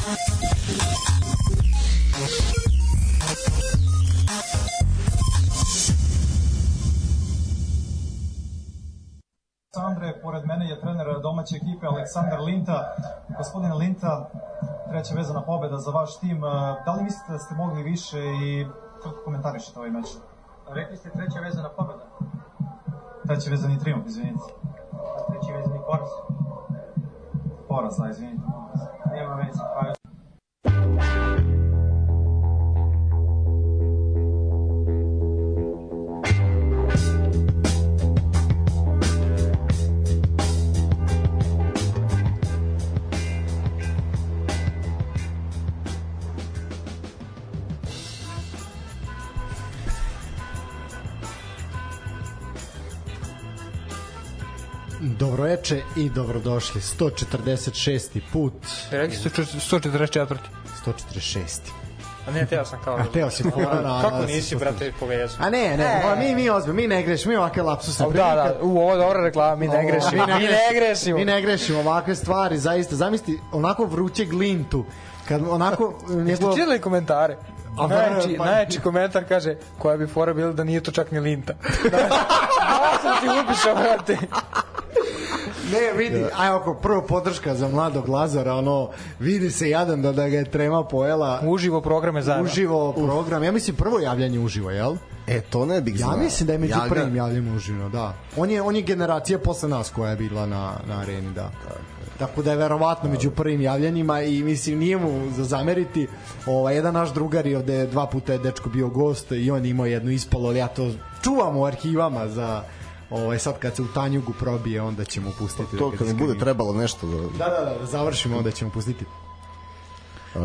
Sandre, pored mene je trener domaće ekipe Aleksandar Linta. Gospodine Linta, treća vezana pobeda za vaš tim. Da li mislite da ste mogli više i kako komentarišete ovaj meč? Rekli ste treća vezana pobeda. Treći vezani triumf, izvinite. Treći vezani poraz. Poraz, da, izvinite. Nema Dobroveče i dobrodošli. 146. put. Rekli su 144. 146. A ne, teo sam kao... A teo si. Kako nisi, brate, povezao? A ne, ne, e. mi, mi ozbiljno, mi ne grešimo, mi ovakve lapsuse. Da, da, u, ovo je dobra reklama, mi ne grešimo. Mi ne grešimo. Mi ne grešimo ovakve stvari, zaista. Zamisli, onako vruće glintu, kad onako... Jeste čitali komentare? A najjači, pa, najjači komentar kaže koja bi fora bila da nije to čak ni linta. Da, sam ti upišao, brate. Ne, vidi, da. aj oko prvo podrška za mladog Lazara, ono, vidi se jadan da, da ga je trema pojela. Uživo programe zajedno. Uživo program, ja mislim prvo javljanje uživo, jel? E, to ne bih znao. Ja mislim da je među ja ga... prvim javljanjem uživo, da. On je, on je generacija posle nas koja je bila na, na areni, da. Tako da je verovatno među prvim javljanjima i mislim nije mu za zameriti. Ovaj jedan naš drugar je ovde dva puta je dečko bio gost i on imao jednu ispalo, ali ja to čuvam u arhivama za Ovaj sad kad se u Tanjugu probije, onda ćemo pustiti. To kad mi bude trebalo nešto da Da, da, da, završimo, onda ćemo pustiti.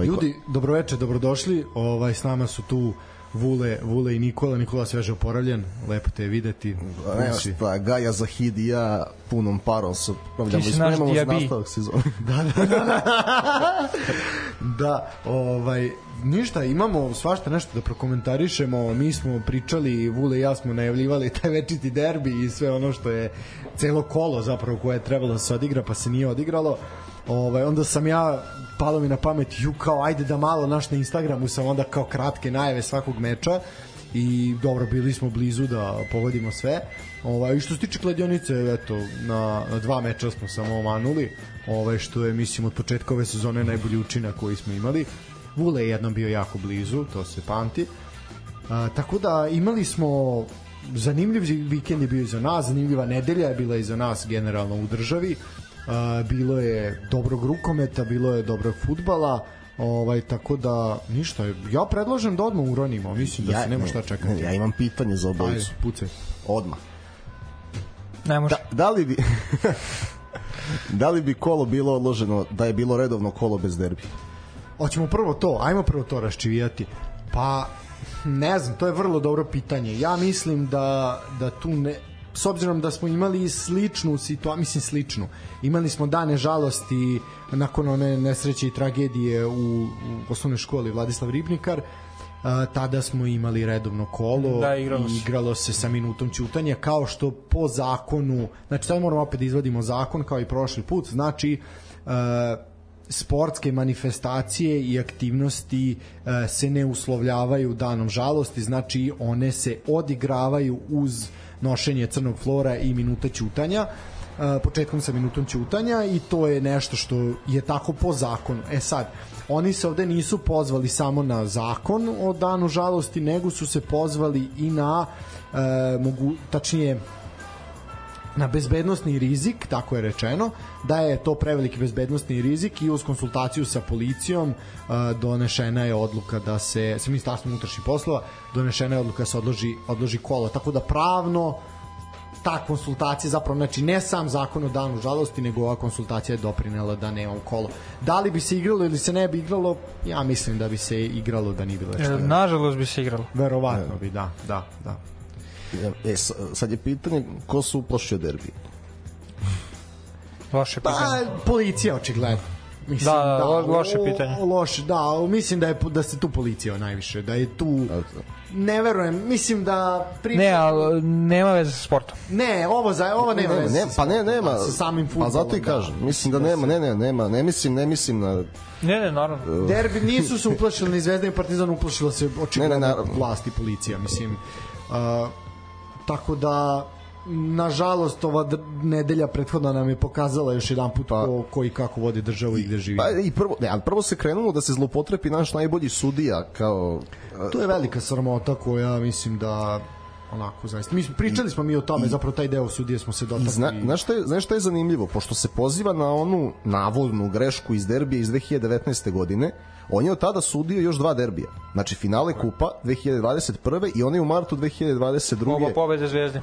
Ljudi, dobroveče, dobrodošli. Ovaj s nama su tu Vule, Vule i Nikola. Nikola sveže oporavljen, lepo te je videti. Ne, šta, Gaja Zahid i ja punom parom se pravljamo i spremamo za nastavak sezona. da, da, da. da. da, ovaj, ništa, imamo svašta nešto da prokomentarišemo. Mi smo pričali, Vule i ja smo najavljivali taj večiti derbi i sve ono što je celo kolo zapravo koje je trebalo da se odigra, pa se nije odigralo. Ovaj, onda sam ja palo mi na pamet, ju kao ajde da malo naš na Instagramu sam onda kao kratke najave svakog meča i dobro bili smo blizu da pogodimo sve. Ovaj što se tiče kladionice, eto na, na dva meča smo samo omanuli, ovaj što je mislim od početka ove sezone najbolji učinak koji smo imali. Vule je jednom bio jako blizu, to se pamti. A, tako da imali smo zanimljiv vikend je bio i za nas, zanimljiva nedelja je bila i za nas generalno u državi. A, bilo je dobrog rukometa, bilo je dobrog futbala, Ovaj tako da ništa, ja predlažem da odmah uronimo, mislim da ja, se nema šta čekati. Ne, ja imam pitanje za obojicu. Ajde, pucaj. Odmah. Ne može. Da, da li bi da li bi kolo bilo odloženo da je bilo redovno kolo bez derbi? Hoćemo prvo to, ajmo prvo to raščivijati. Pa, ne znam, to je vrlo dobro pitanje. Ja mislim da, da tu ne, s obzirom da smo imali sličnu situaciju, mislim sličnu, imali smo dane žalosti nakon one nesreće i tragedije u, u osnovnoj školi Vladislav Ribnikar, a, tada smo imali redovno kolo da, igralo i igralo se sa minutom ćutanja kao što po zakonu znači sad moramo opet da izvadimo zakon kao i prošli put znači a, sportske manifestacije i aktivnosti e, se ne uslovljavaju danom žalosti, znači one se odigravaju uz nošenje crnog flora i minuta ćutanja početkom sa minutom ćutanja i to je nešto što je tako po zakonu. E sad, oni se ovde nisu pozvali samo na zakon o danu žalosti, nego su se pozvali i na e, mogu, tačnije na bezbednostni rizik, tako je rečeno, da je to preveliki bezbednostni rizik i uz konsultaciju sa policijom uh, donešena je odluka da se, sa ministarstvom unutrašnjih poslova, donešena je odluka da se odloži, odloži kolo. Tako da pravno ta konsultacija zapravo, znači ne sam zakon o danu žalosti, nego ova konsultacija je doprinela da nema kolo. Da li bi se igralo ili se ne bi igralo, ja mislim da bi se igralo da nije bilo što. E, nažalost bi se igralo. Verovatno bi, da, da, da. E, sad je pitanje ko su uplašio derbi? Vaše pa, policija očigledno. Mislim, Da, da, lo- loše o- pitanje. Loše, da, mislim da je da se tu policija najviše, da je tu ne verujem, mislim da priča, Ne, ali nema veze sa sportom. ne, ovo za ovo nema Ne, veze ne, sa pa ne, nema. sa samim Pa fudbalom. zato i kažem. Mislim da nema, ne, ne, nema. Ne mislim, ne mislim na Ne, ne, naravno. Derbi nisu se uplašili ni Zvezda ni Partizan, uplašila se očigledno Ne, ne, naravno. vlast i policija, mislim. Uh, tako da nažalost ova nedelja prethodna nam je pokazala još jedan put Pa- ko, ko i kako vodi državu i gde živi. Pa i prvo, ne, ali prvo se krenulo da se zlopotrebi naš najbolji sudija kao To je velika sramota koja mislim da onako zaista. Mi smo pričali smo mi o tome, zapravo taj deo sudije smo se I dotakli. zna, znaš, šta je, znaš šta je zanimljivo? Pošto se poziva na onu navodnu grešku iz derbija iz 2019. godine, on je od tada sudio još dva derbija. Znači, finale kupa 2021. i on je u martu 2022. Oba pobede zvezde.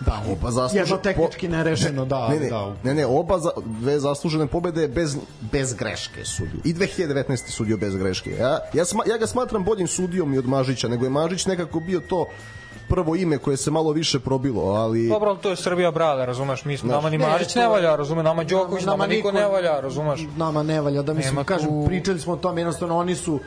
da, oba zaslužene- jedno tehnički nerešeno, da, ne, ne, da. ne, ne, oba za, dve zaslužene pobede bez, bez greške sudio. I 2019. sudio bez greške. Ja, ja, sma, ja ga smatram boljim sudijom i od Mažića, nego je Mažić nekako bio to prvo ime koje se malo više probilo, ali... Dobro, ali to je Srbija brale, razumeš? Mi smo, nama ni ne, Marić to- ne valja, razume, nama Đoković, nama, niko ne valja, razumeš? Nama ne valja, da mislim, Nema kažem, tu- pričali smo o tome, jednostavno oni su,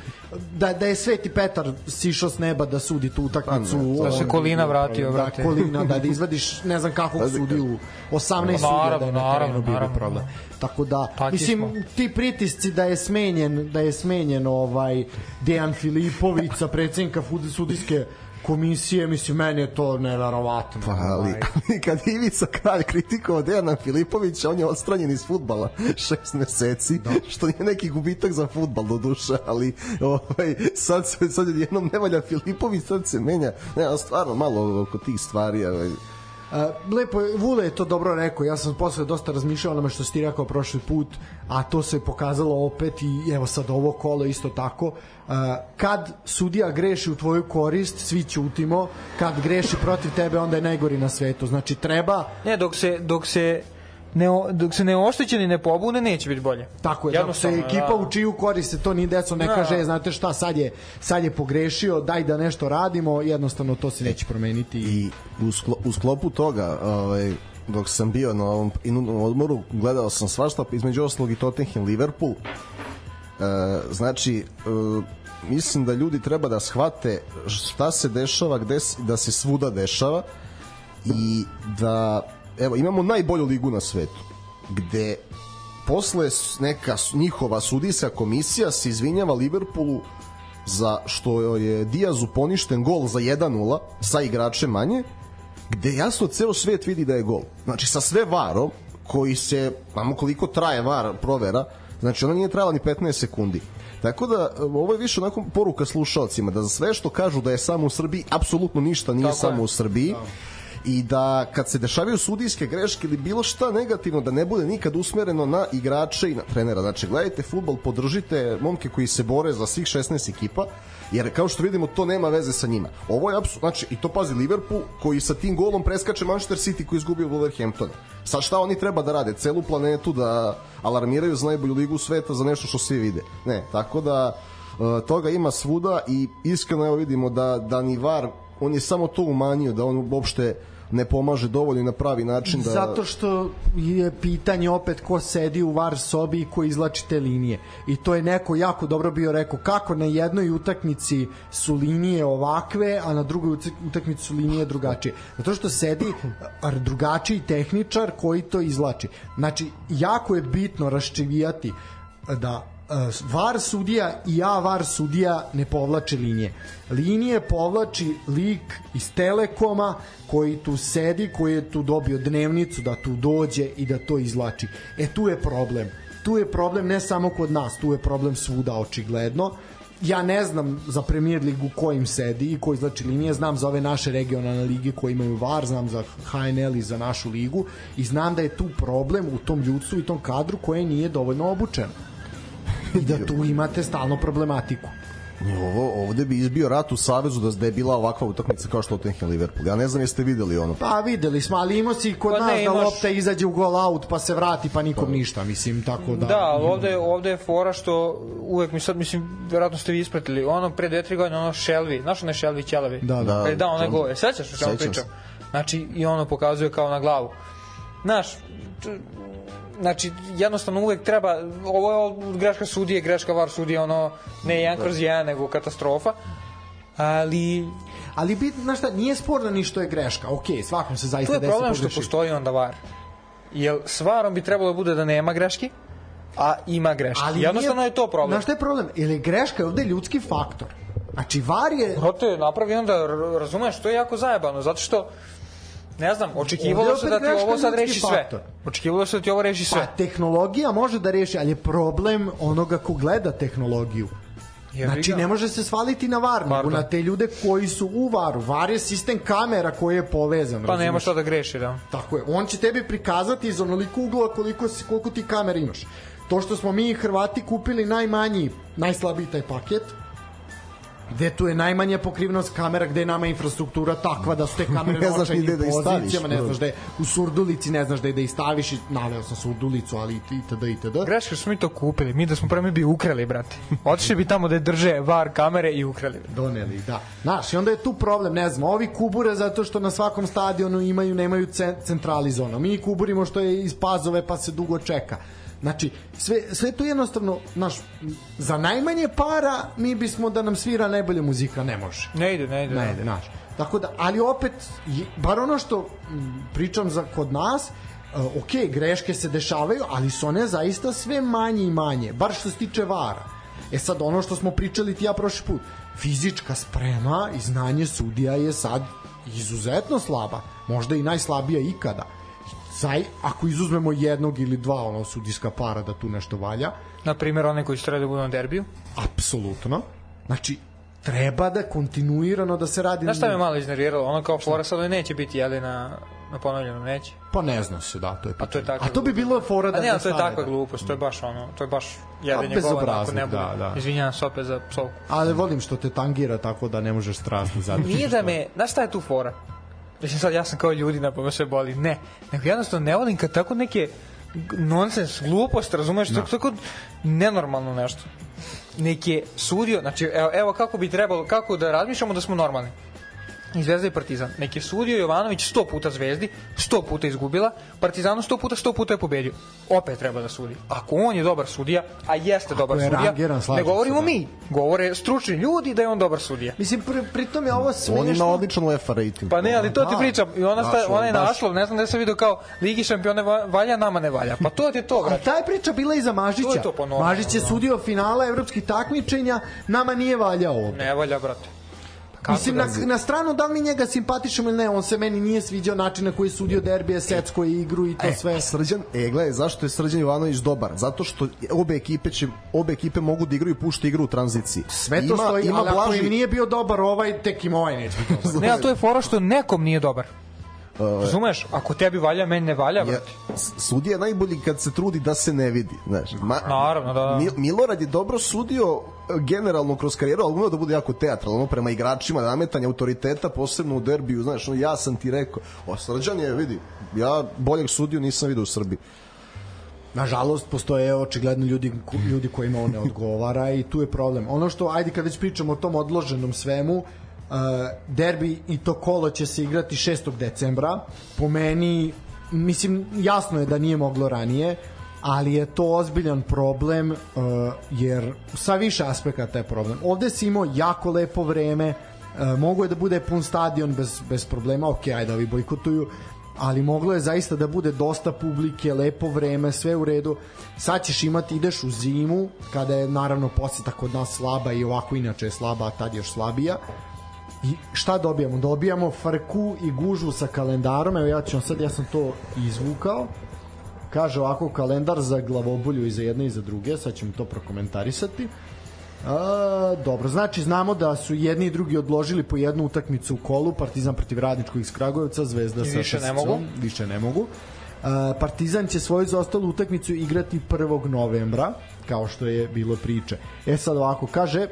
da, da je Sveti Petar sišao s neba da sudi tu utakmicu. Pa Da se Kolina vratio, da, brate. Kolina, da, da izvadiš ne znam kakvog sudiju, 18 sudija Naravno, da je na naravno, terenu bio naravno. problem. Tako da, Takvi mislim, smo. ti pritisci da je smenjen, da je smenjen ovaj Dejan Filipović sa predsednika sudijske komisije, mislim, meni je to neverovatno. Pa, ali, ovaj. ali kad Ivica Kralj kritikovao Dejana Filipovića, on je odstranjen iz futbala šest meseci, da. što nije neki gubitak za futbal do duše, ali ovaj, sad, se, sad jednom ne valja Filipović, sad se menja. Ne, stvarno malo oko tih stvari. Ovaj. Lepo, je, Vule je to dobro rekao, ja sam posle dosta razmišljao onome što si ti rekao prošli put, a to se pokazalo opet i evo sad ovo kolo isto tako. Kad sudija greši u tvoju korist, svi ćutimo, kad greši protiv tebe, onda je najgori na svetu. Znači, treba Ne, dok se, dok se ne, dok se neoštećeni ne pobune, neće biti bolje. Tako je, da se Jednostavno, ekipa da. u čiju korist se to ni deco ne Da. kaže, "E, znate šta, sad je, sad je pogrešio, daj da nešto radimo, jednostavno to se neće promeniti. I u, sklo, u sklopu toga, ovaj, dok sam bio na ovom inunom odmoru, gledao sam svašta, između oslog i Tottenham Liverpool. E, znači, e, mislim da ljudi treba da shvate šta se dešava, gde da se svuda dešava i da evo imamo najbolju ligu na svetu gde posle neka njihova sudijska komisija se izvinjava Liverpoolu za što je Diazu poništen gol za 1-0 sa igračem manje gde jasno ceo svet vidi da je gol. Znači sa sve varom koji se, znamo koliko traje var provera znači ona nije trajala ni 15 sekundi. Tako da ovo je više onako poruka slušalcima da za sve što kažu da je samo u Srbiji apsolutno ništa nije Tako samo je. u Srbiji i da kad se dešavaju sudijske greške ili bilo šta negativno da ne bude nikad usmereno na igrače i na trenera. Znači gledajte futbol, podržite momke koji se bore za svih 16 ekipa jer kao što vidimo to nema veze sa njima. Ovo je apsu, znači i to pazi Liverpool koji sa tim golom preskače Manchester City koji je izgubio Wolverhampton. Sad šta oni treba da rade? Celu planetu da alarmiraju za najbolju ligu sveta za nešto što svi vide. Ne, tako da e, toga ima svuda i iskreno evo vidimo da, da ni VAR on je samo to umanjio da on uopšte ne pomaže dovoljno na pravi način da Zato što je pitanje opet ko sedi u var sobi i ko izlači te linije. I to je neko jako dobro bio rekao kako na jednoj utakmici su linije ovakve, a na drugoj utak- utakmici su linije drugačije. Zato što sedi drugačiji tehničar koji to izlači. Znači, jako je bitno raščevijati da VAR sudija i ja VAR sudija ne povlače linije. Linije povlači lik iz Telekoma koji tu sedi, koji je tu dobio dnevnicu da tu dođe i da to izlači. E tu je problem. Tu je problem ne samo kod nas, tu je problem svuda očigledno. Ja ne znam za Premier ligu kojim sedi i ko izlači linije, znam za ove naše regionalne lige koje imaju VAR, znam za HNL i za našu ligu i znam da je tu problem u tom ljudstvu i tom kadru koje nije dovoljno obučeno i da tu imate stalno problematiku. ovo, ovde bi izbio rat u Savezu da, da je bila ovakva utakmica kao što Tottenham Liverpool. Ja ne znam jeste videli ono. Pa videli smo, ali imao si kod Pa nas ne, da lopta izađe u gol out pa se vrati pa nikom ništa, mislim, tako da... Da, ali ovde, ovde je fora što uvek mi sad, mislim, verovatno ste vi ispratili, ono pre dve, tri godine, ono Shelby, znaš onaj Shelby Ćelavi? Da, da. Da, Kad je dao onaj to- gol, sećaš o čemu Sećam pričam? Znači, i ono pokazuje kao na glavu. Znaš, znači jednostavno uvek treba ovo je greška sudije, greška var sudije, ono ne jedan kroz jedan, nego katastrofa. Ali Ali bit, znaš šta, nije sporno ni što je greška. Ok, svakom se zaista tu je desi problem što postoji onda var. Jel s varom bi trebalo da bude da nema greški, a ima greški. Ali Jednostavno nije- je to problem. Znaš šta je problem? Ili je greška je ovde ljudski faktor. Znači, var je... Brate, napravi onda, razumeš, to je jako zajebano, zato što ne znam, očekivalo se da ti ovo sad reši sve. faktor. Očekivalo se da ti ovo reši Pa, sve. tehnologija može da reši, ali je problem onoga ko gleda tehnologiju. Jebi Znači, ne može se svaliti na var, nego na te ljude koji su u varu. Var je sistem kamera koji je povezan. Pa nema šta da greši, da. Tako je. On će tebi prikazati iz onoliko ugla koliko, si, koliko ti kamera imaš. To što smo mi Hrvati kupili najmanji, najslabiji taj paket, gde tu je najmanja pokrivnost kamera, gde je nama infrastruktura takva da su te kamere Ne na znaš gde da ih staviš, ne znaš da je u surdulici, ne znaš je da ih staviš i naveo sam surdulicu, ali itd. itd. Greška što smo mi to kupili, mi da smo prema bi ukrali, brate. Otišli bi tamo da drže var kamere i ukrali doneli, da. Znaš, i onda je tu problem, ne znam, ovi kubure zato što na svakom stadionu imaju, nemaju ce- centralizovano. Mi kuburimo što je iz pazove pa se dugo čeka. Znači, sve, sve to jednostavno, znaš, za najmanje para mi bismo da nam svira najbolja muzika, ne može. Ne ide, ne ide. Ne da. ide, znaš. Tako da, ali opet, bar ono što pričam za kod nas, uh, ok, greške se dešavaju, ali su one zaista sve manje i manje, bar što se tiče vara. E sad, ono što smo pričali ti ja prošli put, fizička sprema i znanje sudija je sad izuzetno slaba, možda i najslabija ikada. Zaj, ako izuzmemo jednog ili dva ono sudijska para da tu nešto valja, Na primjer, one koji su trebali da budu na derbiju. apsolutno. Znači, treba da kontinuirano da se radi Znaš šta me malo iznerviralo? Ono kao fora sad neće biti, jeli, na, na ponovljenom, neće. Pa ne zna se, da, to je A to je pitanje. takva A to bi bilo fora da A ne, to je takva da. glupost, to je baš ono, to je baš jedenje A, gola, ako ne bude. da, da. Izvinjavam se opet za psovku. Ali volim što te tangira tako da ne možeš strasno zadržati. Nije da me, znaš šta je tu fora? Mislim sad, ja sam kao ljudina pa me sve boli. Ne, nego jednostavno ne volim kad tako neke nonsens, glupost, razumeš, tako, tako nenormalno nešto. Neke sudio, znači evo, evo kako bi trebalo, kako da razmišljamo da smo normalni. I Zvezda i Partizan. Neki sudio Jovanović 100 puta Zvezdi, 100 puta izgubila, Partizanu 100 puta, 100 puta je pobedio. Opet treba da sudi. Ako on je dobar sudija, a jeste dobar je sudija, rangiran, ne govorimo da. mi, govore stručni ljudi da je on dobar sudija. Mislim, pri, pritom je ovo smešno. On ima odličan UEFA rating. Pa ne, ali to ti Da. pričam. I ona sta, onaj baš. naslov, ne znam da sam vidio kao Ligi šampione va- valja, nama ne valja. Pa to ti je to, A brate. ta je priča bila i za Mažića. To je to po normalno, Mažić je sudio finala evropskih takmičenja, nama nije valjao ovde. Ne valja, brate. Kako Mislim, da- na, na stranu da li mi njega simpatišemo ili ne, on se meni nije sviđao način na koji je sudio derbije, secko i igru i to sve. E, Srđan, e, gledaj, zašto je Srđan Jovanović dobar? Zato što obe ekipe će, obe ekipe mogu da igraju i pušta igru u tranziciji. Sve to stoji, ali ako im nije bio dobar ovaj, tek im ovaj neće biti dobar. Ne, ali to je fora što nekom nije dobar. Razumeš? Ako tebi valja, meni ne valja, s- sudija je najbolji kad se trudi da se ne vidi. Znaš, ma, Naravno, da, da. Mil, Milorad je dobro sudio e, generalno kroz karijeru, ali umeo da bude jako teatralno ono, prema igračima, nametanje autoriteta, posebno u derbiju, znaš, ono, ja sam ti rekao, o Srđan je, vidi, ja boljeg sudiju nisam vidio u Srbiji. Nažalost, postoje očigledno ljudi, ljudi kojima on ne odgovara i tu je problem. Ono što, ajde kad već pričamo o tom odloženom svemu, uh, derbi i to kolo će se igrati 6. decembra. Po meni, mislim, jasno je da nije moglo ranije, ali je to ozbiljan problem uh, jer sa više aspekata je problem. Ovde si imao jako lepo vreme, uh, mogo je da bude pun stadion bez, bez problema, ok, ajde ovi bojkotuju, ali moglo je zaista da bude dosta publike, lepo vreme, sve u redu. Sad ćeš imati, ideš u zimu, kada je naravno poseta kod nas slaba i ovako inače je slaba, a tad još slabija. I šta dobijamo? Dobijamo frku i gužvu sa kalendarom, evo ja ću vam sad, ja sam to izvukao. Kaže ovako kalendar za glavobolju i za jedne i za druge, sad ćemo to prokomentarisati. A, dobro, znači znamo da su jedni i drugi odložili po jednu utakmicu u kolu, Partizan protiv Radničkog iz Kragujevca, Zvezda I sa više ne SSC-om, mogu. više ne mogu. A, Partizan će svoju zaostalu utakmicu igrati 1. novembra, kao što je bilo priče. E sad ovako, kaže,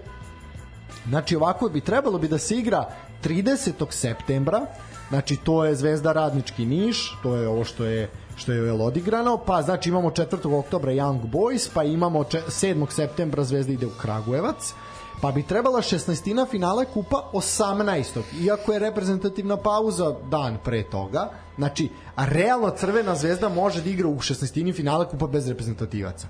Znači ovako bi trebalo bi da se igra 30. septembra, znači to je Zvezda Radnički Niš, to je ovo što je što je jel odigrano, pa znači imamo 4. oktobra Young Boys, pa imamo 7. septembra Zvezda ide u Kragujevac, pa bi trebala 16. finale kupa 18. Iako je reprezentativna pauza dan pre toga, znači, a realno Crvena zvezda može da igra u 16. finale kupa bez reprezentativaca.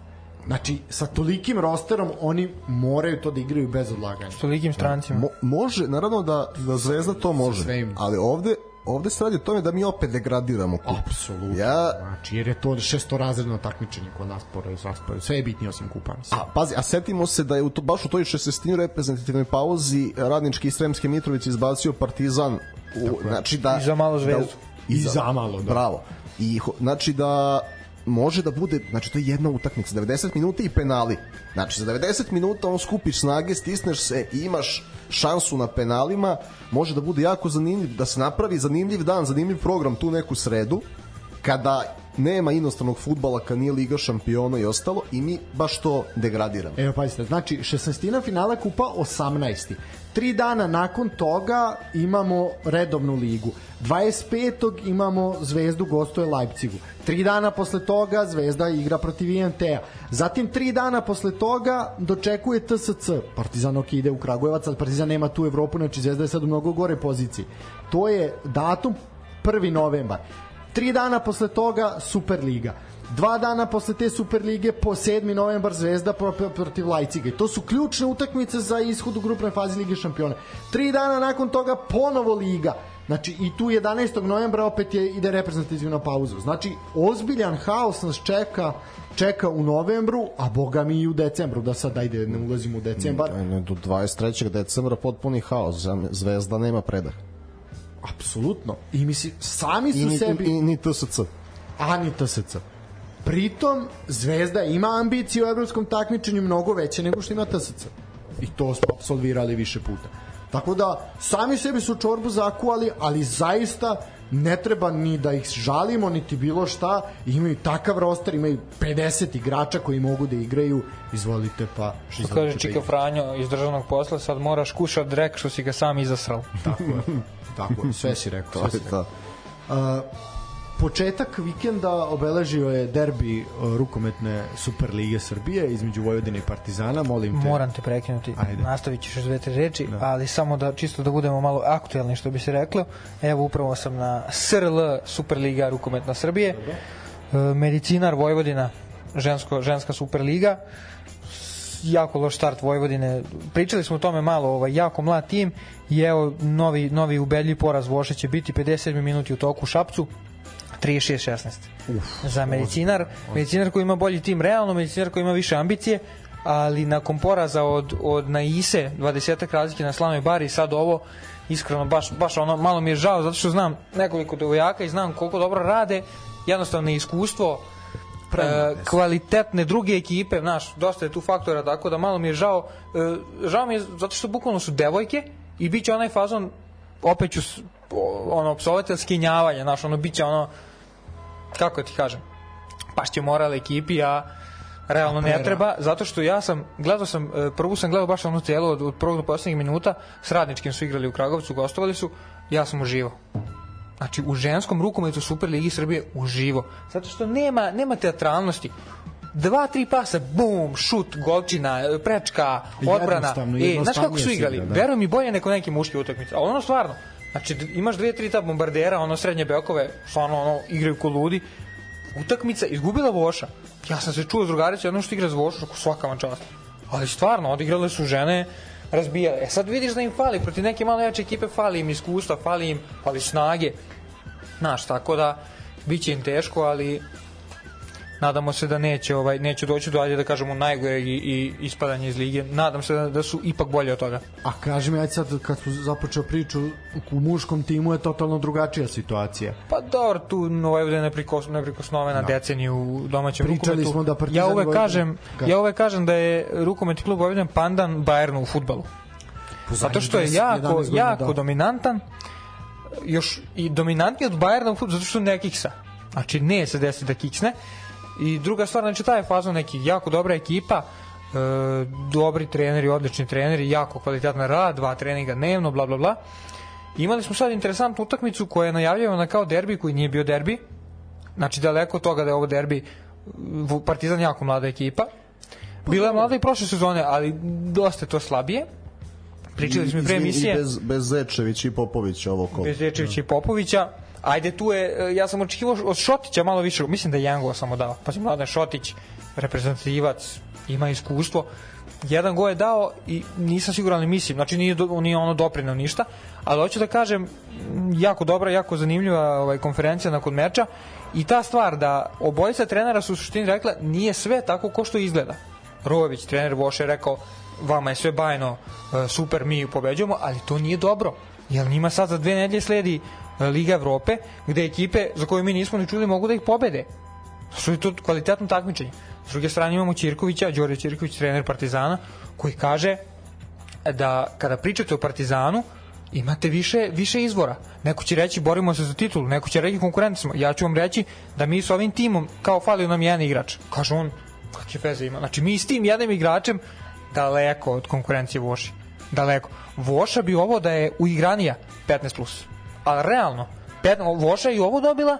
Znači, sa tolikim rosterom oni moraju to da igraju bez odlaganja. S tolikim strancima. Mo, može, naravno da, da Zvezda to može, ali ovde ovde se radi o tome da mi opet degradiramo kup. Apsolutno. Ja, Znači, jer je to šestorazredno takmičenje kod nas po rasporedu. Sve je bitnije osim kupa. Mislim. a pazi, a setimo se da je u to, baš u toj šestestini reprezentativnoj pauzi radnički iz Sremske Mitrovice izbacio Partizan u, znači da I za malo Zvezdu. I za malo, da. Bravo. I znači da može da bude, znači to je jedna utakmica, 90 minuta i penali. Znači za 90 minuta on skupiš snage, stisneš se i imaš šansu na penalima, može da bude jako zanimljiv, da se napravi zanimljiv dan, zanimljiv program tu neku sredu, kada nema inostranog futbala, kad nije Liga šampiona i ostalo, i mi baš to degradiramo. Evo pazite, znači 16. finala kupa 18. Tri dana nakon toga imamo redovnu ligu. 25. imamo Zvezdu gostuje Leipzigu. Tri dana posle toga Zvezda igra protiv INT-a. Zatim tri dana posle toga dočekuje TSC. Partizan ok ide u Kragujevac, ali Partizan nema tu Evropu, znači Zvezda je sad u mnogo gore poziciji. To je datum 1. novembar. Tri dana posle toga Superliga. Dva dana posle te Superlige po 7. novembar Zvezda pro- pro- protiv Leipziga. I to su ključne utakmice za ishod u grupnoj fazi Lige šampiona. Tri dana nakon toga ponovo Liga. Znači i tu 11. novembra opet je ide reprezentativna pauza. Znači ozbiljan haos nas čeka čeka u novembru, a boga mi i u decembru, da sad ajde ne ulazimo u decembar. Ne, Do 23. decembra potpuni haos, Zvezda nema predah. Apsolutno. I misli, sami I su ni, sebi... i, ni TSC. a ni TSC. Pritom, Zvezda ima ambicije u evropskom takmičenju mnogo veće nego što ima TSC. I to smo absolvirali više puta. Tako da, sami sebi su čorbu zakuvali, ali zaista ne treba ni da ih žalimo, niti bilo šta. Imaju takav roster, imaju 50 igrača koji mogu da igraju. Izvolite pa... Što izvolite kaže da Čika. Franjo iz državnog posla, sad moraš kušat drek što si ga sam izasrao. Tako je. Tako je, sve si rekao. Sve je si to. A, početak vikenda obeležio je derbi uh, rukometne Superlige Srbije između Vojvodine i Partizana. Molim te. Moram te prekinuti. Ajde. Nastavit ćeš dve, tri reči, da. ali samo da čisto da budemo malo aktuelni što bi se reklo. Evo upravo sam na SRL Superliga rukometna Srbije. E, Medicinar Vojvodina žensko, ženska Superliga jako loš start Vojvodine. Pričali smo o tome malo, ovaj jako mlad tim i evo novi novi ubedljiv poraz Voše će biti 57 minuti u toku u Šapcu. 36-16 za medicinar. Medicinar koji ima bolji tim realno, medicinar koji ima više ambicije, ali nakon poraza od, od na Ise, 20 razlike na Slavnoj Bari, sad ovo, iskreno, baš, baš ono, malo mi je žao, zato što znam nekoliko devojaka i znam koliko dobro rade, jednostavno iskustvo, e, kvalitetne druge ekipe, znaš, dosta je tu faktora, tako da malo mi je žao, e, žao mi je zato što bukvalno su devojke i bit će onaj fazon, opet ću ono, psovati skinjavanje, znaš, ono, bit će ono, kako ti kažem, pašće moral ekipi, a realno ne treba, zato što ja sam, gledao sam, e, prvu sam gledao baš onu celu od, od prvog do poslednjeg minuta, s radničkim su igrali u Kragovcu, gostovali su, ja sam uživao. Znači, u ženskom rukometu Superligi Srbije uživo. Zato što nema, nema teatralnosti. Dva, tri pasa, bum, šut, golčina, prečka, odbrana. Jednostavno, E, znaš kako su igrali? igra, da. Verujem mi bolje neko neke muške utakmice. A ono stvarno, znači imaš dve, tri ta bombardera, ono srednje bekove, stvarno ono, igraju ko ludi. Utakmica izgubila Voša. Ja sam se čuo s drugarica, ono što igra s Vošom, ako svaka vam čast. Ali stvarno, odigrale su žene, razbijale. E sad vidiš da im fali, protiv neke malo jače ekipe fali im iskustva, fali im, fali snage. Znaš, tako da, bit će im teško, ali nadamo se da neće ovaj neće doći do ajde da kažemo najgore i, i ispadanje iz lige. Nadam se da, da su ipak bolje od toga. A kaži mi, ajde sad, kad su započeo priču, u muškom timu je totalno drugačija situacija. Pa dobro, tu Vojvodina je neprikos, neprikosnovena da. deceniju u domaćem Pričali rukometu. smo da Partizan ja uvek Vojvodina- kažem, Ka- ja uvek kažem da je rukometni klub Vojvodina pandan Bayernu u fudbalu. Zato što je 10, jako, 11 godina, jako da. dominantan, još i dominantniji od Bayerna u fudbalu, zato što ne kiksa. Znači, ne se desi da kiksne. I druga stvar, znači, taj je fazon neki jako dobra ekipa, e, dobri treneri, odlični treneri, jako kvalitetan rad, dva treninga dnevno, bla, bla, bla. Imali smo sad interesantnu utakmicu koja je najavljivana kao derbi, koji nije bio derbi, Znači, daleko od toga da je ovo derbi Partizan jako mlada ekipa. Bila je mlada i prošle sezone, ali dosta je to slabije. Pričali smo i pre emisije. I bez, bez Zečević i Popović ovo kolo. Bez Zečevića i Popovića. Ajde, tu je, ja sam očekivao od Šotića malo više, mislim da je Jango samo dao. Pa si mladan Šotić, reprezentativac, ima iskustvo. Jedan go je dao i nisam siguran ali mislim, znači nije, nije ono doprinao ništa, ali hoću da kažem, jako dobra, jako zanimljiva ovaj, konferencija nakon meča i ta stvar da obojica trenera su u suštini rekla nije sve tako ko što izgleda. Rojević, trener Voše je rekao vama je sve bajno, e, super, mi pobeđujemo, ali to nije dobro. Jer njima sad za dve nedelje sledi e, Liga Evrope, gde ekipe za koje mi nismo ni čuli mogu da ih pobede. Što je to kvalitetno takmičenje. S druge strane imamo Ćirkovića, Đorđe Ćirković, trener Partizana, koji kaže da kada pričate o Partizanu, imate više, više izbora. Neko će reći borimo se za titulu, neko će reći konkurenti smo. Ja ću vam reći da mi s ovim timom, kao fali nam jedan igrač. Kaže on, kakve veze ima. Znači mi s tim jednim igračem daleko od konkurencije Voši. Daleko. Voša bi ovo da je uigranija 15+. Plus. Ali realno, Voša i ovo dobila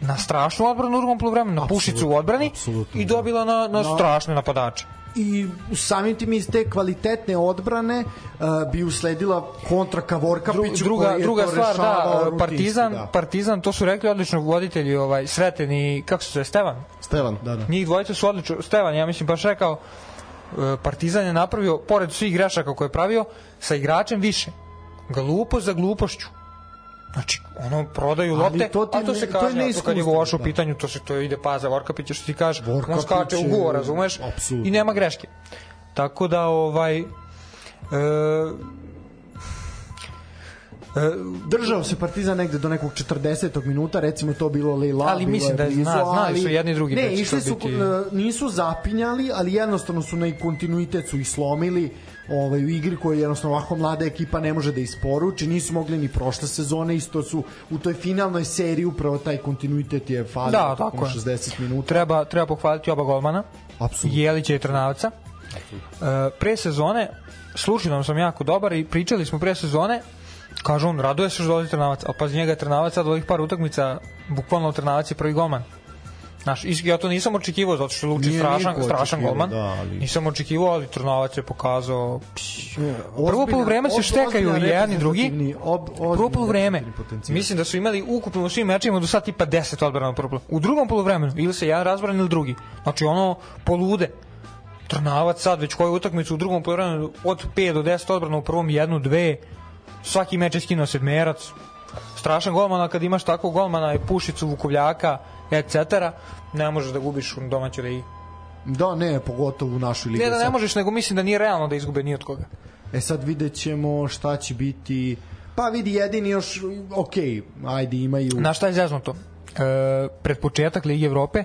na strašnu odbranu u drugom polovremenu, na pušicu u odbrani absolutno, i dobila na, na no. strašne napadače i samim tim iz te kvalitetne odbrane uh, bi usledila kontra ka Vorkapiću druga, koji je druga to stvar, da, Partizan, da. Partizan, to su rekli odlično voditelji, ovaj, Sreten i, kako se zove, Stevan? Stevan, da, da. Njih dvojica su odlično, Stevan, ja mislim, baš rekao, uh, Partizan je napravio, pored svih grešaka koje je pravio, sa igračem više. Glupo za glupošću. Znači, ono, prodaju lopte, to ti, a to se kaže, to je to kad je Voš u da. pitanju, to se to ide paza Vorkapića, što ti kaže, on skače u govor, razumeš? Absolutno. I nema greške. Tako da, ovaj, e, E, držao se Partizan negde do nekog 40. minuta, recimo to bilo Leila, ali mislim da je zna, znali su jedni drugi ne, išli su, biti... nisu zapinjali, ali jednostavno su na kontinuitet su ih slomili ovaj, u igri koju jednostavno ovako mlada ekipa ne može da isporuči, nisu mogli ni prošle sezone, isto su u toj finalnoj seriji upravo taj kontinuitet je falio da, tako 60 minuta. Treba, treba pohvaliti oba golmana, Absolutno. Jelića i Trnavca. E, pre sezone, slučinom sam jako dobar i pričali smo pre sezone, Kažu on, raduje se što dolazi Trnavac, a pa njega je Trnavac sad ovih par utakmica, bukvalno Trnavac je prvi golman. Znaš, ja to nisam očekivao zato što je Luči strašan, strašan golman. Da, ali... Nisam očekivao, ali Trnavac je pokazao... Pš, prvo polovreme se štekaju jedan i drugi. Ob, prvo polovreme. Mislim da su imali ukupno u svim mečima do sad tipa 10 odbrana prvo. U drugom polovremenu ili se jedan razbran ili drugi. Znači ono polude. Trnavac sad već koju utakmicu u drugom polovremenu od 5 do 10 odbrana u prvom jednu, dve, svaki meč je skinuo sedmerac, strašan golman, a kad imaš takvog golmana i Pušicu, Vukovljaka, etc., ne možeš da gubiš u domaćoj ligi. Da, ne, pogotovo u našoj ligi. Ne da ne možeš, nego mislim da nije realno da izgube ni od koga. E sad vidjet ćemo šta će biti... Pa vidi, jedini još, ok, ajde, imaju... Na šta je zeznuto? E, pred početak Ligi Evrope,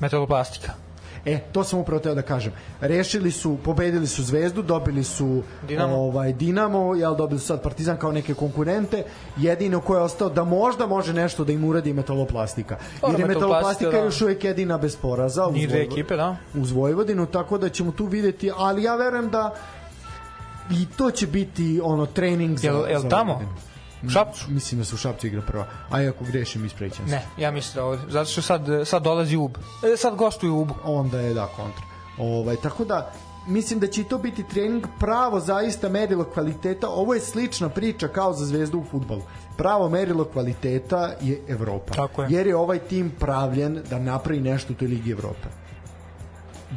metaloplastika E, to sam upravo teo da kažem. Rešili su, pobedili su Zvezdu, dobili su Dinamo, ovaj, Dinamo jel, dobili su sad Partizan kao neke konkurente. Jedino ko je ostao da možda može nešto da im uradi metaloplastika. Jer je metaloplastika da. još uvek jedina bez poraza uz, dve ekipe, da. uz Vojvodinu, tako da ćemo tu videti, ali ja verujem da i to će biti ono trening za, jel, jel za tamo? Vojvodinu. U Šapcu? Mislim da su u Šapcu igra prva. A ako grešim, isprećam se. Ne, ja mislim da ovde. Zato što sad, sad dolazi UB. E, sad gostuju UB. Onda je, da, kontra. Ovaj, tako da, mislim da će to biti trening pravo zaista merilo kvaliteta. Ovo je slična priča kao za zvezdu u futbolu. Pravo merilo kvaliteta je Evropa. Tako je. Jer je ovaj tim pravljen da napravi nešto u toj Ligi Evrope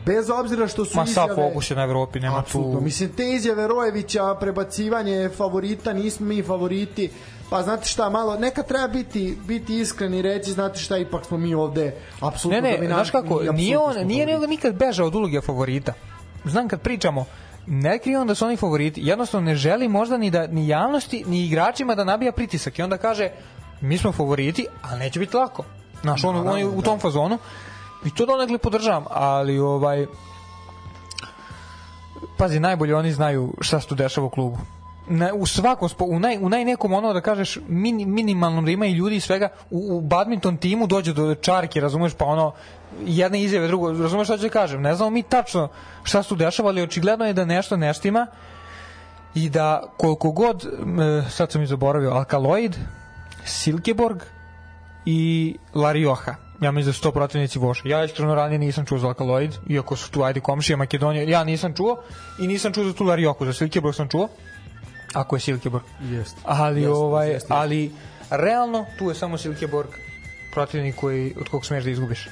bez obzira što su Ma izjave... Ma sa fokus je na Evropi, nema Absolutno. tu... Mislim, te izjave Rojevića, prebacivanje favorita, nismo mi favoriti, pa znate šta, malo, neka treba biti, biti iskren i reći, znate šta, ipak smo mi ovde apsolutno ne, ne, znaš kako, nije on, nije nego nikad bežao od uloge favorita. Znam kad pričamo, ne krije on da su oni favoriti, jednostavno ne želi možda ni da ni javnosti, ni igračima da nabija pritisak i onda kaže, mi smo favoriti, ali neće biti lako. Znaš, on, on, on u tom da. fazonu I to donekle podržavam, ali ovaj pazi, najbolje oni znaju šta se tu dešava u klubu. Na, u svakom spo, u, naj, u najnekom ono da kažeš min, minimalnom da ima i ljudi i svega u, u badminton timu dođe do čarke razumeš pa ono jedne izjave drugo razumeš šta ću da kažem ne znamo mi tačno šta se tu dešava ali očigledno je da nešto neštima i da koliko god sad sam i zaboravio Alkaloid Silkeborg i Larioha. Ja mislim da su to protivnici Voša. Ja iskreno ranije nisam čuo za Alkaloid, iako su tu ajde komšija Makedonija. Ja nisam čuo i nisam čuo za tu Lariohu, za Silkeborg sam čuo. Ako je Silkeborg. Jeste. Ali Jeste, ovaj jeste, jeste. ali realno tu je samo Silkeborg protivnik koji od kog smeš da izgubiš.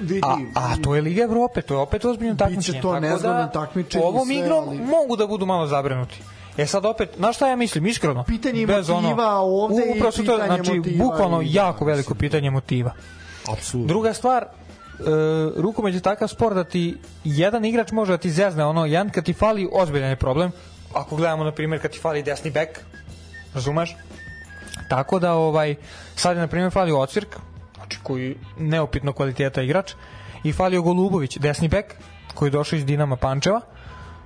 Vidi, A, a to je Liga Evrope, to je opet ozbiljno takmičenje. to tako nezgodno da takmičenje Ovom sve, igrom ali- mogu da budu malo zabrinuti. E sad opet, znaš šta ja mislim, iskreno? Pitanje bez motiva ovde i su to, pitanje znači, motiva bukvalno i- jako veliko pitanje motiva. apsolutno. Druga stvar, e, rukomet je takav sport da ti jedan igrač može da ti zezne ono, jedan kad ti fali ozbiljan je problem, ako gledamo na primjer kad ti fali desni bek, razumeš? Tako da ovaj sad je na primjer falio Ocvirk, znači koji neopitno kvaliteta igrač i falio Golubović, desni bek koji je došao iz Dinama Pančeva.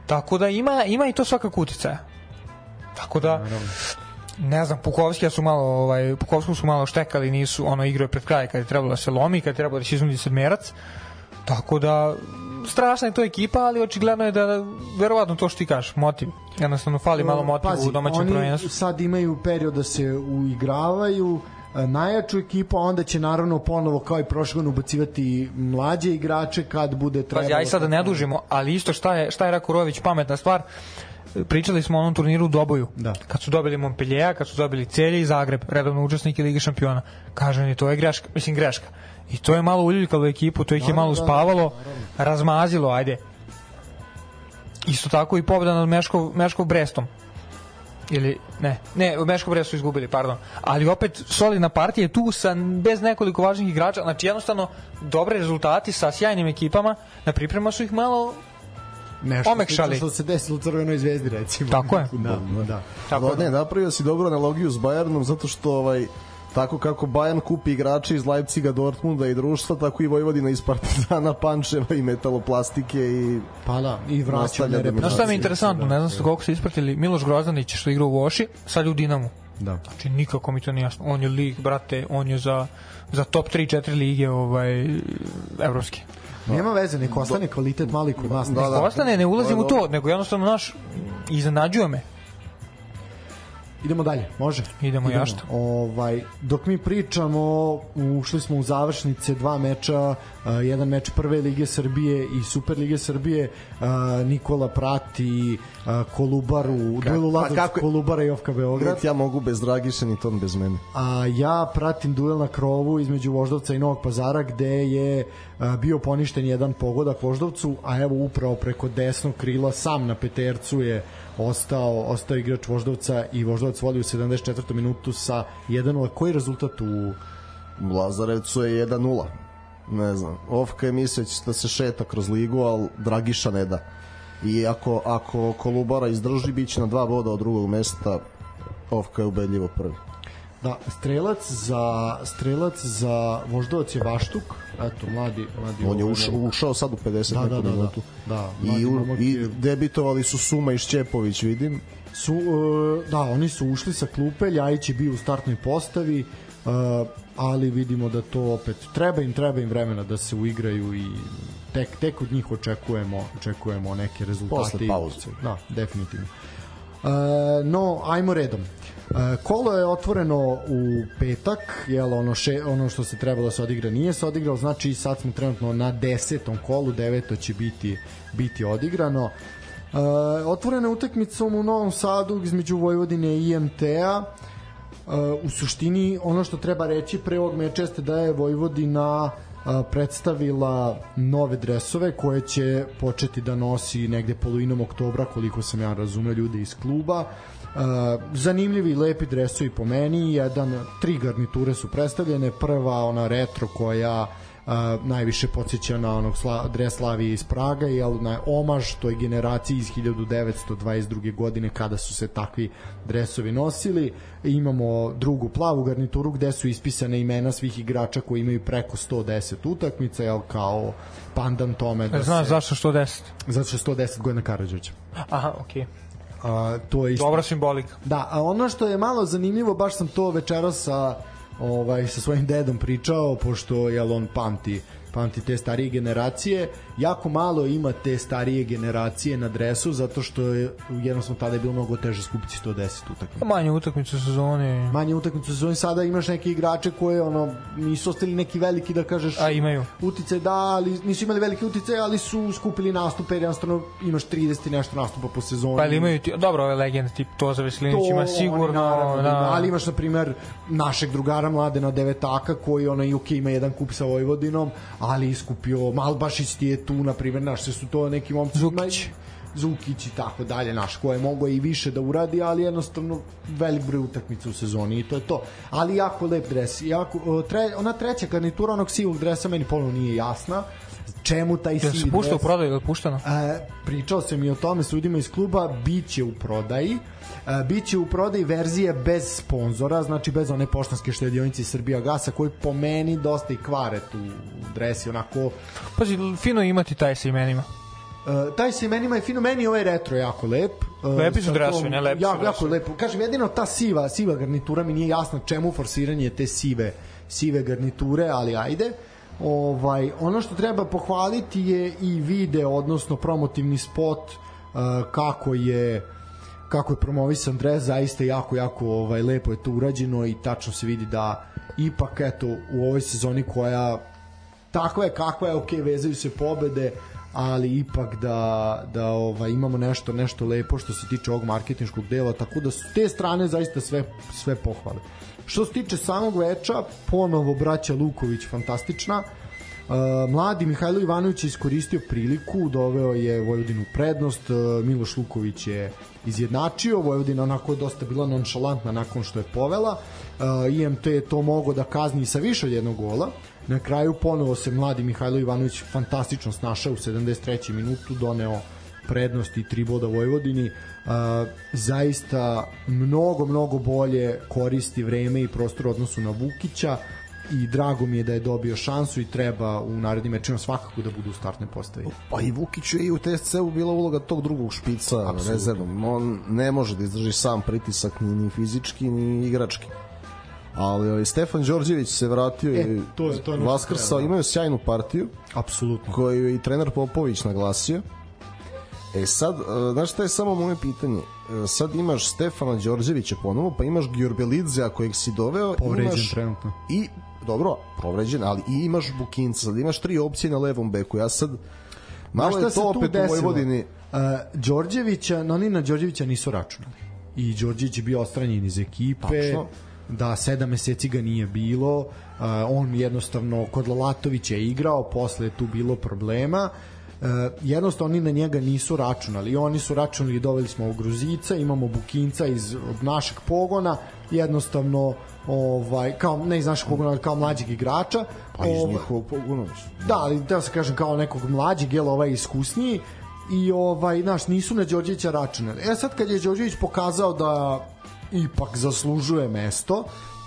Tako da ima ima i to svakako uticaja. Tako da ne znam, Pukovskija su malo ovaj Pukovsku su malo štekali, nisu ono igrao je pred kraj kad je trebalo da se lomi, kad je trebalo da se iznudi sedmerac. Tako da strašna je to ekipa, ali očigledno je da verovatno to što ti kažeš, motiv. Jednostavno fali malo motiva u domaćem oni prvenstvu. sad imaju period da se uigravaju e, najjaču ekipu, a onda će naravno ponovo kao i prošle godine ubacivati mlađe igrače kad bude trebalo. Pazi, aj sad da ne dužimo, ali isto šta je, šta je rekao Rović, pametna stvar, pričali smo o onom turniru u Doboju. Da. Kad su dobili Montpellier, kad su dobili Celje i Zagreb, redovno učesniki Lige šampiona. Kaže ni to je greška, mislim greška. I to je malo uljuljkalo ekipu, to ih je malo da, uspavalo, razmazilo, ajde. Isto tako i pobeda nad Meškov, Meškov Brestom. Ili, ne, ne, Meškov Brest su izgubili, pardon. Ali opet solidna partija je tu sa, bez nekoliko važnih igrača. Znači jednostavno dobre rezultati sa sjajnim ekipama. Na priprema su ih malo Nešto omekšali. što se desilo u Crvenoj zvezdi recimo. Tako je. Da, da. Tako da, ne, napravio si dobru analogiju s Bayernom zato što ovaj tako kako Bayern kupi igrače iz Leipciga, Dortmunda i društva, tako i Vojvodina iz Partizana, Pančeva i Metaloplastike i Pa da, i vraća da Znaš šta mi je interesantno, ne znam ste koliko ste ispratili, Miloš Grozdanić što igra u Voši, sad u Dinamu. Da. Znači nikako mi to nije jasno. On je lig, brate, on je za, za top 3-4 lige ovaj, evropske. Nema veze, nek ostane kvalitet mali kod nas. Da, Da. Ostane, ne ulazim u to, dobro. nego jednostavno naš iznenađuje me. Idemo dalje, može? Idemo, jašta. Ovaj, dok mi pričamo, ušli smo u završnice dva meča, uh, jedan meč prve lige Srbije i Super lige Srbije. Uh, Nikola prati uh, Kolubaru, u duelu pa kako- Kolubara i Ofka Beograd. Ja mogu bez Dragiša, ni on bez mene. a ja pratim duel na krovu između Voždovca i Novog Pazara gde je a, bio poništen jedan pogodak Voždovcu, a evo upravo preko desnog krila sam na petercu je ostao, ostao igrač Voždovca i Voždovac vodi u 74. minutu sa 1-0. Koji je rezultat u Lazarevcu je 1-0. Ne znam. Ofka je mislio da se šeta kroz ligu, ali Dragiša ne da. I ako, ako Kolubara izdrži, bit će na dva boda od drugog mesta. Ofka je ubedljivo prvi. Da, strelac za strelac za Voždovac je Vaštuk, eto mladi mladi On je ovaj ušao, ušao sad u 50 Da, da, da, da. Da, I, u, I debitovali su Suma i Šćepović, vidim. su e, da oni su ušli sa klupe Ljajić je bio u startnoj postavi e, ali vidimo da to opet treba im treba im vremena da se uigraju i tek tek od njih očekujemo očekujemo neke rezultate Posle pauze. da definitivno E, no, ajmo redom. E, kolo je otvoreno u petak, jel ono, še, ono što se trebalo da se odigra nije se odigralo, znači sad smo trenutno na desetom kolu, deveto će biti, biti odigrano. E, otvorena je utakmicom u Novom Sadu između Vojvodine i IMT-a. Uh, u suštini ono što treba reći pre ovog meča jeste da je Vojvodina uh, predstavila nove dresove koje će početi da nosi negde polovinom oktobra koliko sam ja razumeo ljude iz kluba. Uh, zanimljivi lepi dresovi po meni. Jedan, tri garniture su predstavljene. Prva ona retro koja uh, najviše podsjeća na onog sla, dres Slavije iz Praga jel, na omaž toj generaciji iz 1922. godine kada su se takvi dresovi nosili imamo drugu plavu garnituru gde su ispisane imena svih igrača koji imaju preko 110 utakmica jel, kao pandan tome da Znaš se, zašto što 10? zato što je 110 godina Karadžića Aha, okej. Okay. A, to je isto Dobra simbolika. Da, a ono što je malo zanimljivo, baš sam to večeras sa ovaj sa svojim dedom pričao pošto jel on pamti pamti te starije generacije. Jako malo ima te starije generacije na dresu, zato što je jednostavno tada je bilo mnogo teže skupiti 110 utakmica. Manje utakmice u sezoni. Manje utakmice u sezoni, sada imaš neke igrače koje ono, nisu ostali neki veliki da kažeš A imaju. utice da, ali nisu imali velike utice, ali su skupili nastupe, jer jednostavno imaš 30 i nešto nastupa po sezoni. Pa ili imaju ti, dobro, ove legende, tip Toza Veselinić ima oni sigurno, naravno da. ima, da, ali imaš na primer našeg drugara Mladena Devetaka koji onaj UK ima jedan kup sa Vojvodinom, ali iskupio Malbašić ti je tu na primer naš se su to neki momci Zukić. Zukić i tako dalje, naš ko je mogao i više da uradi, ali jednostavno velik broj utakmica u sezoni i to je to. Ali jako lep dres. Jako, tre, ona treća garnitura onog sivog dresa meni ponovno nije jasna. Čemu taj Jel se sivi pušta u prodaju ili puštano? E, pričao sam i o tome s ljudima iz kluba, bit će u prodaji. E, biće u prodaji verzije bez sponzora, znači bez one poštanske štedionice Srbija Gasa, koji po meni dosta i kvare tu dresi, onako Pazi, fino imati taj sa imenima. Uh, taj se imenima je fino, meni ovaj retro jako lep. Uh, Lepi su sa dresovi, ne, lepi jako, jako lepo. Kažem, jedino ta siva, siva garnitura mi nije jasna čemu forsiranje te sive, sive garniture, ali ajde. Ovaj, ono što treba pohvaliti je i video, odnosno promotivni spot uh, kako je kako je promovisan dres, zaista jako, jako ovaj, lepo je to urađeno i tačno se vidi da ipak eto u ovoj sezoni koja takva je kakva je, ok, vezaju se pobede, ali ipak da, da ovaj, imamo nešto nešto lepo što se tiče ovog marketinškog dela, tako da su te strane zaista sve, sve pohvale. Što se tiče samog veča, ponovo braća Luković fantastična, Uh, mladi Mihajlo Ivanović je iskoristio priliku, doveo je Vojvodinu prednost, uh, Miloš Luković je izjednačio, Vojvodina onako je dosta bila nonšalantna nakon što je povela, uh, IMT je to mogo da kazni sa više od jednog gola, na kraju ponovo se mladi Mihajlo Ivanović fantastično snašao u 73. minutu, doneo prednost i tri boda Vojvodini uh, zaista mnogo mnogo bolje koristi vreme i prostor odnosu na Vukića i drago mi je da je dobio šansu i treba u narednim mečima svakako da budu u startnoj postavi. Pa i Vukiću je i u TSC-u bila uloga tog drugog špica rezervnom. On ne može da izdrži sam pritisak ni, ni fizički, ni igrački. Ali ovaj, Stefan Đorđević se vratio E, i to to je treba, da. imaju sjajnu partiju Apsolutno. koju je i trener Popović naglasio. E sad, e, znaš šta je samo moje pitanje? E, Sad imaš Stefana Đorđevića ponovo, pa imaš Gjorgelidzea kojeg si doveo. Povređen imaš trenutno. I, dobro, povređen, ali i imaš Bukinca, sad imaš tri opcije na levom beku. Ja sad, malo je to opet u desilo? Vojvodini. Uh, Đorđevića, no oni na Đorđevića nisu računali. I Đorđević je bio ostranjen iz ekipe. Tačno. Da, sedam meseci ga nije bilo. Uh, on jednostavno kod Lalatovića je igrao, posle je tu bilo problema. Uh, jednostavno oni na njega nisu računali i oni su računali doveli smo Gruzica, imamo Bukinca iz našeg pogona jednostavno ovaj kao ne iz našeg pogona kao mlađeg igrača Pa iz Ovaj, njihovog pogona. Da, ali da se kažem kao nekog mlađeg, jel ovaj iskusniji i ovaj, znaš, nisu na Đorđevića računali. E sad kad je Đorđević pokazao da ipak zaslužuje mesto,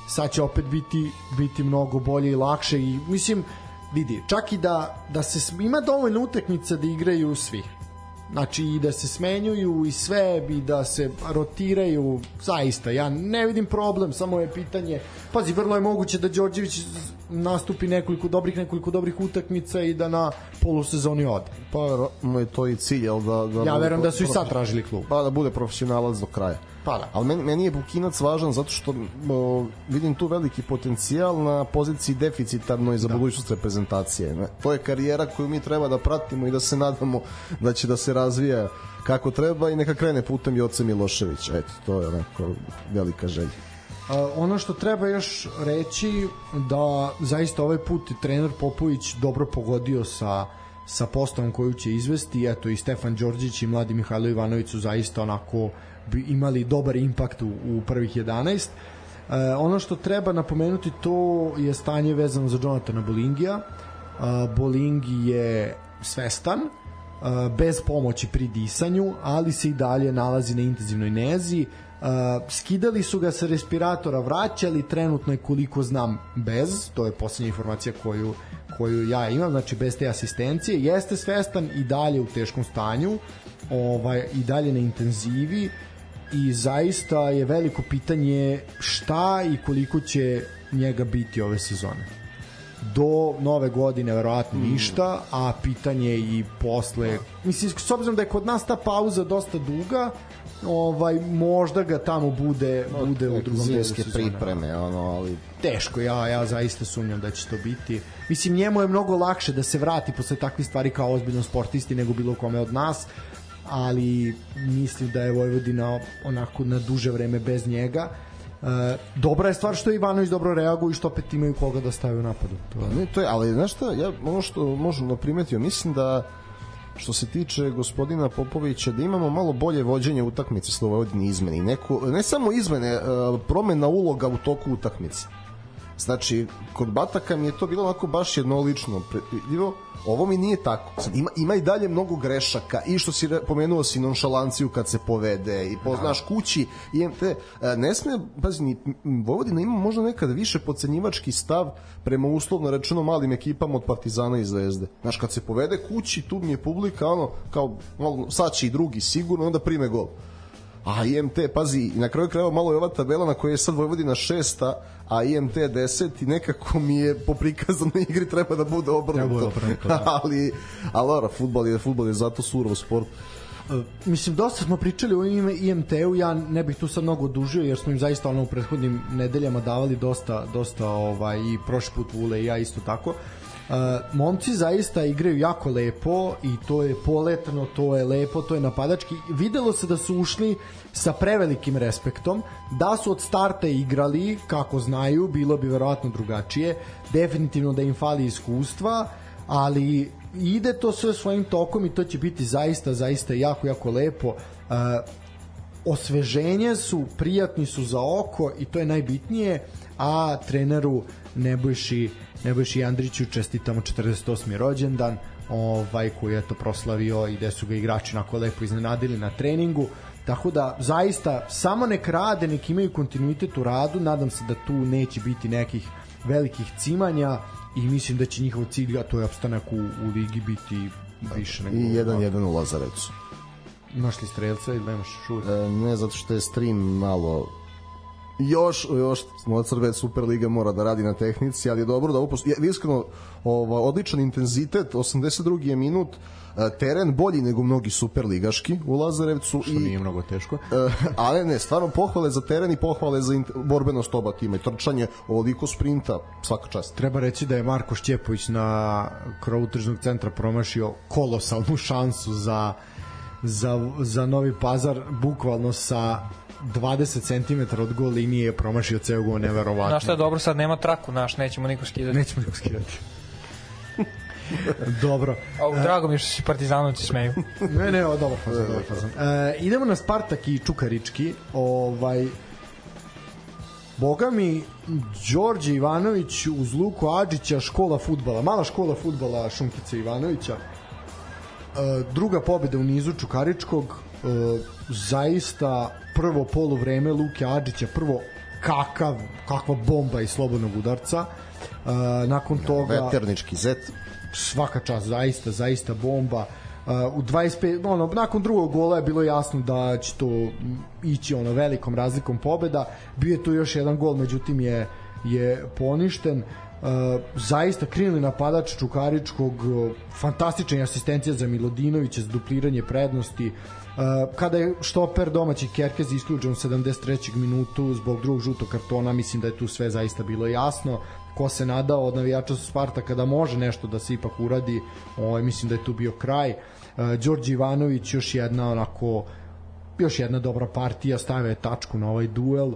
sad će opet biti, biti mnogo bolje i lakše i mislim, vidi, čak i da, da se ima dovoljno utakmica da igraju svi. Znači i da se smenjuju i sve i da se rotiraju zaista ja ne vidim problem samo je pitanje pazi vrlo je moguće da Đorđević nastupi nekoliko dobrih nekoliko dobrih utakmica i da na polusezoni ode Pa verovatno je to i cilj, jel da... da ja verujem da su i sad tražili klub Pa da bude profesionalac do kraja. Pa da. Ali meni, meni je Bukinac važan zato što o, vidim tu veliki potencijal na poziciji deficitarnoj za da. budućnost reprezentacije. Ne? To je karijera koju mi treba da pratimo i da se nadamo da će da se razvija kako treba i neka krene putem Joce Miloševića. Eto, to je onako velika želja. Ono što treba još reći da zaista ovaj put trener Popović dobro pogodio sa sa postavom koju će izvesti eto i Stefan Đorđić i mladi Mihajlo Ivanović su zaista onako bi imali dobar impakt u, u prvih 11 E, ono što treba napomenuti to je stanje vezano za Jonathana Bolingija. E, Bolingi je svestan, e, bez pomoći pri disanju, ali se i dalje nalazi na intenzivnoj nezi. Uh, skidali su ga sa respiratora, vraćali trenutno je koliko znam bez, to je poslednja informacija koju, koju ja imam, znači bez te asistencije, jeste svestan i dalje u teškom stanju, ovaj, i dalje na intenzivi i zaista je veliko pitanje šta i koliko će njega biti ove sezone. do nove godine verovatno ništa, a pitanje i posle, mislim, s obzirom da je kod nas ta pauza dosta duga, ovaj možda ga tamo bude bude u drugom delu pripreme, ono, ali Teško, ja ja zaista sumnjam da će to biti. Mislim njemu je mnogo lakše da se vrati posle takvih stvari kao ozbiljnom sportisti nego bilo kome od nas, ali mislim da je Vojvodina onako na duže vreme bez njega. E, dobra je stvar što Ivanović dobro reaguje i što opet imaju koga da stave u napadu. To je. Ne, to je, ali znaš šta, ja ono što možem da primetio, mislim da što se tiče gospodina Popovića da imamo malo bolje vođenje utakmice s Vojvodini izmeni. Neko, ne samo izmene, e, promena uloga u toku utakmice. Znači, kod Bataka mi je to bilo onako baš jednolično predvidljivo, ovo mi nije tako. Sad, ima, ima i dalje mnogo grešaka i što si pomenuo si nonšalanciju kad se povede i poznaš kući i MT, e, ne sme, pazi, ni, Vojvodina ima možda nekad više podcenjivački stav prema uslovno rečeno malim ekipama od Partizana i Zvezde. Znaš, kad se povede kući, tu mi je publika ono, kao, malo, sad će i drugi sigurno, onda prime gol. A IMT, pazi, na kraju krajeva malo je ova tabela na kojoj je sad Vojvodina šesta, a IMT 10 i nekako mi je po prikazanoj igri treba da bude obrnuto. obrnuto, da. ali, ali dobro, futbol je, futbol je zato surov sport. E, mislim dosta smo pričali o ime IMT-u, ja ne bih tu sad mnogo odužio jer smo im zaista ono u prethodnim nedeljama davali dosta dosta ovaj i prošli put Vule i ja isto tako. Uh, momci zaista igraju jako lepo i to je poletno, to je lepo, to je napadački. Videlo se da su ušli sa prevelikim respektom, da su od starta igrali kako znaju, bilo bi verovatno drugačije. Definitivno da im fali iskustva, ali ide to sve svojim tokom i to će biti zaista, zaista jako, jako lepo. Uh, osveženje su, prijatni su za oko i to je najbitnije, a treneru Nebojši, Nebojši Andriću čestitamo 48. rođendan, ovaj koji je to proslavio i gde su ga igrači nako lepo iznenadili na treningu. Tako da zaista samo nek rade, nek imaju kontinuitet u radu, nadam se da tu neće biti nekih velikih cimanja i mislim da će njihov cilj, a to je opstanak u, u ligi biti više nego... I 1-1 u Lazarevcu. Imaš li strelca ili nemaš šut? E, ne, zato što je stream malo još, još Mozart Superliga mora da radi na tehnici, ali je dobro da upos... Iskreno, ova, odličan intenzitet, 82. je minut, e, teren bolji nego mnogi superligaški u Lazarevcu Što i nije mnogo teško. E, ali ne, stvarno pohvale za teren i pohvale za borbenost oba tima i trčanje ovoliko sprinta, svaka čast. Treba reći da je Marko Šćepović na krovu tržnog centra promašio kolosalnu šansu za, za, za Novi Pazar, bukvalno sa 20 cm od gol linije je promašio ceo gol, neverovatno. Znaš šta je dobro, sad nema traku, naš, nećemo niko skidati. Nećemo niko skidati. Dobro. A, drago mi je što si partizanovci smeju. Ne, ne, o, dobar fazon, dobar fazon. E, idemo na Spartak i Čukarički. Ovaj, Boga mi, Đorđe Ivanović uz Luku Adžića, škola futbala, mala škola futbala Šunkice Ivanovića. E, druga pobeda u nizu Čukaričkog, e, zaista prvo polu vreme Luke Adžića, prvo kakav, kakva bomba iz slobodnog udarca. E, nakon toga Veternički zet. svaka čast, zaista, zaista bomba. Uh, u 25, ono, nakon drugog gola je bilo jasno da će to ići ono velikom razlikom pobeda. Bio je tu još jedan gol, međutim je je poništen. Uh, zaista krilni napadač Čukaričkog, fantastična asistencija za Milodinovića za dupliranje prednosti. Uh, kada je štoper domaći Kerkez isključen u 73. minutu zbog drugog žutog kartona, mislim da je tu sve zaista bilo jasno ko se nadao od navijača su Spartaka da može nešto da se ipak uradi, ovaj, mislim da je tu bio kraj. Uh, Đorđe Ivanović još jedna onako još jedna dobra partija, stavio je tačku na ovaj duel. Uh,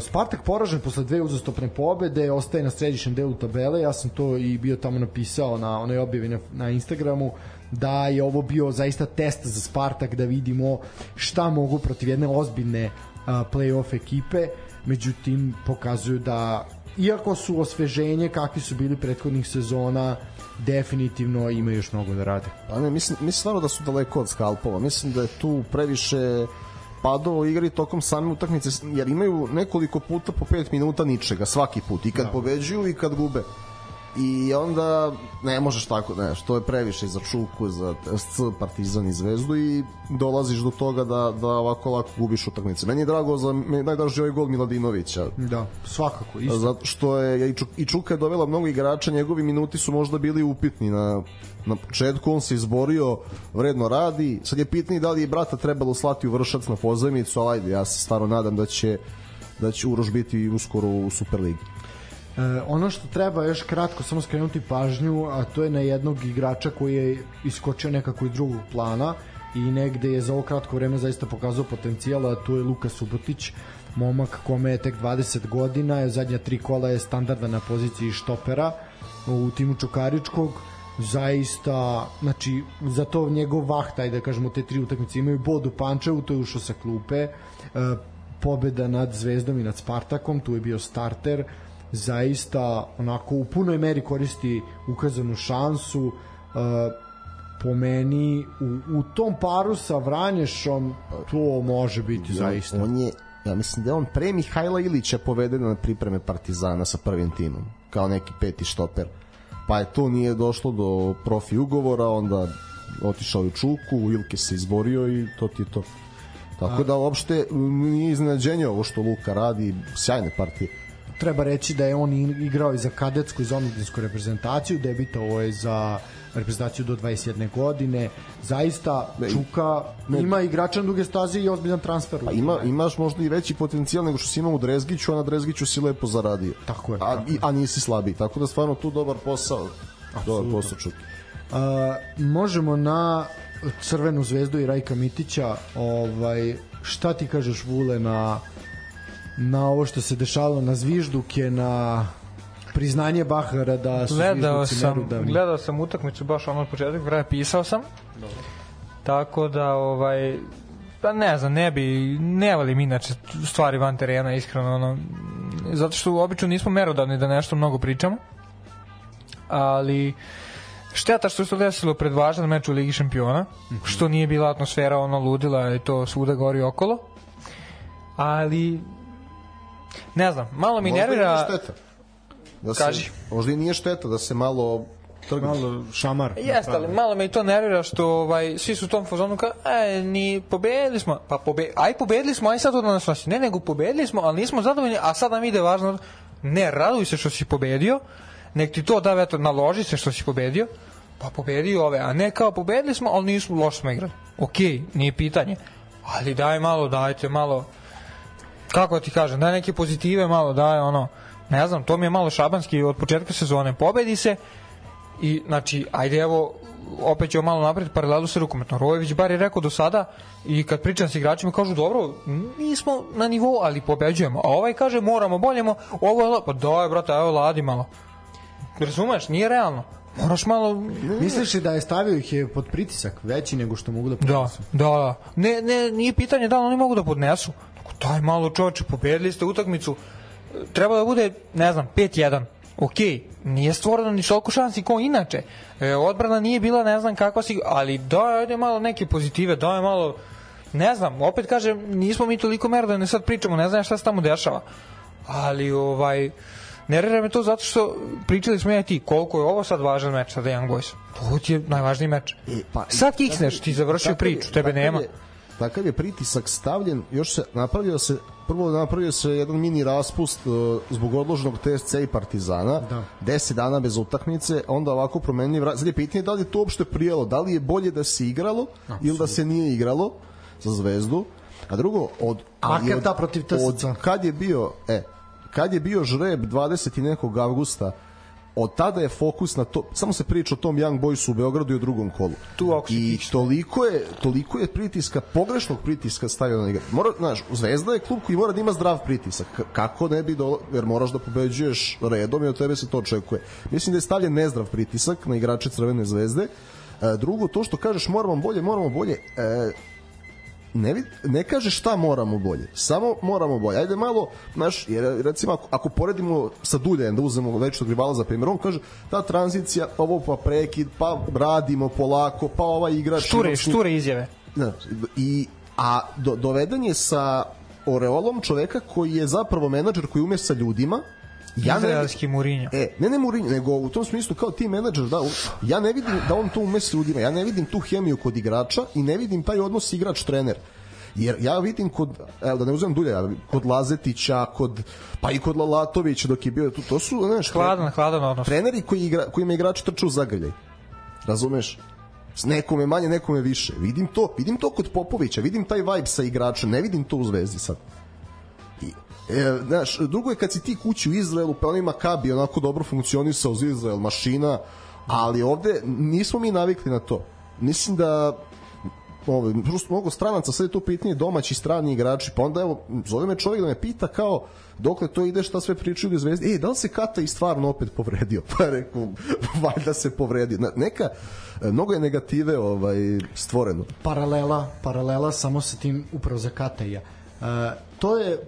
Spartak poražen posle dve uzastopne pobede, ostaje na središnjem delu tabele, ja sam to i bio tamo napisao na onoj objavi na, na Instagramu, da je ovo bio zaista test za Spartak da vidimo šta mogu protiv jedne ozbiljne play-off ekipe, međutim pokazuju da iako su osveženje kakvi su bili prethodnih sezona definitivno ima još mnogo da rade. A ne, mislim, mislim stvarno da su daleko od skalpova. Mislim da je tu previše padova u igri tokom same utakmice, jer imaju nekoliko puta po 5 minuta ničega, svaki put. I kad da. pobeđuju i kad gube. I onda ne možeš tako, ne, što je previše za Čuku, za SC, Partizan i Zvezdu i dolaziš do toga da, da ovako lako gubiš utakmice. Meni je drago za, najdraži ovaj gol Miladinovića, Da, svakako, isto. zato što je i Čuk- i Čuka je dovela mnogo igrača, njegovi minuti su možda bili upitni na na početku on se izborio, vredno radi. Sad je pitanje da li je brata trebalo slati u Vršac na pozajmicu, ali ajde, ja se stvarno nadam da će da će Uroš biti uskoro u Superligi. E, ono što treba još kratko samo skrenuti pažnju, a to je na jednog igrača koji je iskočio nekako iz drugog plana i negde je za ovo kratko vreme zaista pokazao potencijal, a to je Luka Subotić, momak kome je tek 20 godina, je zadnja tri kola je standarda na poziciji štopera u timu Čukaričkog, zaista, znači, za to njegov vahta, ajde da kažemo, te tri utakmice imaju bod u Pančevu, to je ušao sa klupe, e, pobeda nad Zvezdom i nad Spartakom, tu je bio starter, zaista onako u punoj meri koristi ukazanu šansu, e, po meni u, u tom paru sa Vranješom to može biti zaista. On je, ja mislim da je on pre Mihajla Ilića poveden na pripreme Partizana sa prvim timom, kao neki peti štoper. Pa je to nije došlo do profi ugovora, onda otišao u Čuku, Ilke se izborio i to ti je to. Tako da uopšte nije iznenađenje ovo što Luka radi, sjajne partije. Treba reći da je on igrao i za kadetsku i za omladinsku reprezentaciju, debitovao je za reprezentaciju do 21 godine. Zaista Čuka ima igrača na duge staze i ozbiljan transfer. Pa ima, imaš možda i veći potencijal nego što si imao u Drezgiću, a na Drezgiću si lepo zaradio. Tako je, A, tako i, a nisi slabiji, tako da stvarno tu dobar posao. Dobar posao Čuki. A, možemo na Crvenu zvezdu i Rajka Mitića ovaj, šta ti kažeš Vule na na ovo što se dešavalo na zvižduke na priznanje Bahara da su Gledao sam, merudavni. gledao sam utakmicu baš ono od početka kraja, pisao sam. Tako da, ovaj, pa ne znam, ne bi, ne volim inače stvari van terena, iskreno, ono, zato što obično nismo merodavni da nešto mnogo pričamo, ali šteta što se desilo pred važan meč u Ligi šampiona, što nije bila atmosfera ono ludila i to svuda gori okolo, ali ne znam, malo mi Možda nervira... nije šteta. Da se, Kaži. Možda i nije šteta da se malo trgnu. malo šamar. Jeste, ali malo me i to nervira što ovaj, svi su u tom fazonu kao, e, ni pobedili smo, pa pobe, aj pobedili smo, aj sad to da nas nosi. Ne, nego pobedili smo, ali nismo zadovoljni, a sad nam ide važno, ne, raduj se što si pobedio, nek ti to da, eto, naloži se što si pobedio, pa pobedi ove, a ne kao pobedili smo, ali nismo, loše smo igrali. Okej, nije pitanje, ali daj malo, dajte malo, kako ti kažem, daj neke pozitive malo, daj ono, ne znam, to mi je malo šabanski od početka sezone, pobedi se i znači, ajde evo, opet ćemo malo napred paralelu sa rukometnom. Rojević bar je rekao do sada i kad pričam sa igračima kažu dobro, nismo na nivou, ali pobeđujemo. A ovaj kaže moramo, boljemo, ovo je, pa daj brate, evo ladi malo. Razumeš, nije realno. Moraš malo Misliš li da je stavio ih je pod pritisak veći nego što mogu da Da, podnesu? da, da. Ne, ne, nije pitanje da li oni mogu da podnesu. Daj malo čoveče, pobedili ste utakmicu. Treba da bude, ne znam, 5-1. Ok, nije stvoreno ni toliko šansi kao inače. E, odbrana nije bila ne znam kakva si, ali daj, ajde malo neke pozitive, daj malo, ne znam, opet kažem, nismo mi toliko mera da ne sad pričamo, ne znam šta se tamo dešava. Ali, ovaj, nervira me to zato što pričali smo ja ti koliko je ovo sad važan meč sa The Young Boys. Ovo ti je najvažniji meč. E, pa, Sad kiksneš, ti završio priču, tebe nema. Je, takav je pritisak stavljen, još se napravio se prvo napravio se jedan mini raspust uh, zbog odloženog TSC i Partizana, Da. 10 dana bez utakmice, onda ovako promenili vrat. Sad je pitanje da li je to uopšte prijelo, da li je bolje da se igralo ili da se nije igralo za Zvezdu. A drugo, od, ali Akata protiv TSC. Od kad je bio, e, kad je bio žreb 20. i nekog avgusta, od tada je fokus na to, samo se priča o tom Young Boysu u Beogradu i u drugom kolu. Tu I toliko je, toliko je pritiska, pogrešnog pritiska stavio na igra. Mora, znaš, Zvezda je klub koji mora da ima zdrav pritisak. Kako ne bi do, jer moraš da pobeđuješ redom i od tebe se to očekuje. Mislim da je stavljen nezdrav pritisak na igrače Crvene zvezde. E, drugo, to što kažeš moramo bolje, moramo bolje, e, ne, vid, ne kaže šta moramo bolje, samo moramo bolje. Ajde malo, znaš, jer recimo ako, ako poredimo sa Duljem, da uzmemo večnog rivala za primjer, on kaže ta tranzicija, ovo pa prekid, pa radimo polako, pa ovaj igrač... Šture, ima- šture izjave. Znaš, i, a do, doveden je sa oreolom čoveka koji je zapravo menadžer koji ume sa ljudima Ja ne, Izraelski Mourinho. E, ne ne Mourinho, nego u tom smislu kao tim menadžer, da, ja ne vidim da on to ume s ljudima, ja ne vidim tu hemiju kod igrača i ne vidim taj odnos igrač-trener. Jer ja vidim kod, evo da ne uzmem dulje, kod Lazetića, kod, pa i kod Lalatovića dok je bio tu, to su, znaš, Hladan, hladan odnos. treneri koji igra, kojima igrači trče u zagrljaj. Razumeš? S nekome manje, nekome više. Vidim to, vidim to kod Popovića, vidim taj vibe sa igračem, ne vidim to u Zvezdi sad. I, e, znaš, drugo je kad si ti kući u Izraelu, pa onima Kabi onako dobro funkcionisao uz Izrael, mašina, ali ovde nismo mi navikli na to. Mislim da ovo, prosto mnogo stranaca, je to pitanje domaći strani igrači, pa onda evo, zove me čovjek da me pita kao dokle to ide, šta sve pričaju u Zvezdi, e, da li se Kata i stvarno opet povredio? Pa rekao, valjda se povredio. Neka, e, mnogo je negative ovaj, stvoreno. paralela, paralela samo sa tim upravo za Kataja. Uh, to je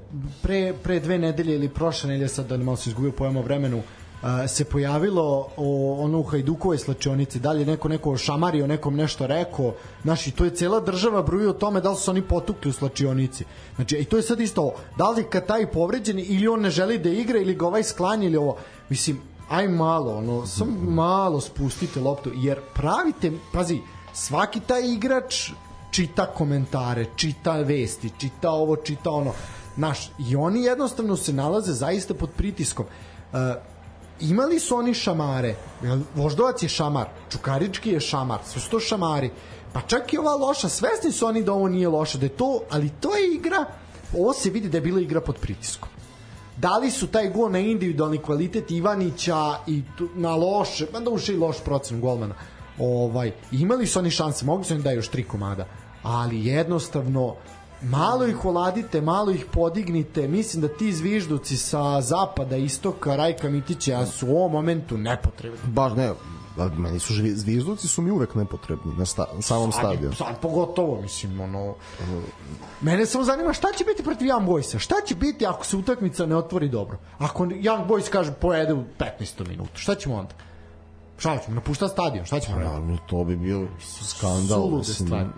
pre, pre dve nedelje ili prošle nedelje, sad da ne malo se izgubio pojam o vremenu, uh, se pojavilo o, ono u Hajdukovoj slačionici, da li je neko neko šamario, nekom nešto rekao, znaš, i to je cela država bruji o tome da li su oni potukli u slačionici. Znači, i to je sad isto, da li kad taj povređen ili on ne želi da igra ili ga ovaj sklanja ili ovo, mislim, aj malo, ono, samo malo spustite loptu, jer pravite, pazi, svaki taj igrač čita komentare, čita vesti, čita ovo, čita ono. Znaš, i oni jednostavno se nalaze zaista pod pritiskom. Uh, imali su oni šamare, Voždovac je šamar, Čukarički je šamar, sve su to šamari. Pa čak i ova loša, svesni su oni da ovo nije loše, da je to, ali to je igra, ovo se vidi da je bila igra pod pritiskom da li su taj gol na individualni kvalitet Ivanića i na loše, pa da uše i loš procen golmana. Ovaj, imali su oni šanse, mogli su oni da još tri komada, ali jednostavno malo ih oladite, malo ih podignite, mislim da ti zvižduci sa zapada, istoka, Rajka Mitića su u ovom momentu nepotrebni. Baš ne, meni su zvizduci su mi uvek nepotrebni na, sta, samom stadionu. Sad pogotovo, mislim, ono... Mene samo zanima šta će biti protiv Young Boysa? Šta će biti ako se utakmica ne otvori dobro? Ako Young Boys kaže pojede u 15. minutu, šta ćemo onda? Šta ćemo? Napušta stadion, šta ćemo? raditi? Naravno, to bi bio skandal. Sulude stvari.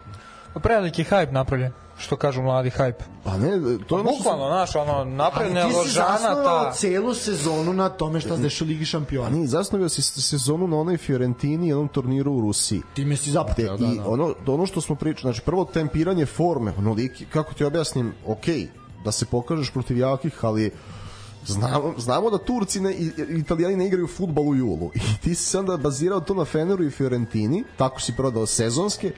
Pa Preveliki hype napravljen, što kažu mladi hype. Pa ne, to je Bukvalno, znaš, ono, napravljena Ali ti si ložana zasnovao ta... celu sezonu na tome šta se dešava Ligi šampiona. Nije, zasnovio si sezonu na onoj Fiorentini i onom turniru u Rusiji. Time si Te, započeo, da, I da. ono, ono što smo pričali, znači prvo tempiranje forme, ono lik, kako ti objasnim, ok, da se pokažeš protiv jakih, ali znamo, znamo da Turci ne, i i Italijani ne igraju futbal u julu i ti si se onda bazirao to na Feneru i Fiorentini, tako si prodao sezonske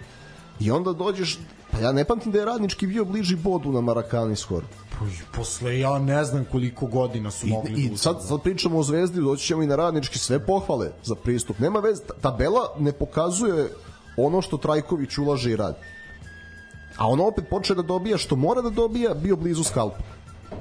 i onda dođeš, pa ja ne pamtim da je radnički bio bliži bodu na Marakani skoro. Pa, Posle ja ne znam koliko godina su I, mogli i da sad, sad pričamo o Zvezdi, doći ćemo i na radnički, sve pohvale za pristup. Nema veze, ta- tabela ne pokazuje ono što Trajković ulaže i radi. A ono opet počne da dobija što mora da dobija, bio blizu skalpa.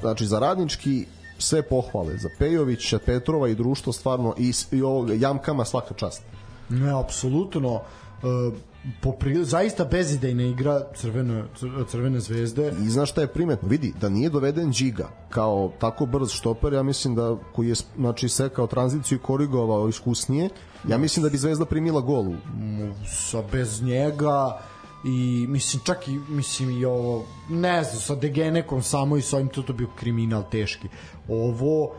Znači, za radnički sve pohvale. Za Pejovića, Petrova i društvo stvarno i, i ovog Jamkama svaka čast. Ne, apsolutno. Uh, popri, zaista bezidejna igra crvene, cr- crvene zvezde. I znaš šta je primetno? Vidi, da nije doveden Džiga kao tako brz štoper, ja mislim da koji je znači, sekao tranziciju i korigovao iskusnije, ja mislim da bi Zvezda primila gol sa bez njega i mislim čak i mislim i ovo ne znam sa Degenekom samo i sa ovim to, to bio kriminal teški ovo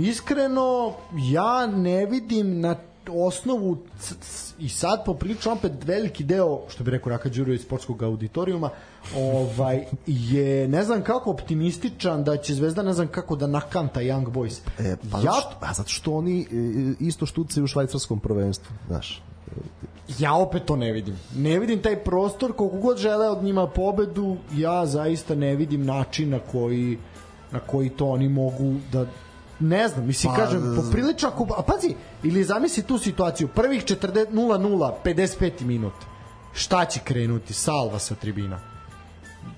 iskreno ja ne vidim na osnovu c- c- i sad poprilično opet veliki deo što bi rekao Raka Đurović iz sportskog auditorijuma ovaj je ne znam kako optimističan da će Zvezda ne znam kako da nakanta Young Boys E, pa ja zato što, a zato što oni e, isto štucaju u švajcarskom prvenstvu, znaš. Ja opet to ne vidim. Ne vidim taj prostor, koliko god žele od njima pobedu, ja zaista ne vidim način na koji, na koji to oni mogu da ne znam, mislim, Pa, kažem, poprilično ako, a pazi, ili zamisli tu situaciju, prvih 40, 0-0, 55 minut, šta će krenuti, salva sa tribina,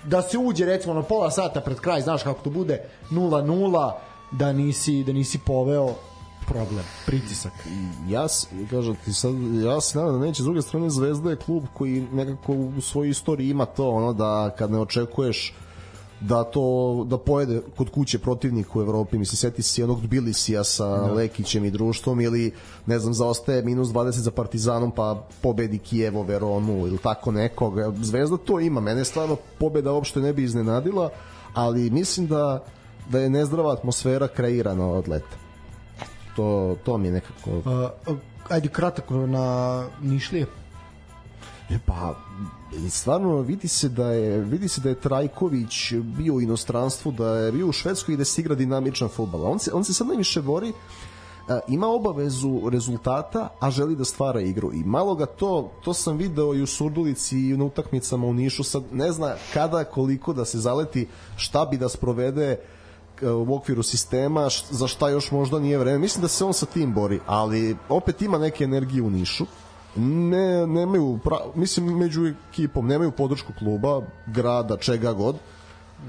da se uđe recimo na pola sata pred kraj, znaš kako to bude, 0-0, da nisi, da nisi poveo problem, pritisak. Ja, kažem ti sad, ja se nadam da neće, s druge strane Zvezda je klub koji nekako u svojoj istoriji ima to, ono da kad ne očekuješ da to da pojede kod kuće protivnik u Evropi mislim seti se onog Tbilisija sa no. Lekićem i društvom ili ne znam zaostaje minus 20 za Partizanom pa pobedi Kijevo Veronu ili tako nekog Zvezda to ima mene stvarno pobeda uopšte ne bi iznenadila ali mislim da da je nezdrava atmosfera kreirana od leta to, to mi je nekako... Uh, ajde kratko na Nišlije. E pa, stvarno vidi se da je vidi se da je Trajković bio u inostranstvu, da je bio u Švedskoj i da se igra dinamičan fudbal. On se on se sad najviše bori ima obavezu rezultata, a želi da stvara igru. I malo ga to, to sam video i u Surdulici i na utakmicama u Nišu, sad ne zna kada, koliko da se zaleti, šta bi da sprovede u okviru sistema, za šta još možda nije vreme. Mislim da se on sa tim bori, ali opet ima neke energije u Nišu ne, nemaju, pra, mislim, među ekipom, nemaju podršku kluba, grada, čega god,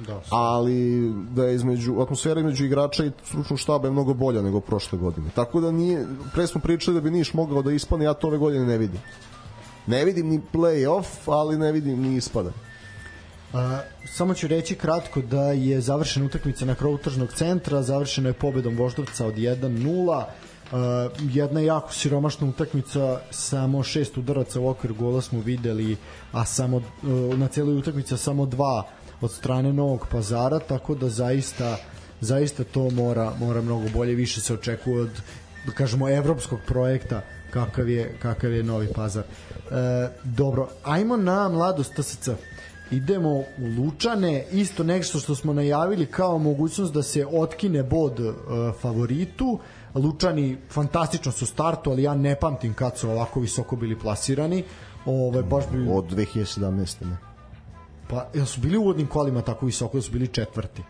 da, ali da je između, atmosfera između igrača i stručnog štaba je mnogo bolja nego prošle godine. Tako da nije, pre smo pričali da bi Niš mogao da ispane, ja to ove godine ne vidim. Ne vidim ni play-off, ali ne vidim ni ispada. A, samo ću reći kratko da je završena utakmica na krovu tržnog centra, završena je pobedom Voždovca od 1-0 Uh, jedna jako siromašna utakmica, samo šest udaraca u okvir gola smo videli, a samo uh, na celoj utakmici samo dva od strane Novog Pazara, tako da zaista zaista to mora mora mnogo bolje više se očekuje od da kažemo evropskog projekta kakav je kakav je Novi Pazar. E, dobro, ajmo na mladost TSC. Idemo u Lučane, isto nešto što smo najavili kao mogućnost da se otkine bod e, favoritu. Lučani fantastično su startu, ali ja ne pamtim kad su ovako visoko bili plasirani. Ove, baš bi... Od 2017. Ne. Pa, jel su bili u uvodnim kolima tako visoko da su bili četvrti?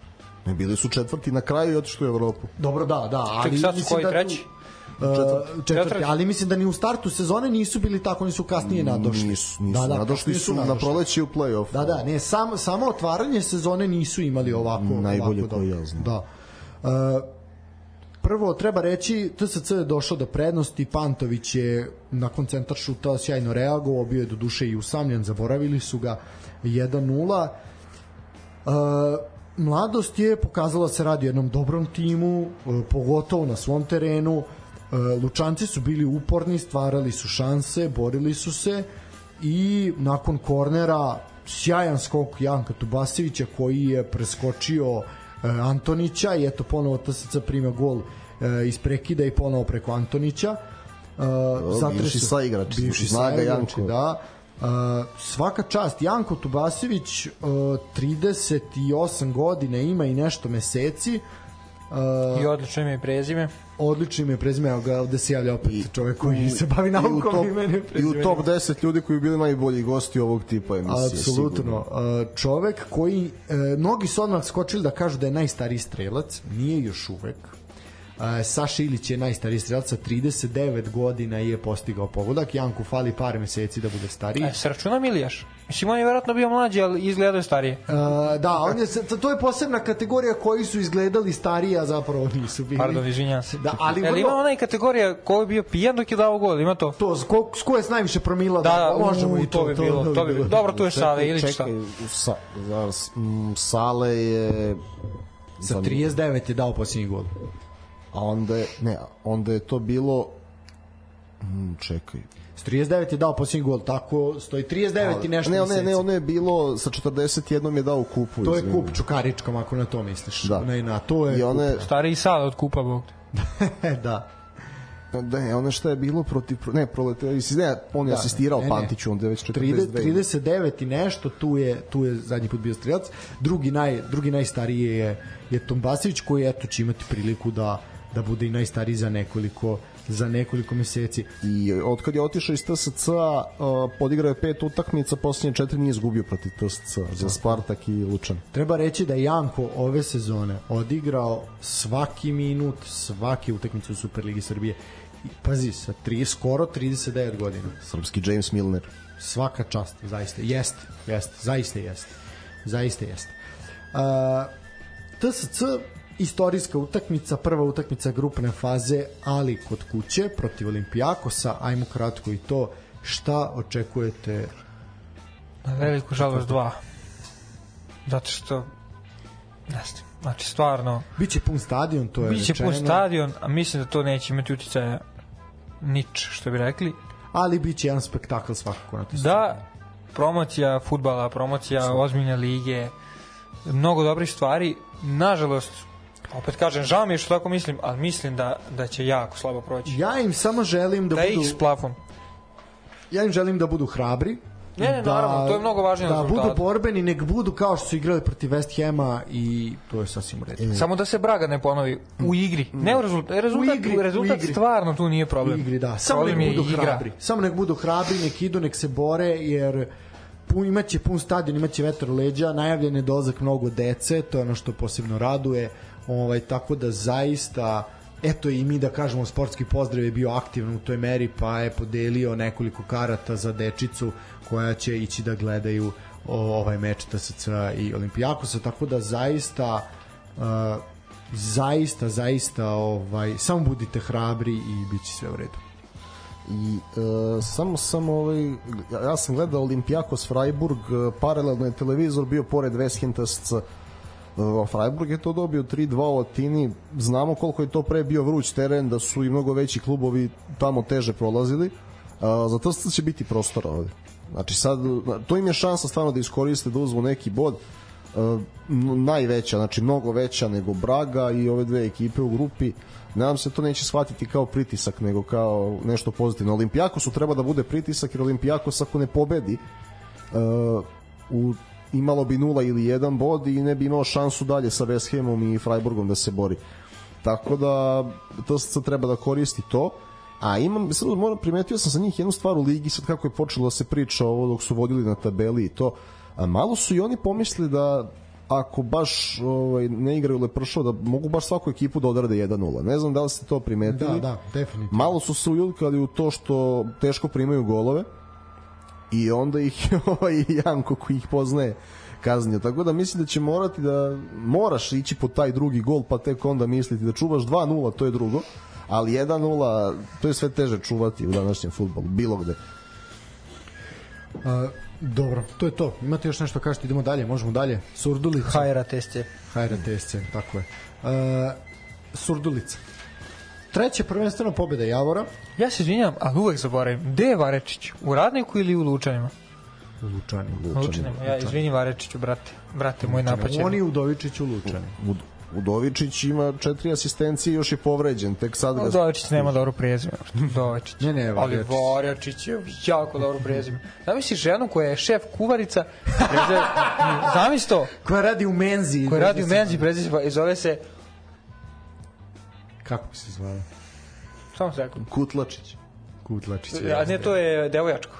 Ne, bili su četvrti na kraju i otišli u Evropu. Dobro, da, da. Ali Ček, sad su koji da, treći? Uh, četvrti, ali mislim da ni u startu sezone nisu bili tako, oni su kasnije nadošli. Nisu, nisu, da, da, nadošli su nadošli. na proleće u play-off. Da, da, ne, sam, samo otvaranje sezone nisu imali ovako. Najbolje ovako, koji ja znam. Da. Uh, prvo treba reći TSC je došao do prednosti Pantović je nakon centar šuta sjajno reagovao bio je do duše i usamljen zaboravili su ga 1-0 uh, mladost je pokazala da se radi o jednom dobrom timu uh, pogotovo na svom terenu Lučanci su bili uporni stvarali su šanse borili su se i nakon kornera sjajan skok Janka Tubasevića koji je preskočio E, Antonića i eto ponovo TSC prima gol e, iz prekida i ponovo preko Antonića. Uh, bivši sa igrač, bivši Snaga Janko. Da. Uh, svaka čast Janko Tubasević uh, 38 godina ima i nešto meseci Uh, I odlično ime i prezime. Odlično ime i prezime, evo ga ovde se javlja opet I, čovek koji se bavi naukom i, imene i u top 10 ljudi koji bili najbolji gosti ovog tipa emisije. Apsolutno. Uh, čovek koji, uh, mnogi su odmah skočili da kažu da je najstariji strelac, nije još uvek. Uh, Saša Ilić je najstariji strelac sa 39 godina i je postigao pogodak. Janku fali par meseci da bude stariji. E, se računa Milijaš? Mislim, on je verovatno bio mlađi, ali izgledao starije. Uh, da, on je, to je posebna kategorija koji su izgledali stariji, a zapravo nisu bili. Pardon, izvinjam se. Da, ali vrlo... ima onaj kategorija ko je bio pijan dok je dao gol, ima to? To, s ko, s ko je s najviše promila, da, da, da možemo i to. To bi bilo, to, to bi bilo. Dobro, tu je Sale, ili šta? Čekaj, sa, Sale je... Sa 39 je dao posljednji gol. A onda je, ne, onda je to bilo... Hmm, čekaj, 39 je dao posljednji gol, tako stoji 39 i nešto ne, ne, ne, ono je bilo sa 41 je dao kupu. To je kup Čukaričkom, ako na to misliš. Da. Ne, na to je I one... Stari sad od kupa, bog. da. Da, ono što je bilo protiv ne proletari, ne, on je da, asistirao ne, Pantiću, onda je već 42. 39 i nešto, tu je tu je zadnji put bio strelac. Drugi naj drugi najstariji je je Tombasić koji eto će imati priliku da da bude i najstariji za nekoliko za nekoliko meseci. I od kad je otišao iz TSC-a, uh, podigrao je pet utakmica, posljednje četiri nije izgubio protiv TSC za Spartak i Lučan. Treba reći da Janko ove sezone odigrao svaki minut, svake utakmice u Superligi Srbije. I, pazi, sa tri, skoro 39 godina. Srpski James Milner. Svaka čast, zaista. Jeste, jeste, zaista jeste. Zaista jeste. Uh, TSC istorijska utakmica, prva utakmica grupne faze, ali kod kuće protiv Olimpijakosa, ajmo kratko i to, šta očekujete? Na veliku žalost dva. Zato što ne znam, znači stvarno biće pun stadion, to je biće rečeno. pun stadion, a mislim da to neće imati uticaja nič, što bi rekli. Ali biće jedan spektakl svakako na Da, promocija futbala, promocija ozbiljne lige, mnogo dobrih stvari. Nažalost, Opet kažem, žao mi je što tako mislim, ali mislim da, da će jako slabo proći. Ja im samo želim da, Da budu... X plafon. Ja im želim da budu hrabri. Ne, ne, naravno, to je mnogo važnije Da od budu borbeni, nek budu kao što su igrali protiv West Hama i to je sasvim u redu. Samo da se Braga ne ponovi u igri. Ne u rezultat. Rezultat, U igri, u rezultat igri. stvarno tu nije U problem. igri, da. Samo Problem nek budu igra. hrabri. Samo nek budu hrabri, nek idu, nek se bore, jer pun, imaće pun stadion, imaće vetar u leđa, najavljen je dolazak mnogo dece, to je ono što posebno raduje, ovaj, tako da zaista eto i mi da kažemo sportski pozdrav je bio aktivan u toj meri pa je podelio nekoliko karata za dečicu koja će ići da gledaju ovaj meč TSC i Olimpijakosa tako da zaista uh, zaista zaista ovaj samo budite hrabri i biće sve u redu. I e, samo sam ovaj ja sam gledao Olimpijakos Freiburg e, paralelno je televizor bio pored West Freiburg je to dobio 3-2 u Atini znamo koliko je to pre bio vruć teren da su i mnogo veći klubovi tamo teže prolazili. A, za TSC će biti prostora ovde. Znači sad to im je šansa stvarno da iskoriste da uzmu neki bod n- najveća, znači mnogo veća nego Braga i ove dve ekipe u grupi. Nadam se to neće shvatiti kao pritisak nego kao nešto pozitivno. Olimpijakosu treba da bude pritisak jer Olimpijakos ako ne pobedi uh, u imalo bi nula ili jedan bod i ne bi imao šansu dalje sa West Hamom i Freiburgom da se bori. Tako da to sad treba da koristi to. A imam, sad moram, primetio sam sa njih jednu stvar u ligi sad kako je počelo da se priča ovo dok su vodili na tabeli i to a malo su i oni pomislili da ako baš ovaj, ne igraju Lepršao da mogu baš svaku ekipu da odrade 1-0 ne znam da li ste to primetili. Da da definitivno. Malo su se uljulkali u to što teško primaju golove i onda ih ovaj Janko koji ih poznaje kaznio. Tako da mislim da će morati da moraš ići po taj drugi gol pa tek onda misliti da čuvaš 2-0, to je drugo. Ali 1-0, to je sve teže čuvati u današnjem futbolu, bilo gde. A, dobro, to je to. Imate još nešto kažete, idemo dalje, možemo dalje. Surdulica. Hajra teste. Hajra TSC, tako je. Uh, Surdulica. Treća prvenstvena pobjeda Javora Ja se izvinjam, ali uvek zaboravim. Gde je Varečić? U Radniku ili u Lučanima? u Lučani. U Lučanima. Ja izvini Varečiću, brate. Brate moj napaćen. Oni Udovičić u Lučani. Ud Udovičić ima četiri asistencije i još je povređen. Tek sad ga... Udovičić nema dobro prezime. Udovičić. Ne, ne, Ali Varjačić. Varjačić je jako dobro prezime. Zamisli ženu koja je šef kuvarica, prezime, zamisli to, Koja radi u menzi. koja radi u menzi prezime i zove se, Kako bi se zvala? samo sekund, Kutlačić. Kutlačić. a ne, to je devojačko.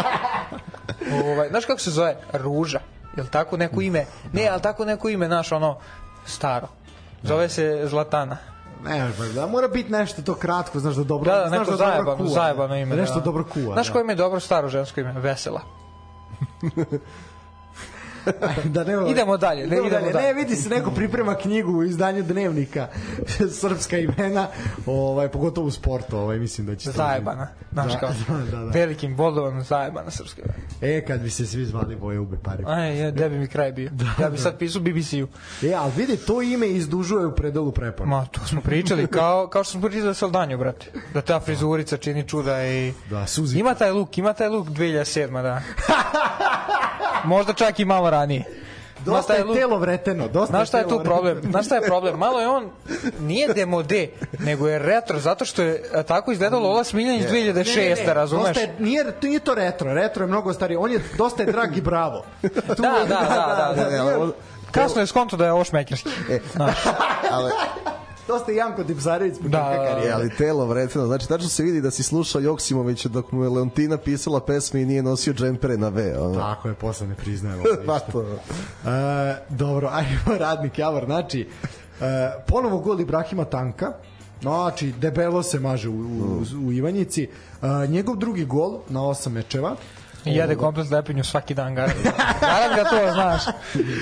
ovaj, znaš kako se zove? Ruža. Jel tako neko ime? Ne, ali tako neko ime, naš ono, staro. Zove se Zlatana. Ne, pa da mora biti nešto to kratko, znaš da dobro, Da, da, znaš da dobro zajebano, kuva. zajebano ime. Da nešto da. dobro kuva. Znaš da. koje ime je dobro staro žensko ime? Vesela. da ne, Idemo dalje, ne, idemo dalje. Ne, vidi se neko priprema knjigu u izdanju dnevnika srpska imena, ovaj pogotovo u sportu, ovaj mislim da će Zajebana. Znaš Da, kao, da, da, da. velikim boldovan zajebana srpska. E, kad bi se svi zvali boje ube pare. Aj, je, gde bi mi kraj bio? ja bi sad pisao BBC-u. E, ali vidi, to ime izdužuje u predelu prepona. Ma, to smo pričali, kao, kao što smo pričali za Saldanju, brate. Da ta frizurica čini čuda i... Da, suzi. Ima taj luk, ima taj luk 2007. da. Možda čak i malo ranije. Dosta je telo vreteno, dosta Znaš šta je tu problem? Znaš šta je problem? Malo je on, nije demode, nego je retro, zato što je a, tako izgledalo Lola Smiljanić 2006. Ne, ne, ne, razumeš? dosta je, nije, nije to retro, retro je mnogo stariji. On je dosta je drag i bravo. Da, da, da, da, da. E, skonto da je ovo šmekerski. Znaš, ali, Dosta je Janko Dipsarević početka Da, da, da. E, karijere. ali telo vreteno, znači tačno se vidi da si slušao Joksimovića dok mu je Leontina pisala pesme i nije nosio džempere na V. Ono. Tako je, posle ne priznajem. Pa to. E, dobro, ajmo radnik Javor, znači e, ponovo gol Ibrahima Tanka znači debelo se maže u, u, u Ivanjici e, njegov drugi gol na osam mečeva I jede komplet lepinju svaki dan, garan. Garan ga to, znaš.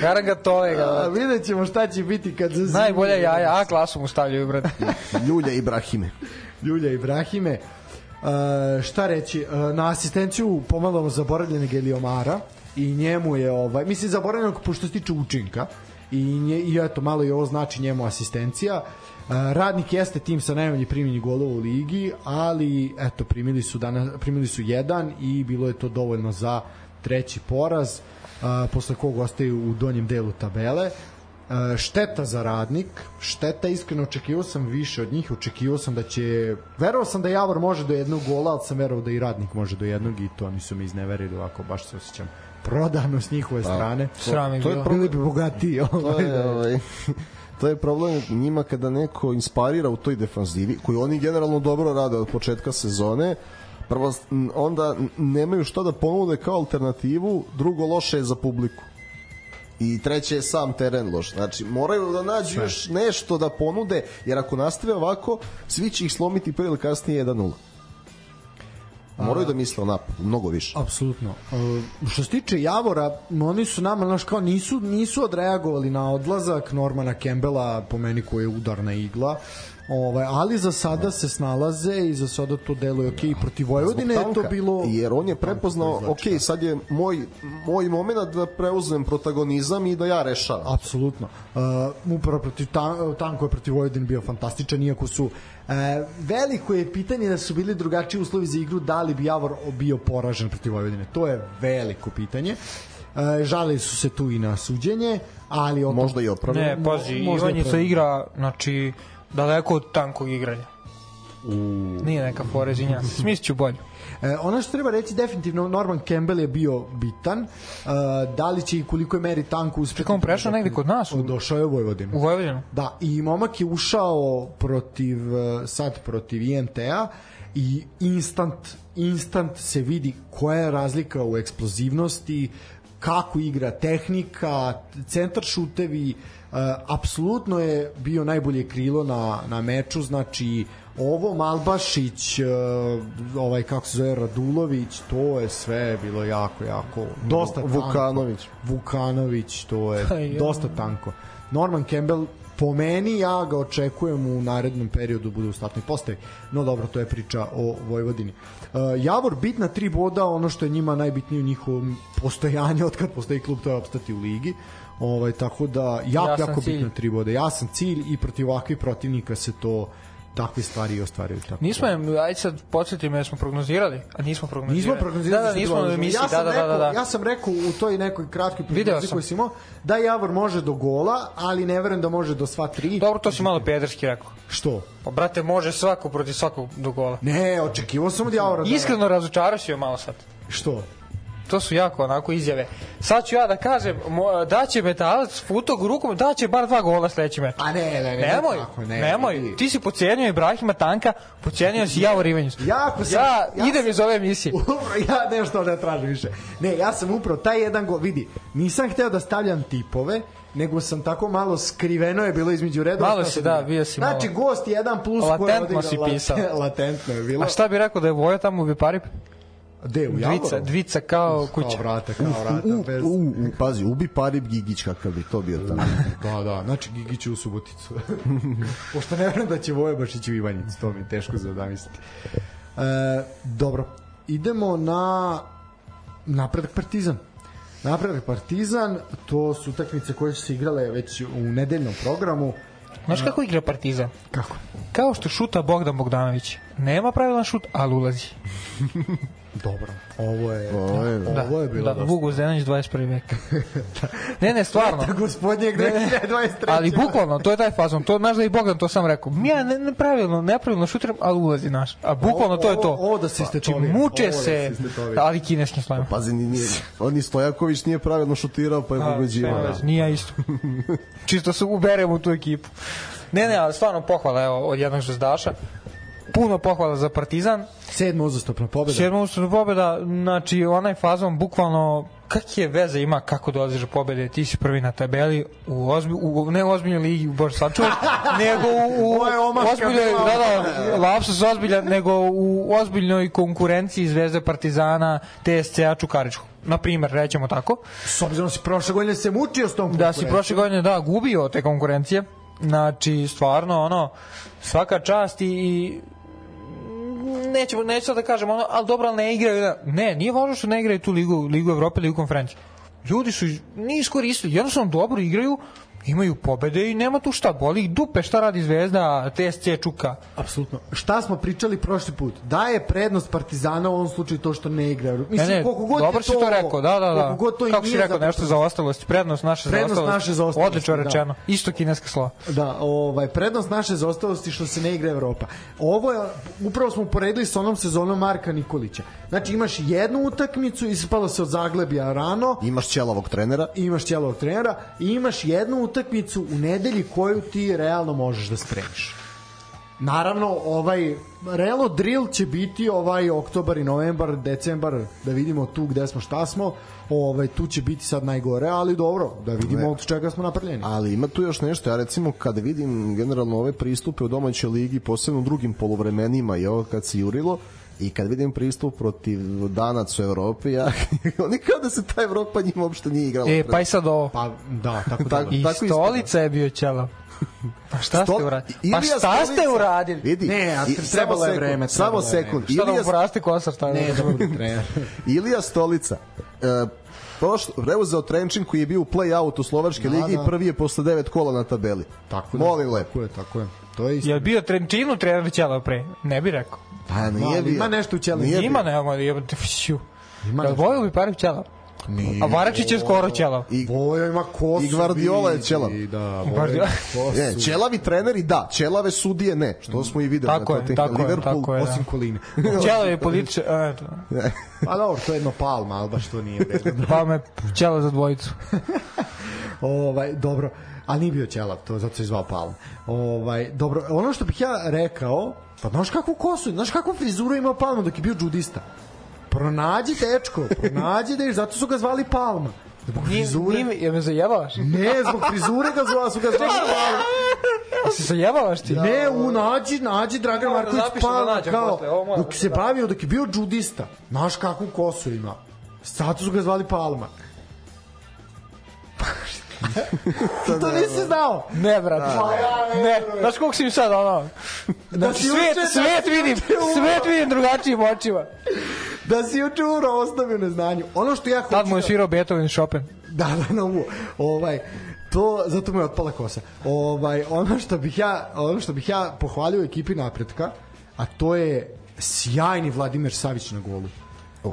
Garan ga to je A, vidjet ćemo šta će biti kad za zimu- Najbolja jaja, A klasu mu stavljaju, brate. Ljulja Ibrahime. Ljulja Ibrahime e, šta reći e, na asistenciju pomalo zaboravljenog Eliomara i njemu je ovaj mislim zaboravljenog pošto se tiče učinka i, nje, i eto malo i ovo znači njemu asistencija e, radnik jeste tim sa najmanje primljenih golova u ligi ali eto primili su danas primili su jedan i bilo je to dovoljno za treći poraz a, posle kog ostaju u donjem delu tabele E, šteta za radnik, šteta iskreno očekivao sam više od njih, očekivao sam da će, verovao sam da Javor može do jednog gola, ali sam verovao da i radnik može do jednog i to oni su mi izneverili ovako, baš se osjećam prodano s njihove strane. Sram ih to je bilo. Bili bi bogatiji. to Ovaj, je, ovaj, to je problem njima kada neko inspirira u toj defanzivi, koju oni generalno dobro rade od početka sezone, prvo onda nemaju šta da ponude kao alternativu, drugo loše je za publiku. I treće je sam teren loš. Znači, moraju da nađu još nešto da ponude, jer ako nastave ovako, svi će ih slomiti pre ili kasnije 1-0. Moraju da misle o napadu, mnogo više. Apsolutno. Uh, što se tiče Javora, oni su nama, znaš, kao nisu, nisu odreagovali na odlazak Normana Kembela, po meni koji je udarna igla, Ovaj, ali za sada se snalaze i za sada to deluje ok. Protiv Vojvodine je to bilo... jer on je prepoznao, ok, sad je moj, moj moment da preuzmem protagonizam i da ja rešavam. Apsolutno. Uh, upravo protiv tan Tanko je protiv Vojvodine bio fantastičan, iako su uh, veliko je pitanje da su bili drugačiji uslovi za igru, da li bi Javor bio poražen protiv Vojvodine. To je veliko pitanje. Uh, žalili su se tu i na suđenje, ali o tom- Možda i opravljeno. Ne, pazi, Mo- Ivanjica igra, znači, daleko od tankog igranja. Nije neka fora, izvinjam se. Smislit ću bolje. E, ono što treba reći definitivno Norman Campbell je bio bitan. E, da li će i koliko je meri tanko uspeti? Čekaj, on prešao negde kod nas? U, Došao je u Vojvodinu. u Vojvodinu? Da, i momak je ušao protiv e, sad protiv IMT-a i instant instant se vidi koja je razlika u eksplozivnosti, kako igra tehnika, centar šutevi, uh, apsolutno je bio najbolje krilo na, na meču, znači ovo Malbašić, uh, ovaj kako se zove Radulović, to je sve bilo jako, jako, dosta tanko. Vukanović. Vukanović, to je ja. dosta tanko. Norman Campbell po meni ja ga očekujem u narednom periodu bude u statnoj postavi. No dobro, to je priča o Vojvodini. Uh, Javor bitna tri boda, ono što je njima najbitnije u njihovom postojanju od kad postoji klub, to je opstati u ligi. Ovaj, tako da, jako, Jasan jako cilj. bitno tri boda. Jasan cilj i protiv ovakvih protivnika se to takve stvari i ostvaruju. Tako Nismo, da. ajde sad podsjetim, jer smo prognozirali, a nismo prognozirali. Nismo prognozirali Da, da, nismo u emisiji, ja da, da, da, da, da. Ja sam rekao u toj nekoj kratkoj prognozi koju si imao da Javor može do gola, ali ne verujem da može do sva tri. Dobro, to si malo pederski rekao. Što? Pa, brate, može svako protiv svakog do gola. Ne, očekivao sam od Javora da... Iskreno razočarao si je malo sad. Što? To su jako onako izjave. Sad ću ja da kažem, mo- da će metalac futog rukom, da će bar dva gola sledeći meč. A ne, ne, ne. Nemoj, tako, ne, nemoj. vidi. Ti si pocijenio Ibrahima Tanka, pocijenio si Javor Ivanjić. Jako sam- ja, ja idem sam- iz ove emisije. Upravo, ja nešto ne tražim više. Ne, ja sam upravo taj jedan gol, vidi, nisam hteo da stavljam tipove, nego sam tako malo skriveno je bilo između redova. Malo si, sam da, bio si Znači, malo. gost jedan plus ko je Latentno odigrao. si lat- pisao. Latentno je bilo. A šta bi rekao da je Voja tamo u Viparip? Gde, u Dvica, Javoru? dvica kao Kao kuća. vrata, kao vrata. U, bez... u, u, pazi, ubi Parib Gigić kakav bi to bio tamo. Da, da, znači Gigić je u Suboticu. Pošto ne vjerujem da će Vojebašić u Ivanjicu, to mi je teško za zamisliti. E, dobro, idemo na napredak Partizan. Napredak Partizan, to su utakmice koje su se igrale već u nedeljnom programu. Znaš kako igra Partizan? Kako? Kao što šuta Bogdan Bogdanović. Nema pravilan šut, ali ulazi. Dobro. Ovo je, Ovo je- Da, ovo je bilo da, dosta. Vuk Zdenović 21. vek. ne, ne, stvarno. Gospodnjeg Ne, ne, 2023. ali bukvalno, to je taj fazon. To, znaš da i Bogdan to sam rekao. Ja ne, nepravilno, nepravilno šutiram, ali ulazi naš. A bukvalno to je to. Ovo- ovo da se Znači, istetovira. muče Ovo da se, istetovira. ali kineskim slojem. Pazi, ni, nije, on ni Stojaković nije pravilno šutirao, pa je pobeđivao. veze, Nije isto. Čisto se uberemo u tu ekipu. Ne, ne, ali stvarno pohvala evo, od jednog zvezdaša. Puno pohvala za Partizan. Sedma uzastopna pobeda. Sedma ustavna pobeda, znači onaj fazon bukvalno kak je veze ima kako dolaziš do pobede, ti si prvi na tabeli u, ozbi, u ne u ozbiljnoj ligi u Bož sačuvaj, nego u, ozbiljnoj, da, da, lapsus ozbiljan, nego u ozbiljnoj konkurenciji Zvezde Partizana, TSC-a Čukaričkog. Na primer, rećemo tako. S obzirom da si prošle godine se mučio s tom Da si prošle godine da gubio te konkurencije. Znači stvarno ono svaka čast i, i nećemo sad da kažem ono, ali dobro, ali ne igraju. Ne, nije važno što ne igraju tu ligu, ligu Evrope, ligu konferencije. Ljudi su nije iskoristili, jednostavno dobro igraju imaju pobede i nema tu šta, boli ih dupe šta radi Zvezda, TSC Čuka. Apsolutno. Šta smo pričali prošli put? Da je prednost Partizana u ovom slučaju to što ne igra. Mislim, Ne, ne, koliko god dobro je si to, to rekao, da, da, da. koliko god to i Kako si nije rekao, nešto što- za ostalost, prednost naše Prednost zaostalosti. naše zaostalosti, Odlično da. rečeno. Isto kineska slova. Da, ovaj prednost naše zaostalosti što se ne igra Evropa. Ovo je upravo smo uporedili sa onom sezonom Marka Nikolića. Znači imaš jednu utakmicu, ispalo se od Zaglebija rano, Imaš ćelavog trenera, imaš ćelovog trenera i imaš jednu utakmicu u nedelji koju ti realno možeš da spremiš. Naravno, ovaj realno drill će biti ovaj oktobar i novembar, decembar, da vidimo tu gde smo, šta smo. Ovaj tu će biti sad najgore, ali dobro, da vidimo Ne. od čega smo napravljeni. ali ima tu još nešto. Ja recimo kada vidim generalno ove pristupe u domaćoj ligi, posebno u drugim polovremenima i ovo kad se jurilo, i kad vidim pristup protiv danac u Evropi, ja, oni kao da se ta Evropa njima uopšte nije igrala. E, pred- pa i sad ovo. Pa da, tako da. Tako- I tako stolica je bio ćelav. Pa šta ste Sto- uradili? Ilija Pa šta ste Stolica- uradili? Vidi, Ne, a i- trebalo je vreme, Samo je sekund. Šta da mu Ilija, poraste kosar stavio? Ne, da bude trener. Ilija Stolica. E, prošlo, preuzeo Trenčin koji je bio u play-out u Slovačke Da, ligi da. i prvi je posle devet kola na tabeli. Tako da. Molim lepo. Tako je, tako je. To je isto. Je bio Trenčinu trener ćelav pre? Ne bi rekao. Pa nije bio. ima nešto u Ćelavi. Nije Ima nego, jebote, fšu. Ima nešto. Bojo bi Pariv ćelav? Nije. A Varačić je skoro ćelav. I, Bojo ima kosu. I Gvardiola je ćelav. Da, Guardiola- Bojo ima kosu. Ćelavi treneri da, ćelave sudije ne, što smo i videli Tako na je, tako je, Liverpool. tako je. da. Osim koline. Ćelav je političar, eto. Pa dobro, to je jedno palma, ali baš to nije vredno. Pa me ćelav za dvojicu. ovaj, dobro, ali nije bio ćelav, to zato se zvao palma. Ovaj, dobro, ono što bih ja rekao, pa znaš kakvu kosu, znaš kakvu frizuru je imao palma dok je bio džudista? Pronađi dečko, pronađi da zato su ga zvali palma. Zbog frizure. Nije, nije, jel me zajebavaš? Ne, zbog frizure ga zvali, su ga zvali palma. Jel se zajebavaš ti? Ne, u nađi, nađi Dragan da Marković da Palma nađem kao posle, dok da se bavio dok je bio džudista. Znaš kakvu kosu ima. Zato su ga zvali Palma. To nisi znao. Ne, brate. Ne, znaš koliko si mi sad ono... Znači, si svet, da svet si vidim, svet vidim drugačijim očima. Da si juče uro ostavio na znanju. Ono što ja hoću... Tad mu je da- svirao Beethoven Chopin. Da, da, na uvo. Ovaj, to, zato mu je otpala kosa. Ovaj, ono što bih ja, ono što bih ja pohvalio ekipi napretka, a to je sjajni Vladimir Savić na golu.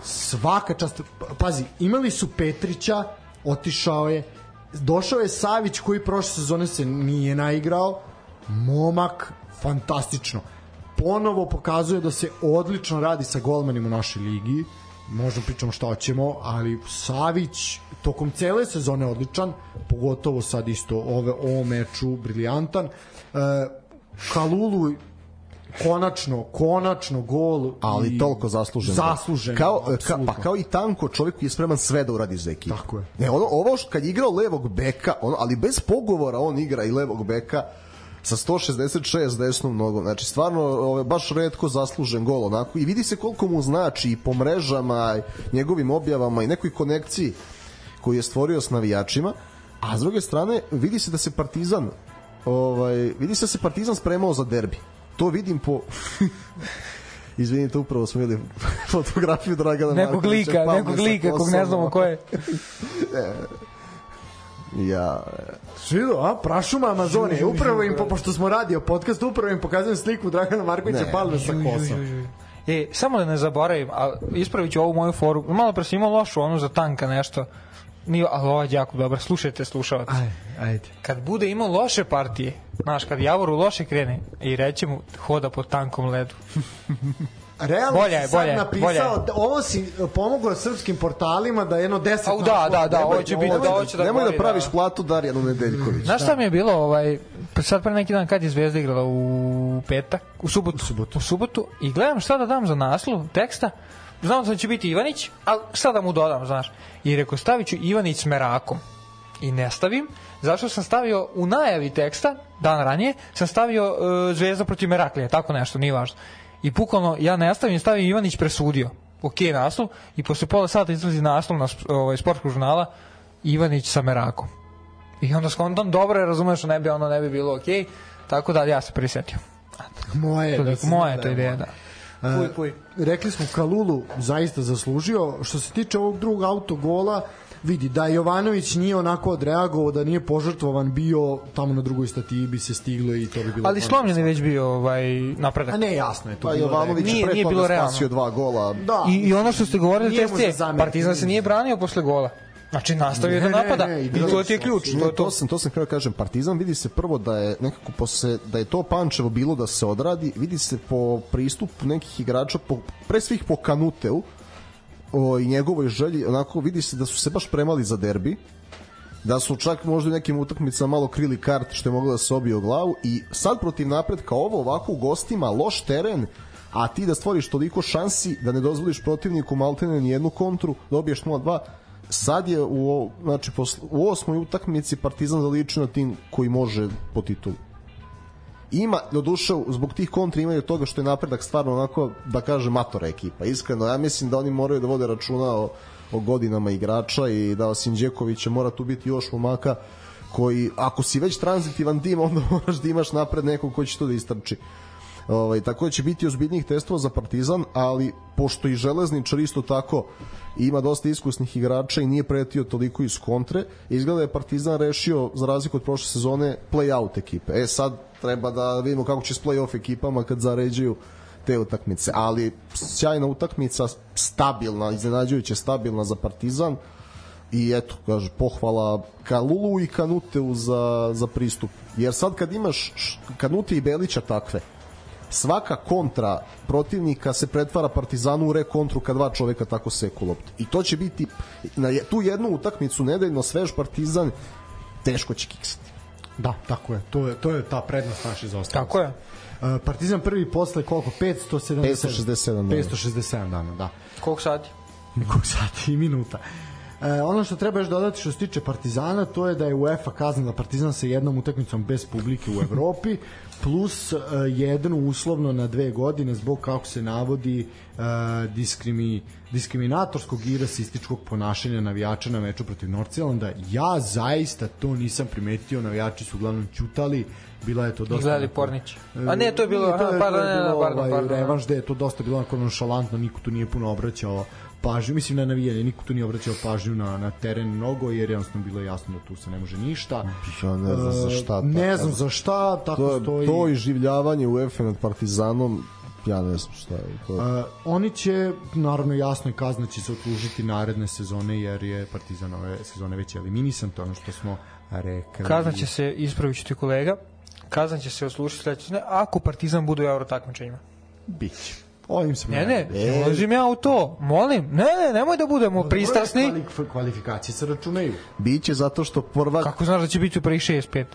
Svaka čast, pazi, imali su Petrića, otišao je, došao je Savić koji prošle sezone se nije naigrao, momak, fantastično. Ponovo pokazuje da se odlično radi sa golmanima u našoj ligi, možda pričamo šta hoćemo, ali Savić tokom cele sezone odličan, pogotovo sad isto ove, ovo meču briljantan. E, Kalulu konačno, konačno gol ali i- toliko zaslužen. Zaslužen. Kao, ka, apsolutno. pa kao i Tanko, čovjek je spreman sve da uradi za ekipu. Tako je. Ne, ono, ovo što kad je igrao levog beka, ono, ali bez pogovora on igra i levog beka sa 166 desnom nogom. Znači, stvarno, ove, baš redko zaslužen gol, onako. I vidi se koliko mu znači i po mrežama, i njegovim objavama i nekoj konekciji koju je stvorio s navijačima. A s druge strane, vidi se da se Partizan ovaj, vidi se da se Partizan spremao za derbi. To vidim po Izvinite, upravo smo videli fotografiju Dragana Nekog Markovića lika, Palme nekog lika kog ne znamo ko je. Ja, Svido, a? Prašuma Amazonije. Upravo im, po, pošto smo radio podcast, upravo im pokazujem sliku Dragana Markovića Ne. Palme sa kosom. E, samo da ne zaboravim, a ispravit ću ovu moju foru. Malo pre sam imao lošu onu za tanka nešto. Nije, ali ova je jako dobra. Slušajte, slušavac. Ajde, ajde. Kad bude imao loše partije, znaš, kad Javoru loše krene i reće mu hoda po tankom ledu. Realno Bolje je, si sad bolje je, napisao, bolje je. da- ovo si pomogao srskim portalima da jedno 10 Au, da, da, da, ovo će biti, da, da, ovo će da nemoj da gori, praviš da. platu Darjanu Nedeljković. Znaš šta mi je bilo ovaj pa sad pre neki dan kad je Zvezda igrala u petak, u subotu, u subotu, u subotu i gledam šta da dam za naslov teksta. Znam da će biti Ivanić, ali šta da mu dodam, znaš? I rekao stavit ću Ivanić s Merakom. I ne stavim, zašto sam stavio u najavi teksta, dan ranije, sam stavio uh, Zvezda protiv Meraklija, tako nešto, nije važno. I bukvalno ja ne stavim, stavim Ivanić presudio. Ok, naslov. I posle pola sata izlazi naslov na ovaj, sportskog žurnala Ivanić sa Merakom. I onda skontam, dobro je, razumeš, ne bi ono ne bi bilo okej. Tako da ja se prisetio. Moje, da se Moja zna je to je ideja, moje. da. Puj, puj. rekli smo Kalulu zaista zaslužio što se tiče ovog drugog autogola vidi, da Jovanović nije onako odreagovao, da nije požrtvovan bio tamo na drugoj statiji bi se stiglo i to bi bilo... Ali slomljen je već bio ovaj, napredak. A ne, jasno je to Pa bilo. Jovanović Nije- nije bilo realno. spasio dva gola. Da. I, I ono što ste govorili, jeste. Partizan se nije branio posle gola. Znači, nastavio Ne, da ne, napada. ne, I igrali to ti je ključ. To Ne, je to to. sam to sam htio da kažem Partizan vidi se prvo da je nekako posle da je to Pančevo bilo da se odradi vidi se po pristupu nekih igrača po pre svih po Kanuteu o, i njegovoj želji onako vidi se da su se baš premali za derbi da su čak možda u nekim utakmicama malo krili kart što je moglo da se obije o glavu i sad protiv napretka ovo ovako u gostima loš teren a ti da stvoriš toliko šansi da ne dozvoliš protivniku maltene ni jednu kontru dobiješ 0-2 sad je u, znači, posle, u osmoj utakmici Partizan zaličio na tim koji može po titulu. Ima do duše zbog tih kontri imaju toga što je napredak stvarno onako da kaže matora ekipa. Iskreno ja mislim da oni moraju da vode računa o, o godinama igrača i da osim Đekovića mora tu biti još momaka koji ako si već tranzitivan tim onda moraš da imaš napred nekog ko će to da istrči Ovaj, tako da će biti ozbiljnijih testova za Partizan, ali pošto i Železničar isto tako ima dosta iskusnih igrača i nije pretio toliko iz kontre, izgleda da je Partizan rešio, za razliku od prošle sezone, play-out ekipe. E sad treba da vidimo kako će s play-off ekipama kad zaređuju te utakmice, ali sjajna utakmica, stabilna, iznenađujuće stabilna za Partizan i eto, kaže, pohvala Kalulu i Kanuteu za, za pristup. Jer sad kad imaš Kanute i Belića takve, svaka kontra protivnika se pretvara Partizanu u rekontru kad dva čoveka tako seku loptu. I to će biti na tu jednu utakmicu nedeljno svež Partizan teško će kiksati. Da, tako je. To je, to je ta prednost naše zaostalosti. Tako je. Uh, Partizan prvi posle koliko? 570 567 dana. 567 dana, da. Koliko sati? Koliko sati i minuta. E, ono što treba još dodati što se tiče Partizana, to je da je UEFA kaznila Partizan sa jednom utakmicom bez publike u Evropi, plus e, jednu uslovno na dve godine zbog kako se navodi e, diskrimi, diskriminatorskog i rasističkog ponašanja navijača na meču protiv Nordsjelanda. Ja zaista to nisam primetio, navijači su uglavnom ćutali, bila je to dosta... Gledali Pornić. A ne, to je bilo, je- pardon, to je bilo, pardon, ovaj, pardon. revanš gde je to dosta bilo onako nonšalantno, niko tu nije puno obraćao pažnju, mislim na navijanje, niko tu nije obraćao pažnju na, na teren mnogo, jer jednostavno bilo je jasno da tu se ne može ništa. Ja ne znam za šta. E, Ne tako. znam za šta, tako To, je, stoji. to iživljavanje UEFA nad Partizanom, ja ne znam šta je. To. E, oni će, naravno jasno je kazna će se otužiti naredne sezone jer je Partizan ove sezone već eliminisan, to je ono što smo rekli. Kazna će se, ispravit ću ti kolega, kazna će se oslušiti sledeće ako Partizan bude u euro takmičenjima. Biće. Ovim se Ne, ne, ne ulazim ja u to. Molim, ne, ne, nemoj da budemo pristrasni. Kvalif- Kvalifikacije se računaju. Biće zato što prvak Kako znaš da će biti u prvih 6-5?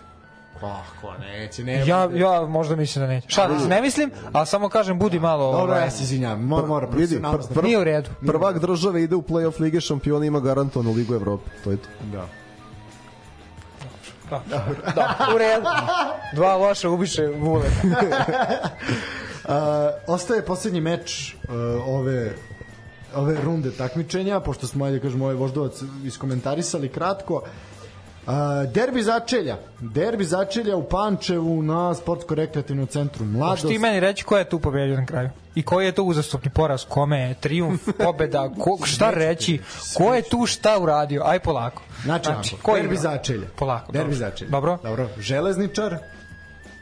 Kako neće, ne. Ja, ja možda mislim da neće. Se, ne mislim, ali samo kažem, budi malo... Dobro, ovaj, ja se izvinjam, mora, mora, vidi, profesionalnost pr- da- pr- Nije u redu. prvak države ide u play-off Lige šampiona ima garantovanu Ligu Evrope. To je to. Da. Da, u redu. Dva loša ubiše vule. Ostaje poslednji meč uh, ove ove runde takmičenja, pošto smo, ajde kažemo, ovaj voždovac iskomentarisali kratko. Uh, derbi začelja. Derbi začelja u Pančevu na sportsko-rekreativnom centru Mladost. Možeš ti meni reći ko je tu pobedio na kraju? I koji je to uzastopni poraz? Kome je? Triumf, pobeda? Ko, šta reći? Ko je tu šta uradio? Aj polako. Znači, Znači, znači ko derbi igra? začelja. Polako, Derbi dobro. začelja. Dobro. Dobro. Železničar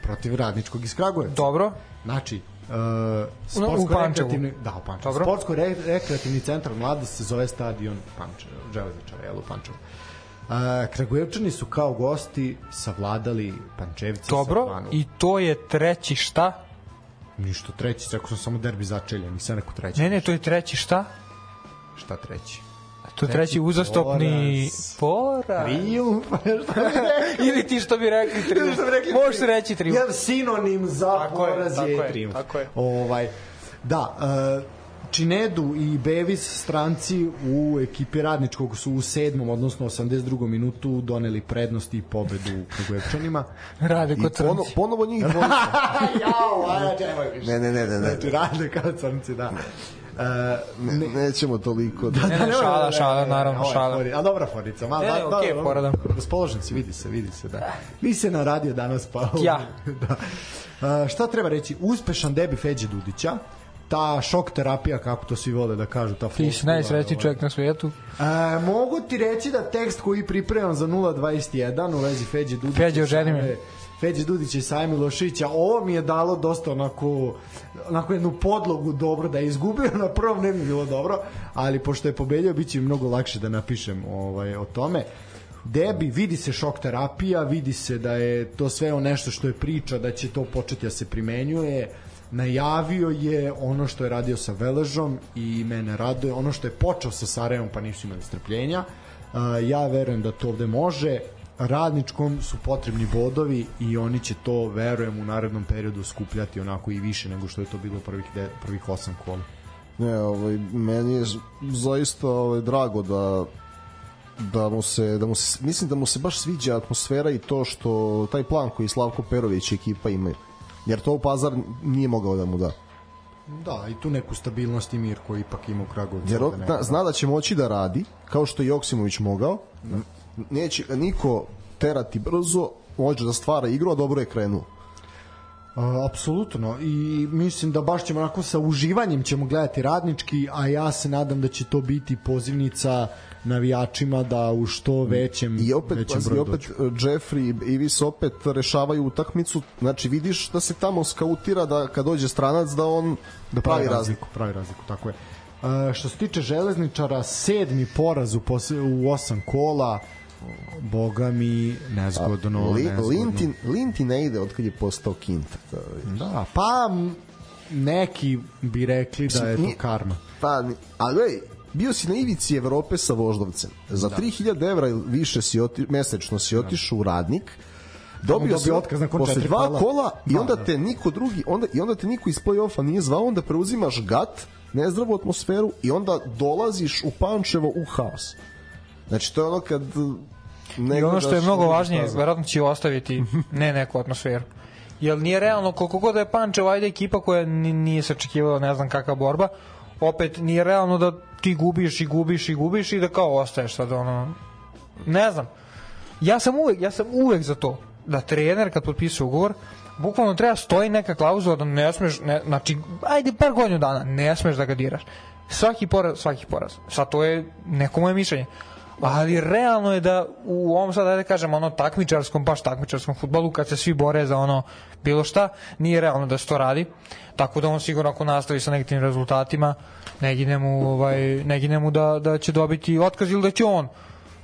protiv radničkog iz Kragujevca. Dobro. Znači, uh, U Pančevu. sportsko-rekreativni da, u Pančevu. Dobro. Sportsko-rekreativni centar Mladost se zove stadion Pančevo, Železničara, jel, u Pančevu. Uh, Kragujevčani su kao gosti savladali Pančevce sa Dobro. 2:0. I to je treći šta? Ništa treći, rekao sam samo derbi začelja, nisam rekao treći. Ne, ne, to je treći šta? Šta treći? To je treći uzastopni poraz. Bi rekao? Ili ti što bi rekli triumf. Što bi rekli Možeš reći triumf. Jedan sinonim za Tako je, poraz tako je, je, trijumf. tako je. Ovaj, da, uh, Činedu i Bevis stranci u ekipi radničkog su u sedmom, odnosno 82. minutu doneli prednost i pobedu Kragujevčanima. Rade kod pono, crnci. ponovo njih dvojica. Jao, ajde, nemoj više. Ne, ne, ne, ne, ne. Znači, rade kao crnci, da. Uh, ne, nećemo toliko. Da. Ne, ne, šala, šala, naravno, šala. A dobra forica, ma, Ne, da, da, okej, da, fora da. Raspoložen si, vidi se, vidi se, da. Nisi se naradio danas, pa... Ja. da. Uh, šta treba reći? Uspešan debi Feđe Dudića, ta šok terapija, kako to svi vole da kažu, ta Ti si najsrećniji ovaj. čovjek na svijetu. E, mogu ti reći da tekst koji pripremam za 0.21 u vezi Feđe Dudića Feđe, oženi me. Feđe Dudića i Saja Milošića, ovo mi je dalo dosta onako, onako jednu podlogu dobro da je izgubio, na prvom ne bi bilo dobro, ali pošto je pobedio, bit će mi mnogo lakše da napišem ovaj, o tome. Debi, vidi se šok terapija, vidi se da je to sve o nešto što je priča, da će to početi da se primenjuje, najavio je ono što je radio sa Veležom i mene raduje, ono što je počeo sa Sarajevom pa nisu imali strpljenja. Ja verujem da to ovde može, radničkom su potrebni bodovi i oni će to, verujem, u narednom periodu skupljati onako i više nego što je to bilo prvih, de, prvih osam kola. Ne, ovaj, meni je zaista ovaj, drago da da mu se da mu se mislim da mu se baš sviđa atmosfera i to što taj plan koji Slavko Perović i ekipa imaju. Jer to u Pazar nije mogao da mu da. Da, i tu neku stabilnost i mir koji ipak ima u Kragovicu. Jer on ovde zna, da će moći da radi, kao što je Joksimović mogao. Neće ga niko terati brzo, može da stvara igru, a dobro je krenuo. A, apsolutno i mislim da baš ćemo onako sa uživanjem ćemo gledati radnički a ja se nadam da će to biti pozivnica navijačima da u što većem I opet, većem broju opet dođu. uh, Jeffrey i Ivis opet rešavaju utakmicu, znači vidiš da se tamo skautira da kad dođe stranac da on da pravi razliku. pravi razliku tako je Uh, što se tiče železničara sedmi poraz u, u osam kola boga mi nezgodno, Li, nezgodno. Linti, Linti ne ide od kad je postao Kinta. da, pa neki bi rekli da je to karma Pa, ali gledaj, bio si na ivici Evrope sa voždovcem. Za Da. 3000 evra ili više si oti, mesečno si otišao u radnik, dobio, si otkaz nakon posle dva kola. kola, i Da, onda da. te niko drugi onda i onda te niko iz play-offa nije zvao onda preuzimaš gat nezdravu atmosferu i onda dolaziš u Pančevo u haos znači to je ono kad I ono što je gledaš mnogo važnije, verovatno će ostaviti ne neku atmosferu. Jer nije realno, koliko god da je Pančevo, ajde ekipa koja ni- nije sačekivala ne znam kakva borba, opet nije realno da ti gubiš i gubiš i gubiš i da kao ostaješ sad ono, ne znam. Ja sam uvek, ja sam uvek za to da trener kad potpisuje ugovor, bukvalno treba stoji neka klauzula da ne smeš, ne, znači, ajde par godinu dana, ne smeš da ga diraš. Svaki poraz, svaki poraz. Sad to je neko moje mišljenje. Ali realno je da u ovom sad, ajde kažem, ono takmičarskom, baš takmičarskom futbolu, kad se svi bore za ono bilo šta, nije realno da se to radi. Tako da on sigurno ako nastavi sa negativnim rezultatima, ne gine mu, ovaj, ne gine mu da, da će dobiti otkaz ili da će on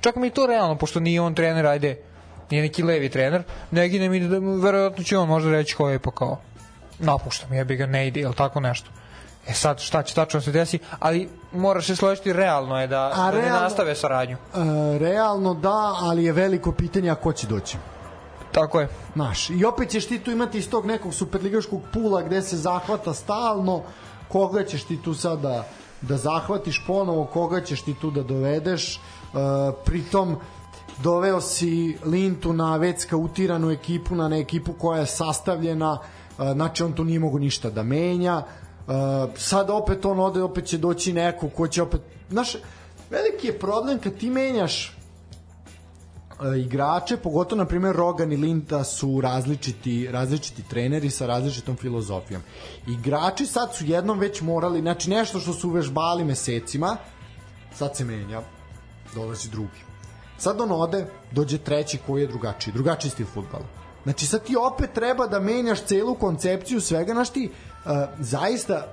čak mi to realno, pošto nije on trener, ajde, nije neki levi trener, ne gine mi da verovatno će on možda reći ko je pa kao napuštam, jebi ga, ne ide, ili tako nešto. E sad, šta će tačno se desi, ali moraš se složiti, realno je da, A da ne realno- nastave saradnju. E, realno da, ali je veliko pitanje a ko će doći. Tako je. Znaš, i opet ćeš ti tu imati iz tog nekog superligaškog pula gde se zahvata stalno, koga ćeš ti tu sad da, da zahvatiš ponovo, koga ćeš ti tu da dovedeš, e, pritom doveo si Lintu na već skautiranu ekipu, na ne ekipu koja je sastavljena, e, znači on tu nije mogu ništa da menja, e, sad opet on ode, opet će doći neko ko će opet, znaš, veliki je problem kad ti menjaš e, igrače, pogotovo na primjer Rogan i Linta su različiti različiti treneri sa različitom filozofijom. Igrači sad su jednom već morali, znači nešto što su vežbali mesecima, sad se menja, dolazi drugi. Sad on ode, dođe treći koji je drugačiji, drugačiji stil futbala. Znači sad ti opet treba da menjaš celu koncepciju svega, znaš ti, uh, zaista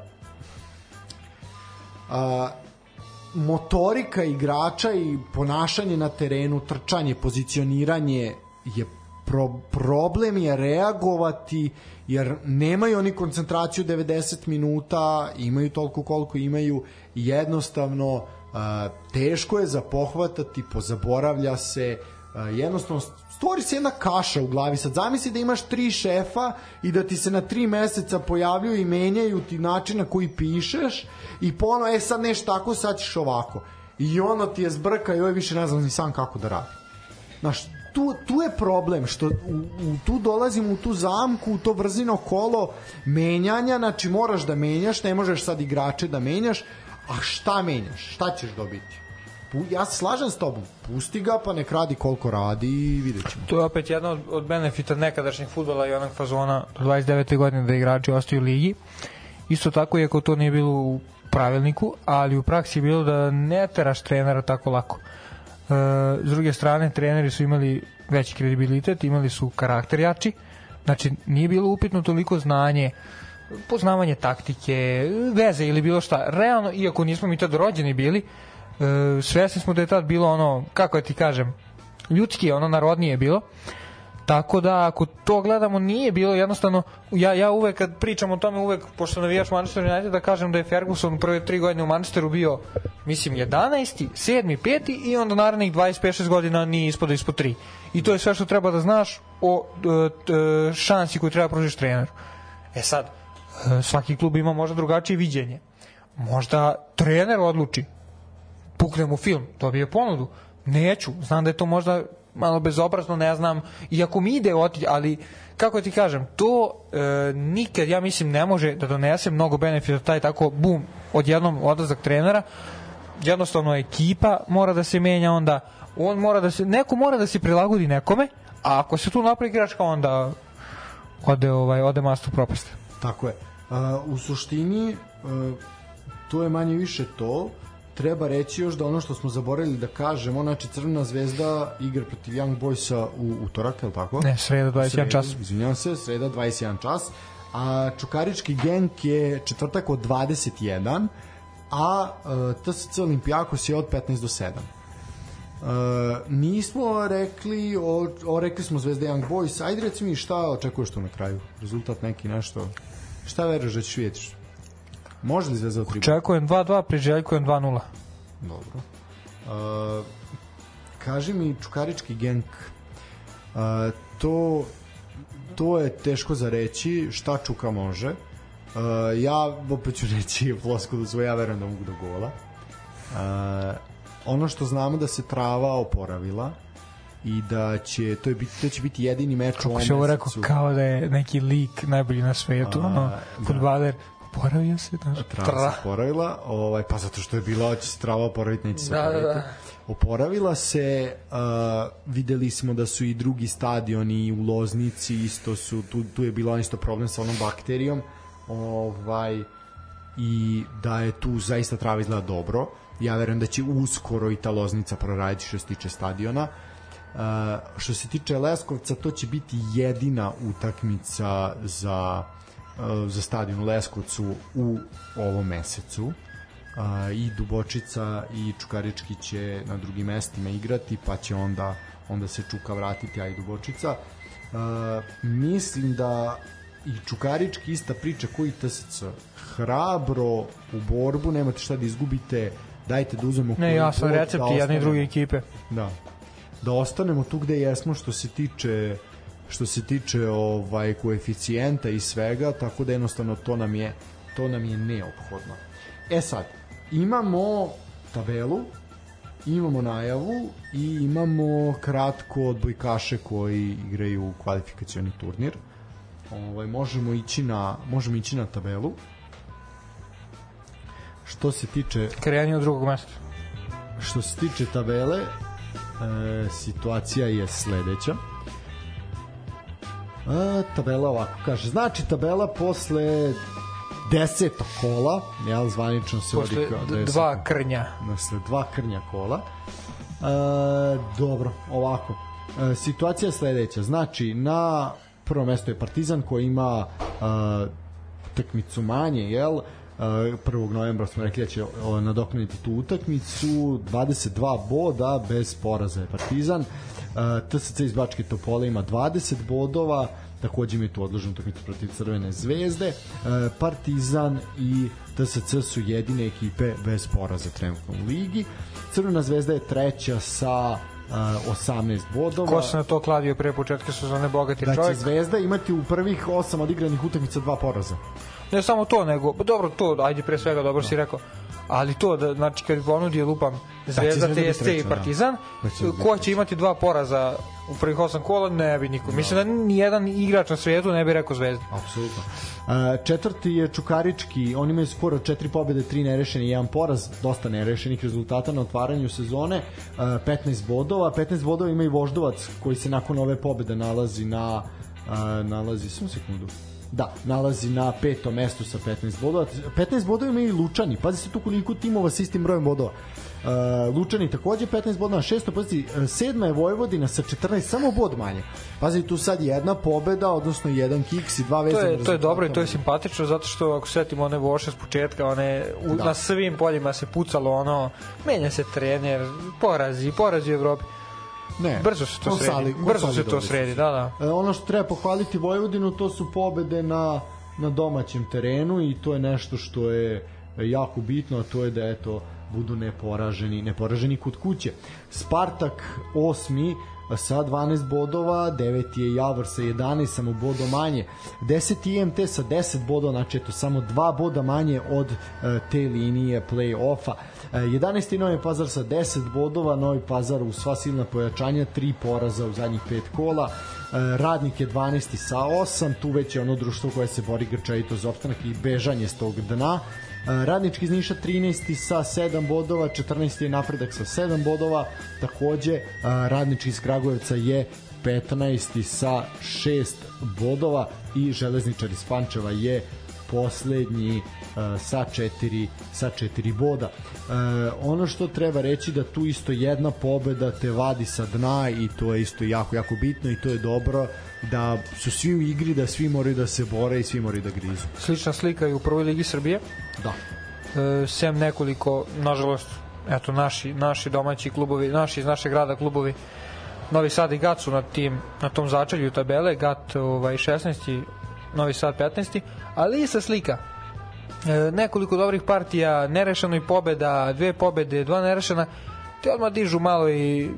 uh, motorika igrača i ponašanje na terenu, trčanje, pozicioniranje je pro, problem je reagovati jer nemaju oni koncentraciju 90 minuta, imaju toliko koliko imaju jednostavno a, teško je za pohvatati, pozaboravlja se, a, jednostavno stvori se jedna kaša u glavi. Sad zamisli da imaš tri šefa i da ti se na tri meseca pojavljuju i menjaju ti način na koji pišeš i pono, e sad neš tako, sad ćeš ovako. I ono ti je zbrka i ovaj više ne znam ni sam kako da radi. Znaš, tu, tu je problem što u, u, tu dolazimo u tu zamku, u to vrzino kolo menjanja, znači moraš da menjaš, ne možeš sad igrače da menjaš, a šta menjaš? Šta ćeš dobiti? Ja se slažem s tobom, pusti ga pa nek radi koliko radi i vidjet ćemo. To je opet jedna od, od benefita nekadašnjeg futbola i onog fazona do 29. godine da igrači ostaju u ligi. Isto tako, iako to nije bilo u pravilniku, ali u praksi je bilo da ne teraš trenera tako lako. E, s druge strane, treneri su imali veći kredibilitet, imali su karakter jači, znači nije bilo upitno toliko znanje, poznavanje taktike, veze ili bilo šta. Realno, iako nismo mi tad rođeni bili, e, svesni smo da je tad bilo ono, kako da ti kažem, ljudski, ono narodnije bilo. Tako da ako to gledamo nije bilo jednostavno ja ja uvek kad pričam o tome uvek pošto navijač Manchester United da kažem da je Ferguson prve tri godine u Manchesteru bio mislim 11. 7. 5. i onda narednih 25 6 godina ni ispod ispod 3. I to je sve što treba da znaš o e, e, šansi koju treba pružiš treneru. E sad e, svaki klub ima možda drugačije viđenje. Možda trener odluči pukne mu film, dobije ponudu. Neću, znam da je to možda malo bezobrazno, ne znam, iako mi ide otići, ali kako ti kažem, to e, nikad, ja mislim, ne može da donese mnogo benefita taj tako, bum, odjednom odlazak trenera, jednostavno ekipa mora da se menja onda, on mora da se, neko mora da se prilagodi nekome, a ako se tu napravi greška, onda ode, ovaj, ode mastu propasti. Tako je. Uh, u suštini, uh, to je manje više to, treba reći još da ono što smo zaboravili da kažemo, znači Crvena zvezda igra protiv Young Boysa u utorak, je li tako? Ne, sreda 21 sreda, čas. Izvinjavam se, sreda 21 čas. A Čukarički genk je četvrtak od 21, a uh, TSC Olimpijakos je od 15 do 7. Uh, nismo rekli, o, o, rekli smo Zvezda Young Boys, ajde reci mi šta očekuješ tu na kraju? Rezultat neki nešto? Šta veruješ da ćeš vidjeti? Može li Zvezda tri? Očekujem 2-2, priželjkujem 2-0. Dobro. Uh, kaži mi Čukarički genk. Uh, to to je teško za reći šta Čuka može. Uh, ja opet ću reći plosku da svoje, ja verujem da mogu do gola. Uh, ono što znamo da se trava oporavila i da će to je biti to će biti jedini meč Kako u ovom mesecu. rekao kao da je neki lik najbolji na svetu, uh, ono, da. fudbaler oporavio se, da. Trava Tra. se oporavila, ovaj, pa zato što je bila, će se trava oporaviti, neće se da, oporaviti. Da, da. Oporavila se, uh, videli smo da su i drugi stadioni u Loznici, isto su, tu, tu je bilo isto problem sa onom bakterijom, ovaj, i da je tu zaista trava izgleda dobro. Ja verujem da će uskoro i ta Loznica proraditi što se tiče stadiona. Uh, što se tiče Leskovca, to će biti jedina utakmica za za stadion Leskovcu u ovom mesecu. Uh, i Dubočica i Čukarički će na drugim mestima igrati pa će onda onda se Čuka vratiti a i Dubočica. Mislim da i Čukarički ista priča koji TSC hrabro u borbu nemate šta da izgubite dajte da uzmemo ne ja sam recepti da jedne i druge ekipe. Da. Da ostanemo tu gde jesmo što se tiče uh, što se tiče ovaj koeficijenta i svega, tako da jednostavno to nam je to nam je neophodno. E sad, imamo tabelu, imamo najavu i imamo kratko odbojkaše koji igraju kvalifikacioni turnir. Ovaj možemo ići na možemo ići na tabelu. Što se tiče kreni od drugog mesta. Što se tiče tabele, e, situacija je sledeća. A, tabela ovako kaže. Znači tabela posle desetog kola, jel, zvanično se posle vodi kao deset, dva krnja. Posle dva krnja kola. A, dobro, ovako. A, situacija je sledeća. Znači, na prvo mesto je Partizan koji ima a, utakmicu manje, jel? 1. novembra smo rekli da će nadoknaditi tu utakmicu 22 boda bez poraza je Partizan TSC iz Bačke Topole ima 20 bodova, takođe ima tu odloženu utakmicu protiv Crvene zvezde. Partizan i TSC su jedine ekipe bez poraza trenutno u ligi. Crvena zvezda je treća sa 18 bodova. Ko se na to kladio pre početka sezone bogati da čovjek? Da će Zvezda imati u prvih 8 odigranih utakmica dva poraza. Ne samo to, nego, pa dobro, to, ajde pre svega, dobro si rekao, ali to da znači kad bi ponudio lupam Zvezda, da, TSC i da. Partizan, da. ko će imati dva poraza u prvih osam kola, ne bi niko. Mislim da ni jedan igrač na svetu ne bi rekao Zvezda. Apsolutno. Četvrti je Čukarički, oni imaju skoro četiri pobede, tri nerešene i jedan poraz, dosta nerešenih rezultata na otvaranju sezone, uh, 15 bodova, 15 bodova ima i Voždovac koji se nakon ove pobede nalazi na nalazi, samo sekundu, Da, nalazi na petom mestu sa 15 bodova. 15 bodova imaju i Lučani. Pazi se tu koliko timova sa istim brojem bodova. Uh, Lučani takođe 15 bodova na šestoj poziciji. Uh, sedma je Vojvodina sa 14, samo bod manje. Pazi, tu sad jedna pobeda, odnosno jedan kiks i dva To vezana je, to je dobro i to je simpatično zato što ako setimo one voše s početka, one u, Da. na svim poljima se pucalo ono, menja se trener, porazi, porazi u Evropi. Ne, Brzo se to sredi. konsoli- Brzo se to sredi, da, da. E, ono što treba pohvaliti Vojvodinu to su pobede na, na domaćem terenu i to je nešto što je jako bitno, a to je da eto budu neporaženi, neporaženi kod kuće. Spartak osmi sa 12 bodova, 9 je Javor sa 11, samo bodo manje. 10 IMT sa 10 bodova, znači eto samo 2 boda manje od e, te linije play-offa. E, 11. Novi Pazar sa 10 bodova, Novi Pazar u sva silna pojačanja, 3 poraza u zadnjih 5 kola. E, Radnik je 12. sa 8, tu već je ono društvo koje se bori grčajito za opstanak i bežanje s tog dna. E, Radnički iz Niša 13. sa 7 bodova, 14. je napredak sa 7 bodova, takođe e, Radnički iz Kragujevca je 15. sa 6 bodova i Železničar iz Pančeva je poslednji uh, sa 4 sa 4 boda. Uh, ono što treba reći da tu isto jedna pobeda te vadi sa dna i to je isto jako jako bitno i to je dobro da su svi u igri, da svi moraju da se bore i svi moraju da grizu. Slična slika i u prvoj ligi Srbije. Da. E, sem nekoliko, nažalost, eto, naši, naši domaći klubovi, naši iz našeg grada klubovi, Novi Sad i Gat su na, tim, na tom začelju tabele, Gat ovaj, 16. Novi Sad 15. Ali ista slika. E, nekoliko dobrih partija, nerešeno i pobeda, dve pobede, dva nerešena, te odmah dižu malo i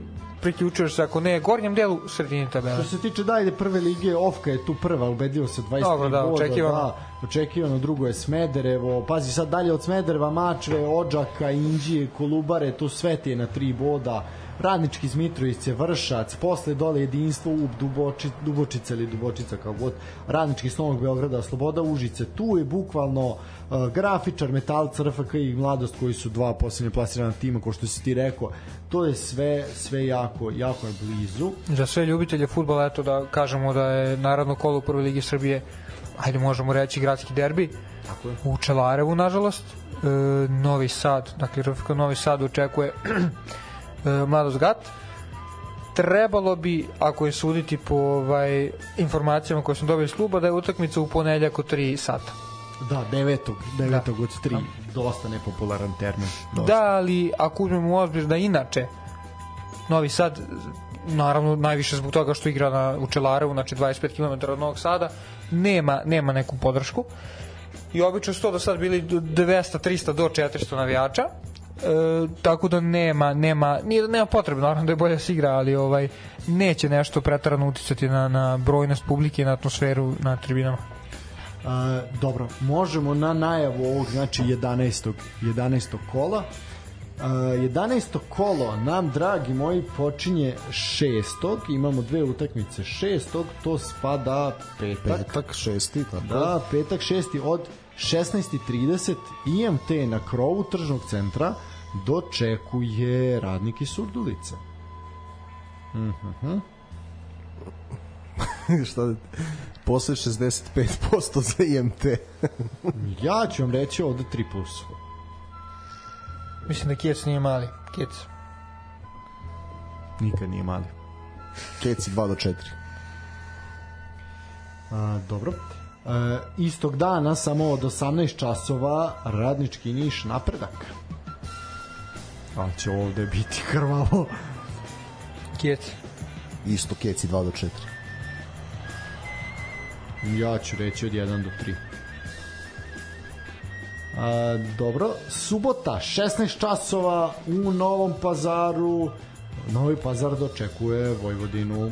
priključuješ se, ako ne, gornjem delu, sredini tabele. Što se tiče dajde prve lige, Ofka je tu prva, ubedljivo sa 23 Dobro, da, boda. očekivano. Da, očekivano, drugo je Smederevo, pazi sad dalje od Smedereva, Mačve, Odžaka, Inđije, Kolubare, tu sve ti je na tri boda, Radnički iz Mitrovice, Vršac, posle dole jedinstvo u Duboči, Dubočica ili Dubočica kao god, Radnički iz Novog Beograda, Sloboda Užice, tu je bukvalno uh, grafičar, metalca, RFK i Mladost koji su dva posljednje plasirana tima, ko što si ti rekao, to je sve, sve jako, jako je blizu. Za sve ljubitelje futbola, eto da kažemo da je narodno kolo u prvoj ligi Srbije, ajde možemo reći gradski derbi, Tako je. u Čelarevu, nažalost. E, Novi Sad, dakle RFK Novi Sad očekuje Mladost Gat. Trebalo bi, ako je suditi po ovaj, informacijama koje smo dobili iz kluba, da je utakmica u ponedljak u 3 sata. Da, devetog, devetog od tri. Dosta nepopularan termin. Dosta. Da, ali ako uzmemo u obzir da inače Novi Sad naravno najviše zbog toga što igra na, u Čelarevu, znači 25 km od Novog Sada, nema, nema neku podršku. I obično su to do sad bili do 200, 300 do 400 navijača. E, tako da nema nema nije da nema potrebe naravno da je bolje da se igra ali ovaj neće nešto preterano uticati na na brojnost publike i na atmosferu na tribinama A, dobro, možemo na najavu ovog, znači 11. 11. kola. A, 11. kolo nam, dragi moji, počinje 6. Imamo dve utakmice 6. To spada petak. Petak, šesti, tako. Da, petak 6. od 16.30 IMT na krovu tržnog centra dočekuje radnik iz Surdulice. Šta da... Posle 65% za IMT. Ja ću vam reći ovde 3 plus. mislim da Kijec nije mali Kijec Nikad nije mali. Keci 2 do 4. A, dobro. E, istog dana, samo od 18 časova, radnički niš napredak. A će ovde biti krvavo. Kijec Isto Keci 2 do 4. Ja ću reći od 1 do 3. A, dobro, subota 16 časova u Novom Pazaru Novi Pazar dočekuje Vojvodinu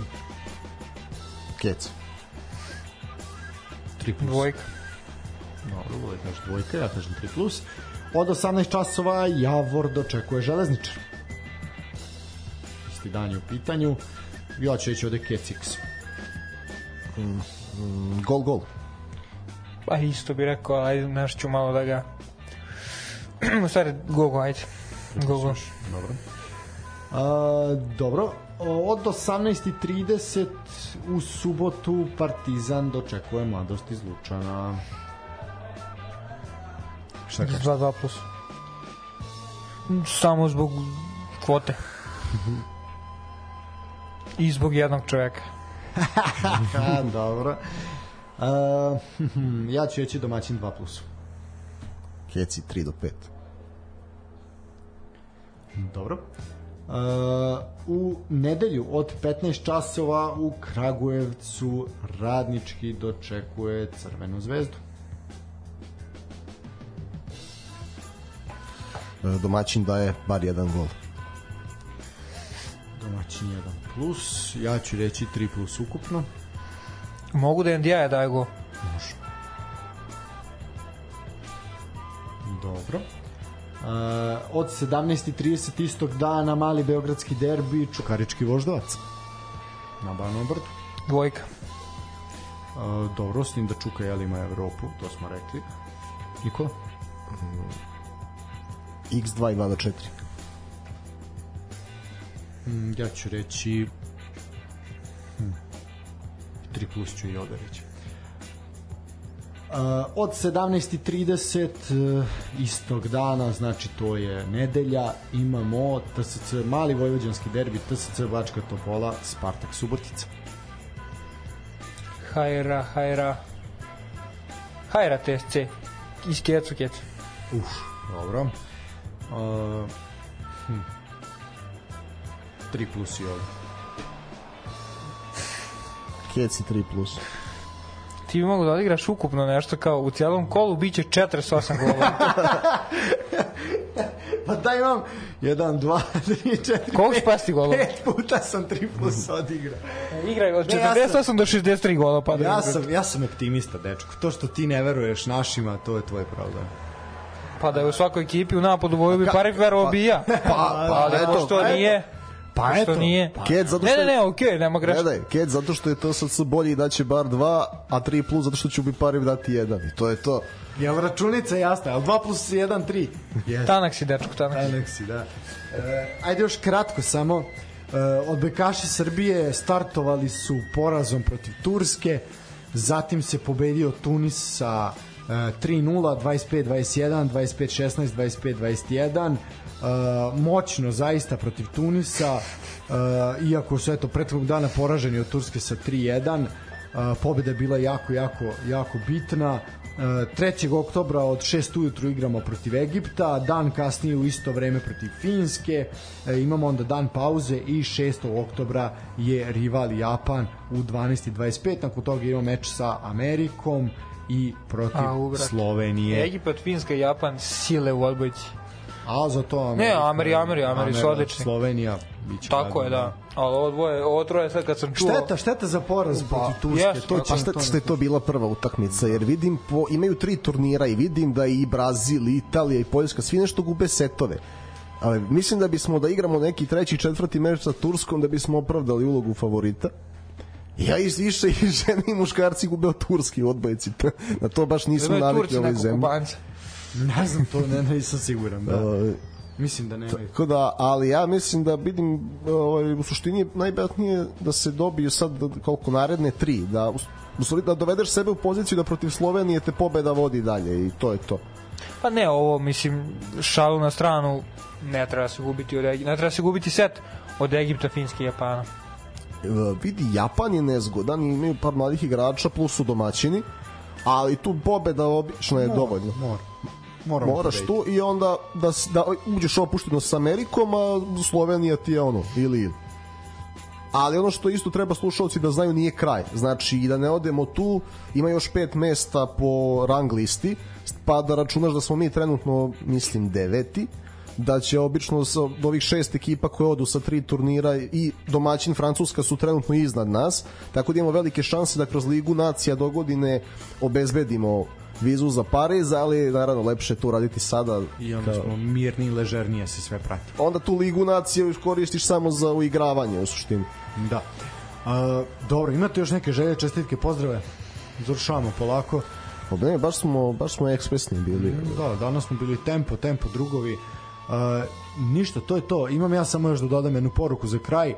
Keci. 3 plus. dvojka Dobro, Vojvodina kaže dvojka, ja kažem 3 plus. Od 18 časova Javor dočekuje železničar. Isti dan je u pitanju. Ja ću reći ovde Kecix. Gol, gol. Pa isto bi rekao, ajde, nešto ću malo da ga... u stvari, go, go, ajde. Go, go. Dobro. A, dobro, od 18.30 u subotu Partizan dočekuje mladost iz Lučana. Šta kažeš? 2-2 plus. Samo zbog kvote. I zbog jednog čoveka. Dobro. A, ja ću reći domaćin 2 plus. Keci 3 do 5. Dobro. Uh, u nedelju od 15 časova u Kragujevcu radnički dočekuje Crvenu zvezdu. E, Domaćin daje bar jedan gol. Domaćin 1 plus, ja ću reći 3 plus ukupno. Mogu da NDI daje go. Može. Dobro. Uh, od 17.30 istog dana mali beogradski derbi Čukarički voždovac na Banom brdu. Dvojka. Uh, dobro, s tim da Čuka jel ima Evropu, to smo rekli. Nikola? X2 i 2 do 4. Mm, ja ću reći hm, 3 plus ću i ovde reći. Uh, od 17.30 uh, istog dana, znači to je nedelja, imamo TSC, mali vojvođanski derbi, TSC Bačka Topola, Spartak Subotica. Hajra, hajra. Hajra TSC. Iz Kecu, Kecu. Uf, dobro. Uh, hm. 3 plus i ovde. Keci 3 plus. Ti bi mogu da odigraš ukupno nešto kao u cijelom kolu biće 48 golova. Pa da imam 1, 2, 3, 4, Koliko si pasti golova? 5 puta sam 3 plus odigrao. Igraj od Ne, ja 48 do 63 gola pada. Ja sam, ja sam optimista, dečko. To što ti ne veruješ našima, to je tvoj problem. Pa da je u svakoj ekipi u napadu voju bi Parif verovao bi ja. Pa, pa, Ali eto, pošto nije, Pa pošto eto. nije. Kec zato Ne, što... ne, ne, okej, okay, nema greške. Gledaj, Kec zato što je TSC bolji i daće bar 2, a 3 plus zato što će bi Pariv dati 1. I to je to. Jel računica jasna? Jel 2 plus 1, 3? Yes. Tanak si, dečko, tanak. Aleksi, da. E, ajde još kratko samo. E, odbekaši Srbije startovali su porazom protiv Turske, zatim se pobedio Tunis sa e, 3-0, 25-21, 25-16, 25-21. E, moćno zaista protiv Tunisa, e, iako su eto prethodnog dana poraženi od Turske sa 3-1, Uh, pobeda je bila jako, jako, jako bitna. Uh, 3. oktobra od 6 ujutru igramo protiv Egipta, dan kasnije u isto vreme protiv Finske, uh, imamo onda dan pauze i 6. oktobra je rival Japan u 12.25, nakon toga imamo meč sa Amerikom i protiv brate. Slovenije. Egipat, Finska, Japan, sile u odbojci. A za to Ne, Ameri, Ameri, Ameri su odlični. Slovenija biće Tako je, da. Ali ovo dvoje, ovo troje sad kad sam čuo... Šteta, šteta za poraz protiv Turske. jes, to će A šta, šta je to bila prva utakmica? Jer vidim, po, imaju tri turnira i vidim da i Brazil, i Italija i Poljska, svi nešto gube setove. Ali mislim da bismo da igramo neki treći, četvrti meč sa Turskom da bismo opravdali ulogu favorita. Ja i više i žene i muškarci gube od Turski u odbojici. Na to baš nismo navikli u ovoj zemlji. kubanca. Ne znam to, ne, nisam siguran. Da. Mislim da nemaju. Tako da, ali ja mislim da vidim ovaj, u suštini je najbitnije da se dobiju sad koliko naredne tri, da u da dovedeš sebe u poziciju da protiv Slovenije te pobeda vodi dalje i to je to. Pa ne, ovo, mislim, šalu na stranu, ne treba se gubiti od Egipta, ne treba se gubiti set od Egipta, Finske i Japana. E, vidi, Japan je nezgodan i imaju par mladih igrača plus su domaćini, ali tu pobeda obično je dovoljno. Mora. Moramo Moraš pobediti. tu i onda da, da uđeš opušteno sa Amerikom, a Slovenija ti je ono, ili ili. Ali ono što isto treba slušalci da znaju nije kraj. Znači i da ne odemo tu, ima još pet mesta po rang listi, pa da računaš da smo mi trenutno, mislim, deveti, da će obično sa od ovih šest ekipa koje odu sa tri turnira i domaćin Francuska su trenutno iznad nas, tako da imamo velike šanse da kroz Ligu nacija do godine obezbedimo vizu za Pariz, ali naravno lepše to raditi sada. I onda smo mirni i ležernije se sve prati. Onda tu Ligu nacija koristiš samo za uigravanje u suštini. Da. A, dobro, imate još neke želje, čestitke, pozdrave? Završavamo polako. Pa ne, baš smo, baš smo ekspresni bili. Da, danas smo bili tempo, tempo, drugovi. Ništa, to je to. Imam ja samo još da dodam jednu poruku za kraj. Uh,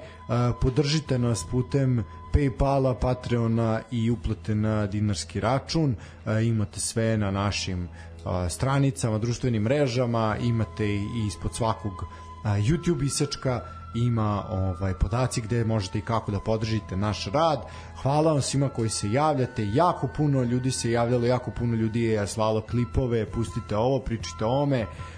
podržite nas putem Paypala, Patreona i uplate na dinarski račun. Uh, imate sve na našim uh, stranicama, društvenim mrežama, imate i ispod svakog uh, YouTube isečka ima ovaj podaci gde možete i kako da podržite naš rad. Hvala vam svima koji se javljate. Jako puno ljudi se javljalo, jako puno ljudi je slalo klipove, pustite ovo, pričite o ome. Uh,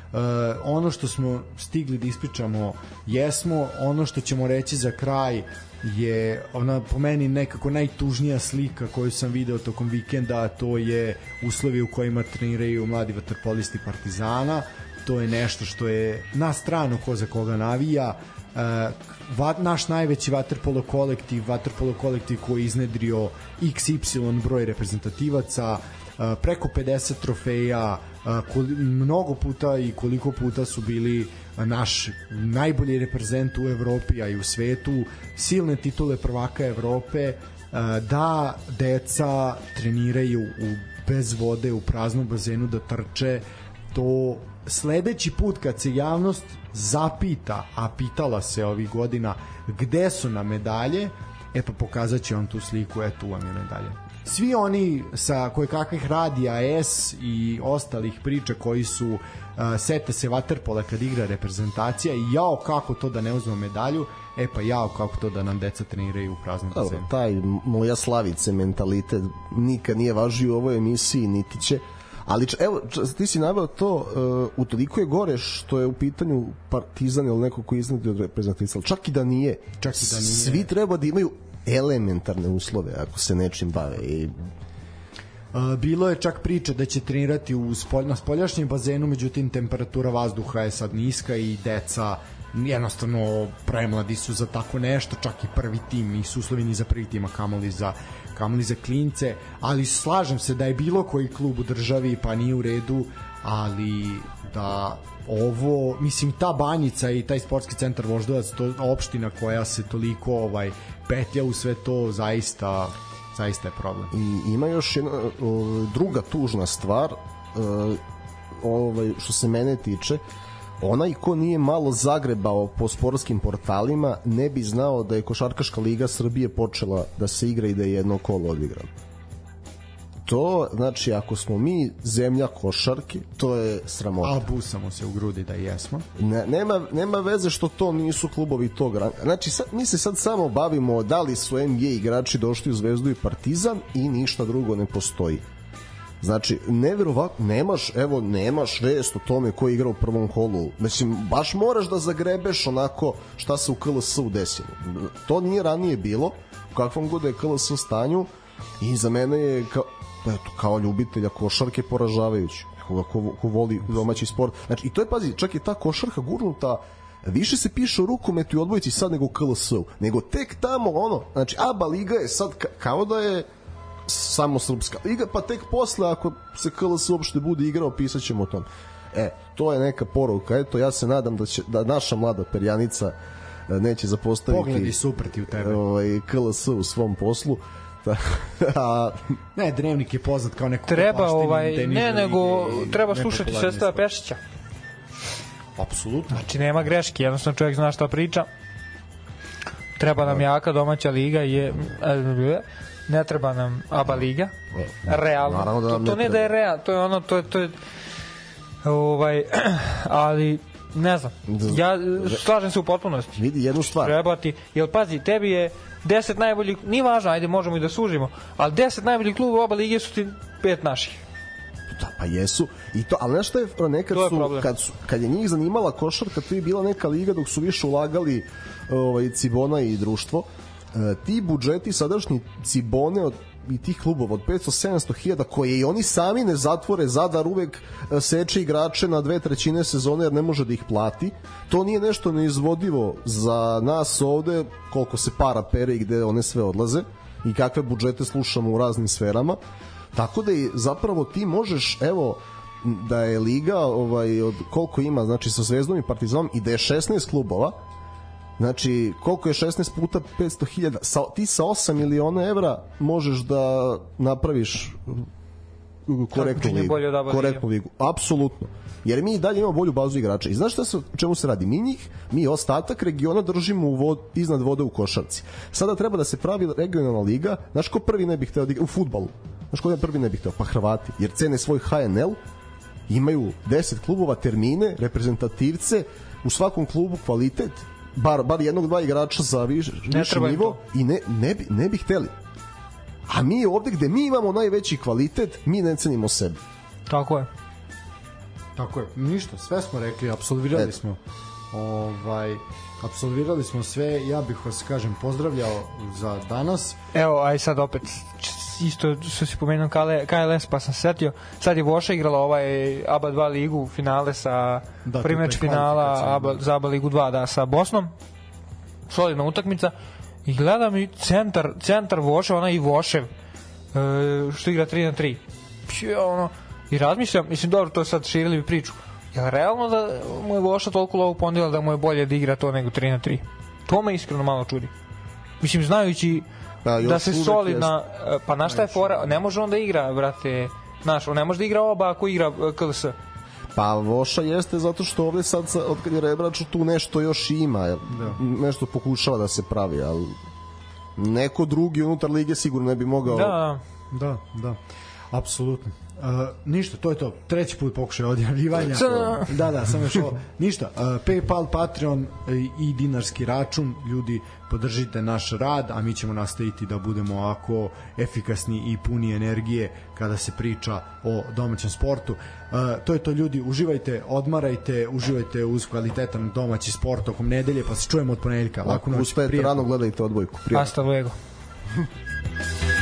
ono što smo stigli da ispričamo jesmo, ono što ćemo reći za kraj je ona po meni nekako najtužnija slika koju sam video tokom vikenda, a to je uslovi u kojima treniraju mladi vaterpolisti Partizana. To je nešto što je na stranu ko za koga navija. Uh, naš najveći vaterpolo kolektiv, vaterpolo kolektiv koji je iznedrio XY broj reprezentativaca, preko 50 trofeja, mnogo puta i koliko puta su bili naš najbolji reprezent u Evropi, a i u svetu, silne titule prvaka Evrope, da deca treniraju u bez vode u praznom bazenu da trče to sledeći put kad se javnost zapita, a pitala se ovih godina gde su na medalje, e pa pokazat će on tu sliku, e tu vam je medalja svi oni sa koje kakvih radija S i ostalih priča koji su uh, sete se Waterpola kad igra reprezentacija i jao kako to da ne uzmemo medalju e pa jao kako to da nam deca treniraju u praznom bazenu taj moja slavice mentalitet nikad nije važio u ovoj emisiji niti će ali evo ti si naveo to uh, utoliko je gore što je u pitanju Partizan ili neko ko iznad od reprezentacija čak i da nije. Čak i da nije. svi treba da imaju elementarne uslove ako se nečim bave i bilo je čak priča da će trenirati u spolj, na spoljašnjem bazenu, međutim temperatura vazduha je sad niska i deca jednostavno premladi su za tako nešto, čak i prvi tim nisu uslovi ni za prvi tim, a kamoli za kamoli za klince, ali slažem se da je bilo koji klub u državi pa nije u redu, ali da ovo, mislim ta banjica i taj sportski centar Voždovac, to opština koja se toliko ovaj petlja u sve to zaista zaista je problem. I ima još jedna druga tužna stvar ovaj što se mene tiče onaj ko nije malo zagrebao po sportskim portalima ne bi znao da je Košarkaška liga Srbije počela da se igra i da je jedno kolo odigrano to, znači, ako smo mi zemlja košarke, to je sramota. A busamo se u grudi da jesmo. Ne, nema, nema veze što to nisu klubovi tog ranga. Znači, sad, mi se sad samo bavimo da li su NBA igrači došli u Zvezdu i Partizan i ništa drugo ne postoji. Znači, neverovatno, nemaš, evo, nemaš vest o tome ko je igrao u prvom kolu. Mislim, baš moraš da zagrebeš onako šta se u KLS-u desilo. To nije ranije bilo, u kakvom god je KLS stanju, i za mene je kao, eto, kao ljubitelja košarke poražavajući. Koga ko, ko voli domaći sport. Znači, i to je, pazi, čak i ta košarka gurnuta više se piše o rukometu i odbojici sad nego u KLS-u, nego tek tamo ono, znači ABA liga je sad ka, kao da je samo srpska liga, pa tek posle ako se KLS uopšte bude igrao, pisat ćemo o tom. E, to je neka poruka, eto, ja se nadam da će da naša mlada perjanica e, neće zapostaviti Pogledi supreti u tebe. Ovaj, KLS u svom poslu a, ne, Drevnik je poznat kao neko treba ovaj ne nego treba slušati Sestava Pešića. Apsolutno. Znači nema greške, jednostavno čovjek zna šta priča. Treba nam jaka domaća liga je ne treba nam ABA liga. Realno. Da to, to ne da je real, to je ono to je to je ovaj ali ne znam. Ja slažem se u potpunosti. Vidi jednu stvar. Treba ti, jel pazi, tebi je 10 najboljih, nije važno, ajde možemo i da sužimo, ali 10 najboljih klubova oba lige su ti pet naših. Da, pa jesu. I to, ali nešto je nekad je su, kad, su, kad je njih zanimala košarka, to je bila neka liga dok su više ulagali ovaj, Cibona i društvo. E, ti budžeti sadašnji Cibone od i tih klubova od 500-700 hiljada koje i oni sami ne zatvore Zadar uvek e, seče igrače na dve trećine sezone jer ne može da ih plati. To nije nešto neizvodivo za nas ovde koliko se para pere i gde one sve odlaze i kakve budžete slušamo u raznim sferama. Tako da i zapravo ti možeš evo da je liga ovaj od koliko ima znači sa Zvezdom i Partizanom i da je 16 klubova Znači, koliko je 16 puta 500.000? Sa, ti sa 8 miliona evra možeš da napraviš korektnu Takmičenje ligu. Korektnu ligu, apsolutno. Jer mi i dalje imamo bolju bazu igrača. I znaš šta se, čemu se radi? Mi njih, mi ostatak regiona držimo u vod, iznad vode u košarci. Sada treba da se pravi regionalna liga. Znaš ko prvi ne bi hteo da igra? U futbalu. Znaš ko prvi ne bi hteo? Pa Hrvati. Jer cene svoj HNL, imaju 10 klubova, termine, reprezentativce, u svakom klubu kvalitet, bar, bar jednog, dva igrača za viš, viši im nivo to. i ne, ne, bi, ne bi hteli. A mi ovde gde mi imamo najveći kvalitet, mi ne cenimo sebe. Tako je. Tako je, ništa, sve smo rekli, apsolvirali Eto. smo ovaj apsolvirali smo sve, ja bih vas kažem pozdravljao za danas. Evo, aj sad opet isto što si pomenuo KL, KLS pa sam se setio sad je Voša igrala ovaj ABA 2 ligu finale sa Da, primeč finala ABA, za ABA ligu 2 da, sa Bosnom. Solidna utakmica. I gledam i centar, centar Voše, ona i Vošev e, što igra 3 na 3 Pje, ono, i razmišljam, mislim dobro to sad širili bi priču je realno da mu je Voša toliko lovu pondila da mu je bolje da igra to nego 3 na 3 to me iskreno malo čudi mislim znajući Pa, još da se solidna pa na šta je fora ne može on da igra brate Znaš, on ne može da igra oba ako igra e, KLS. Pa Voša jeste zato što ovde sad sa, od kad je Rebraču tu nešto još ima, da. nešto pokušava da se pravi, ali neko drugi unutar lige sigurno ne bi mogao Da, da. Da, da. Apsolutno. Uh, ništa, to je to. Treći put pokušaj odjavljivanja. Da, da, samo još ovo. Ništa. Uh, Paypal, Patreon e, i dinarski račun. Ljudi, podržite naš rad, a mi ćemo nastaviti da budemo ovako efikasni i puni energije kada se priča o domaćem sportu. Uh, to je to ljudi, uživajte, odmarajte, uživajte uz kvalitetan domaći sport tokom nedelje, pa se čujemo od ponedeljka. Laku Ako noć, uspete prijatno. rano gledajte odbojku. Prijatno. Hasta luego.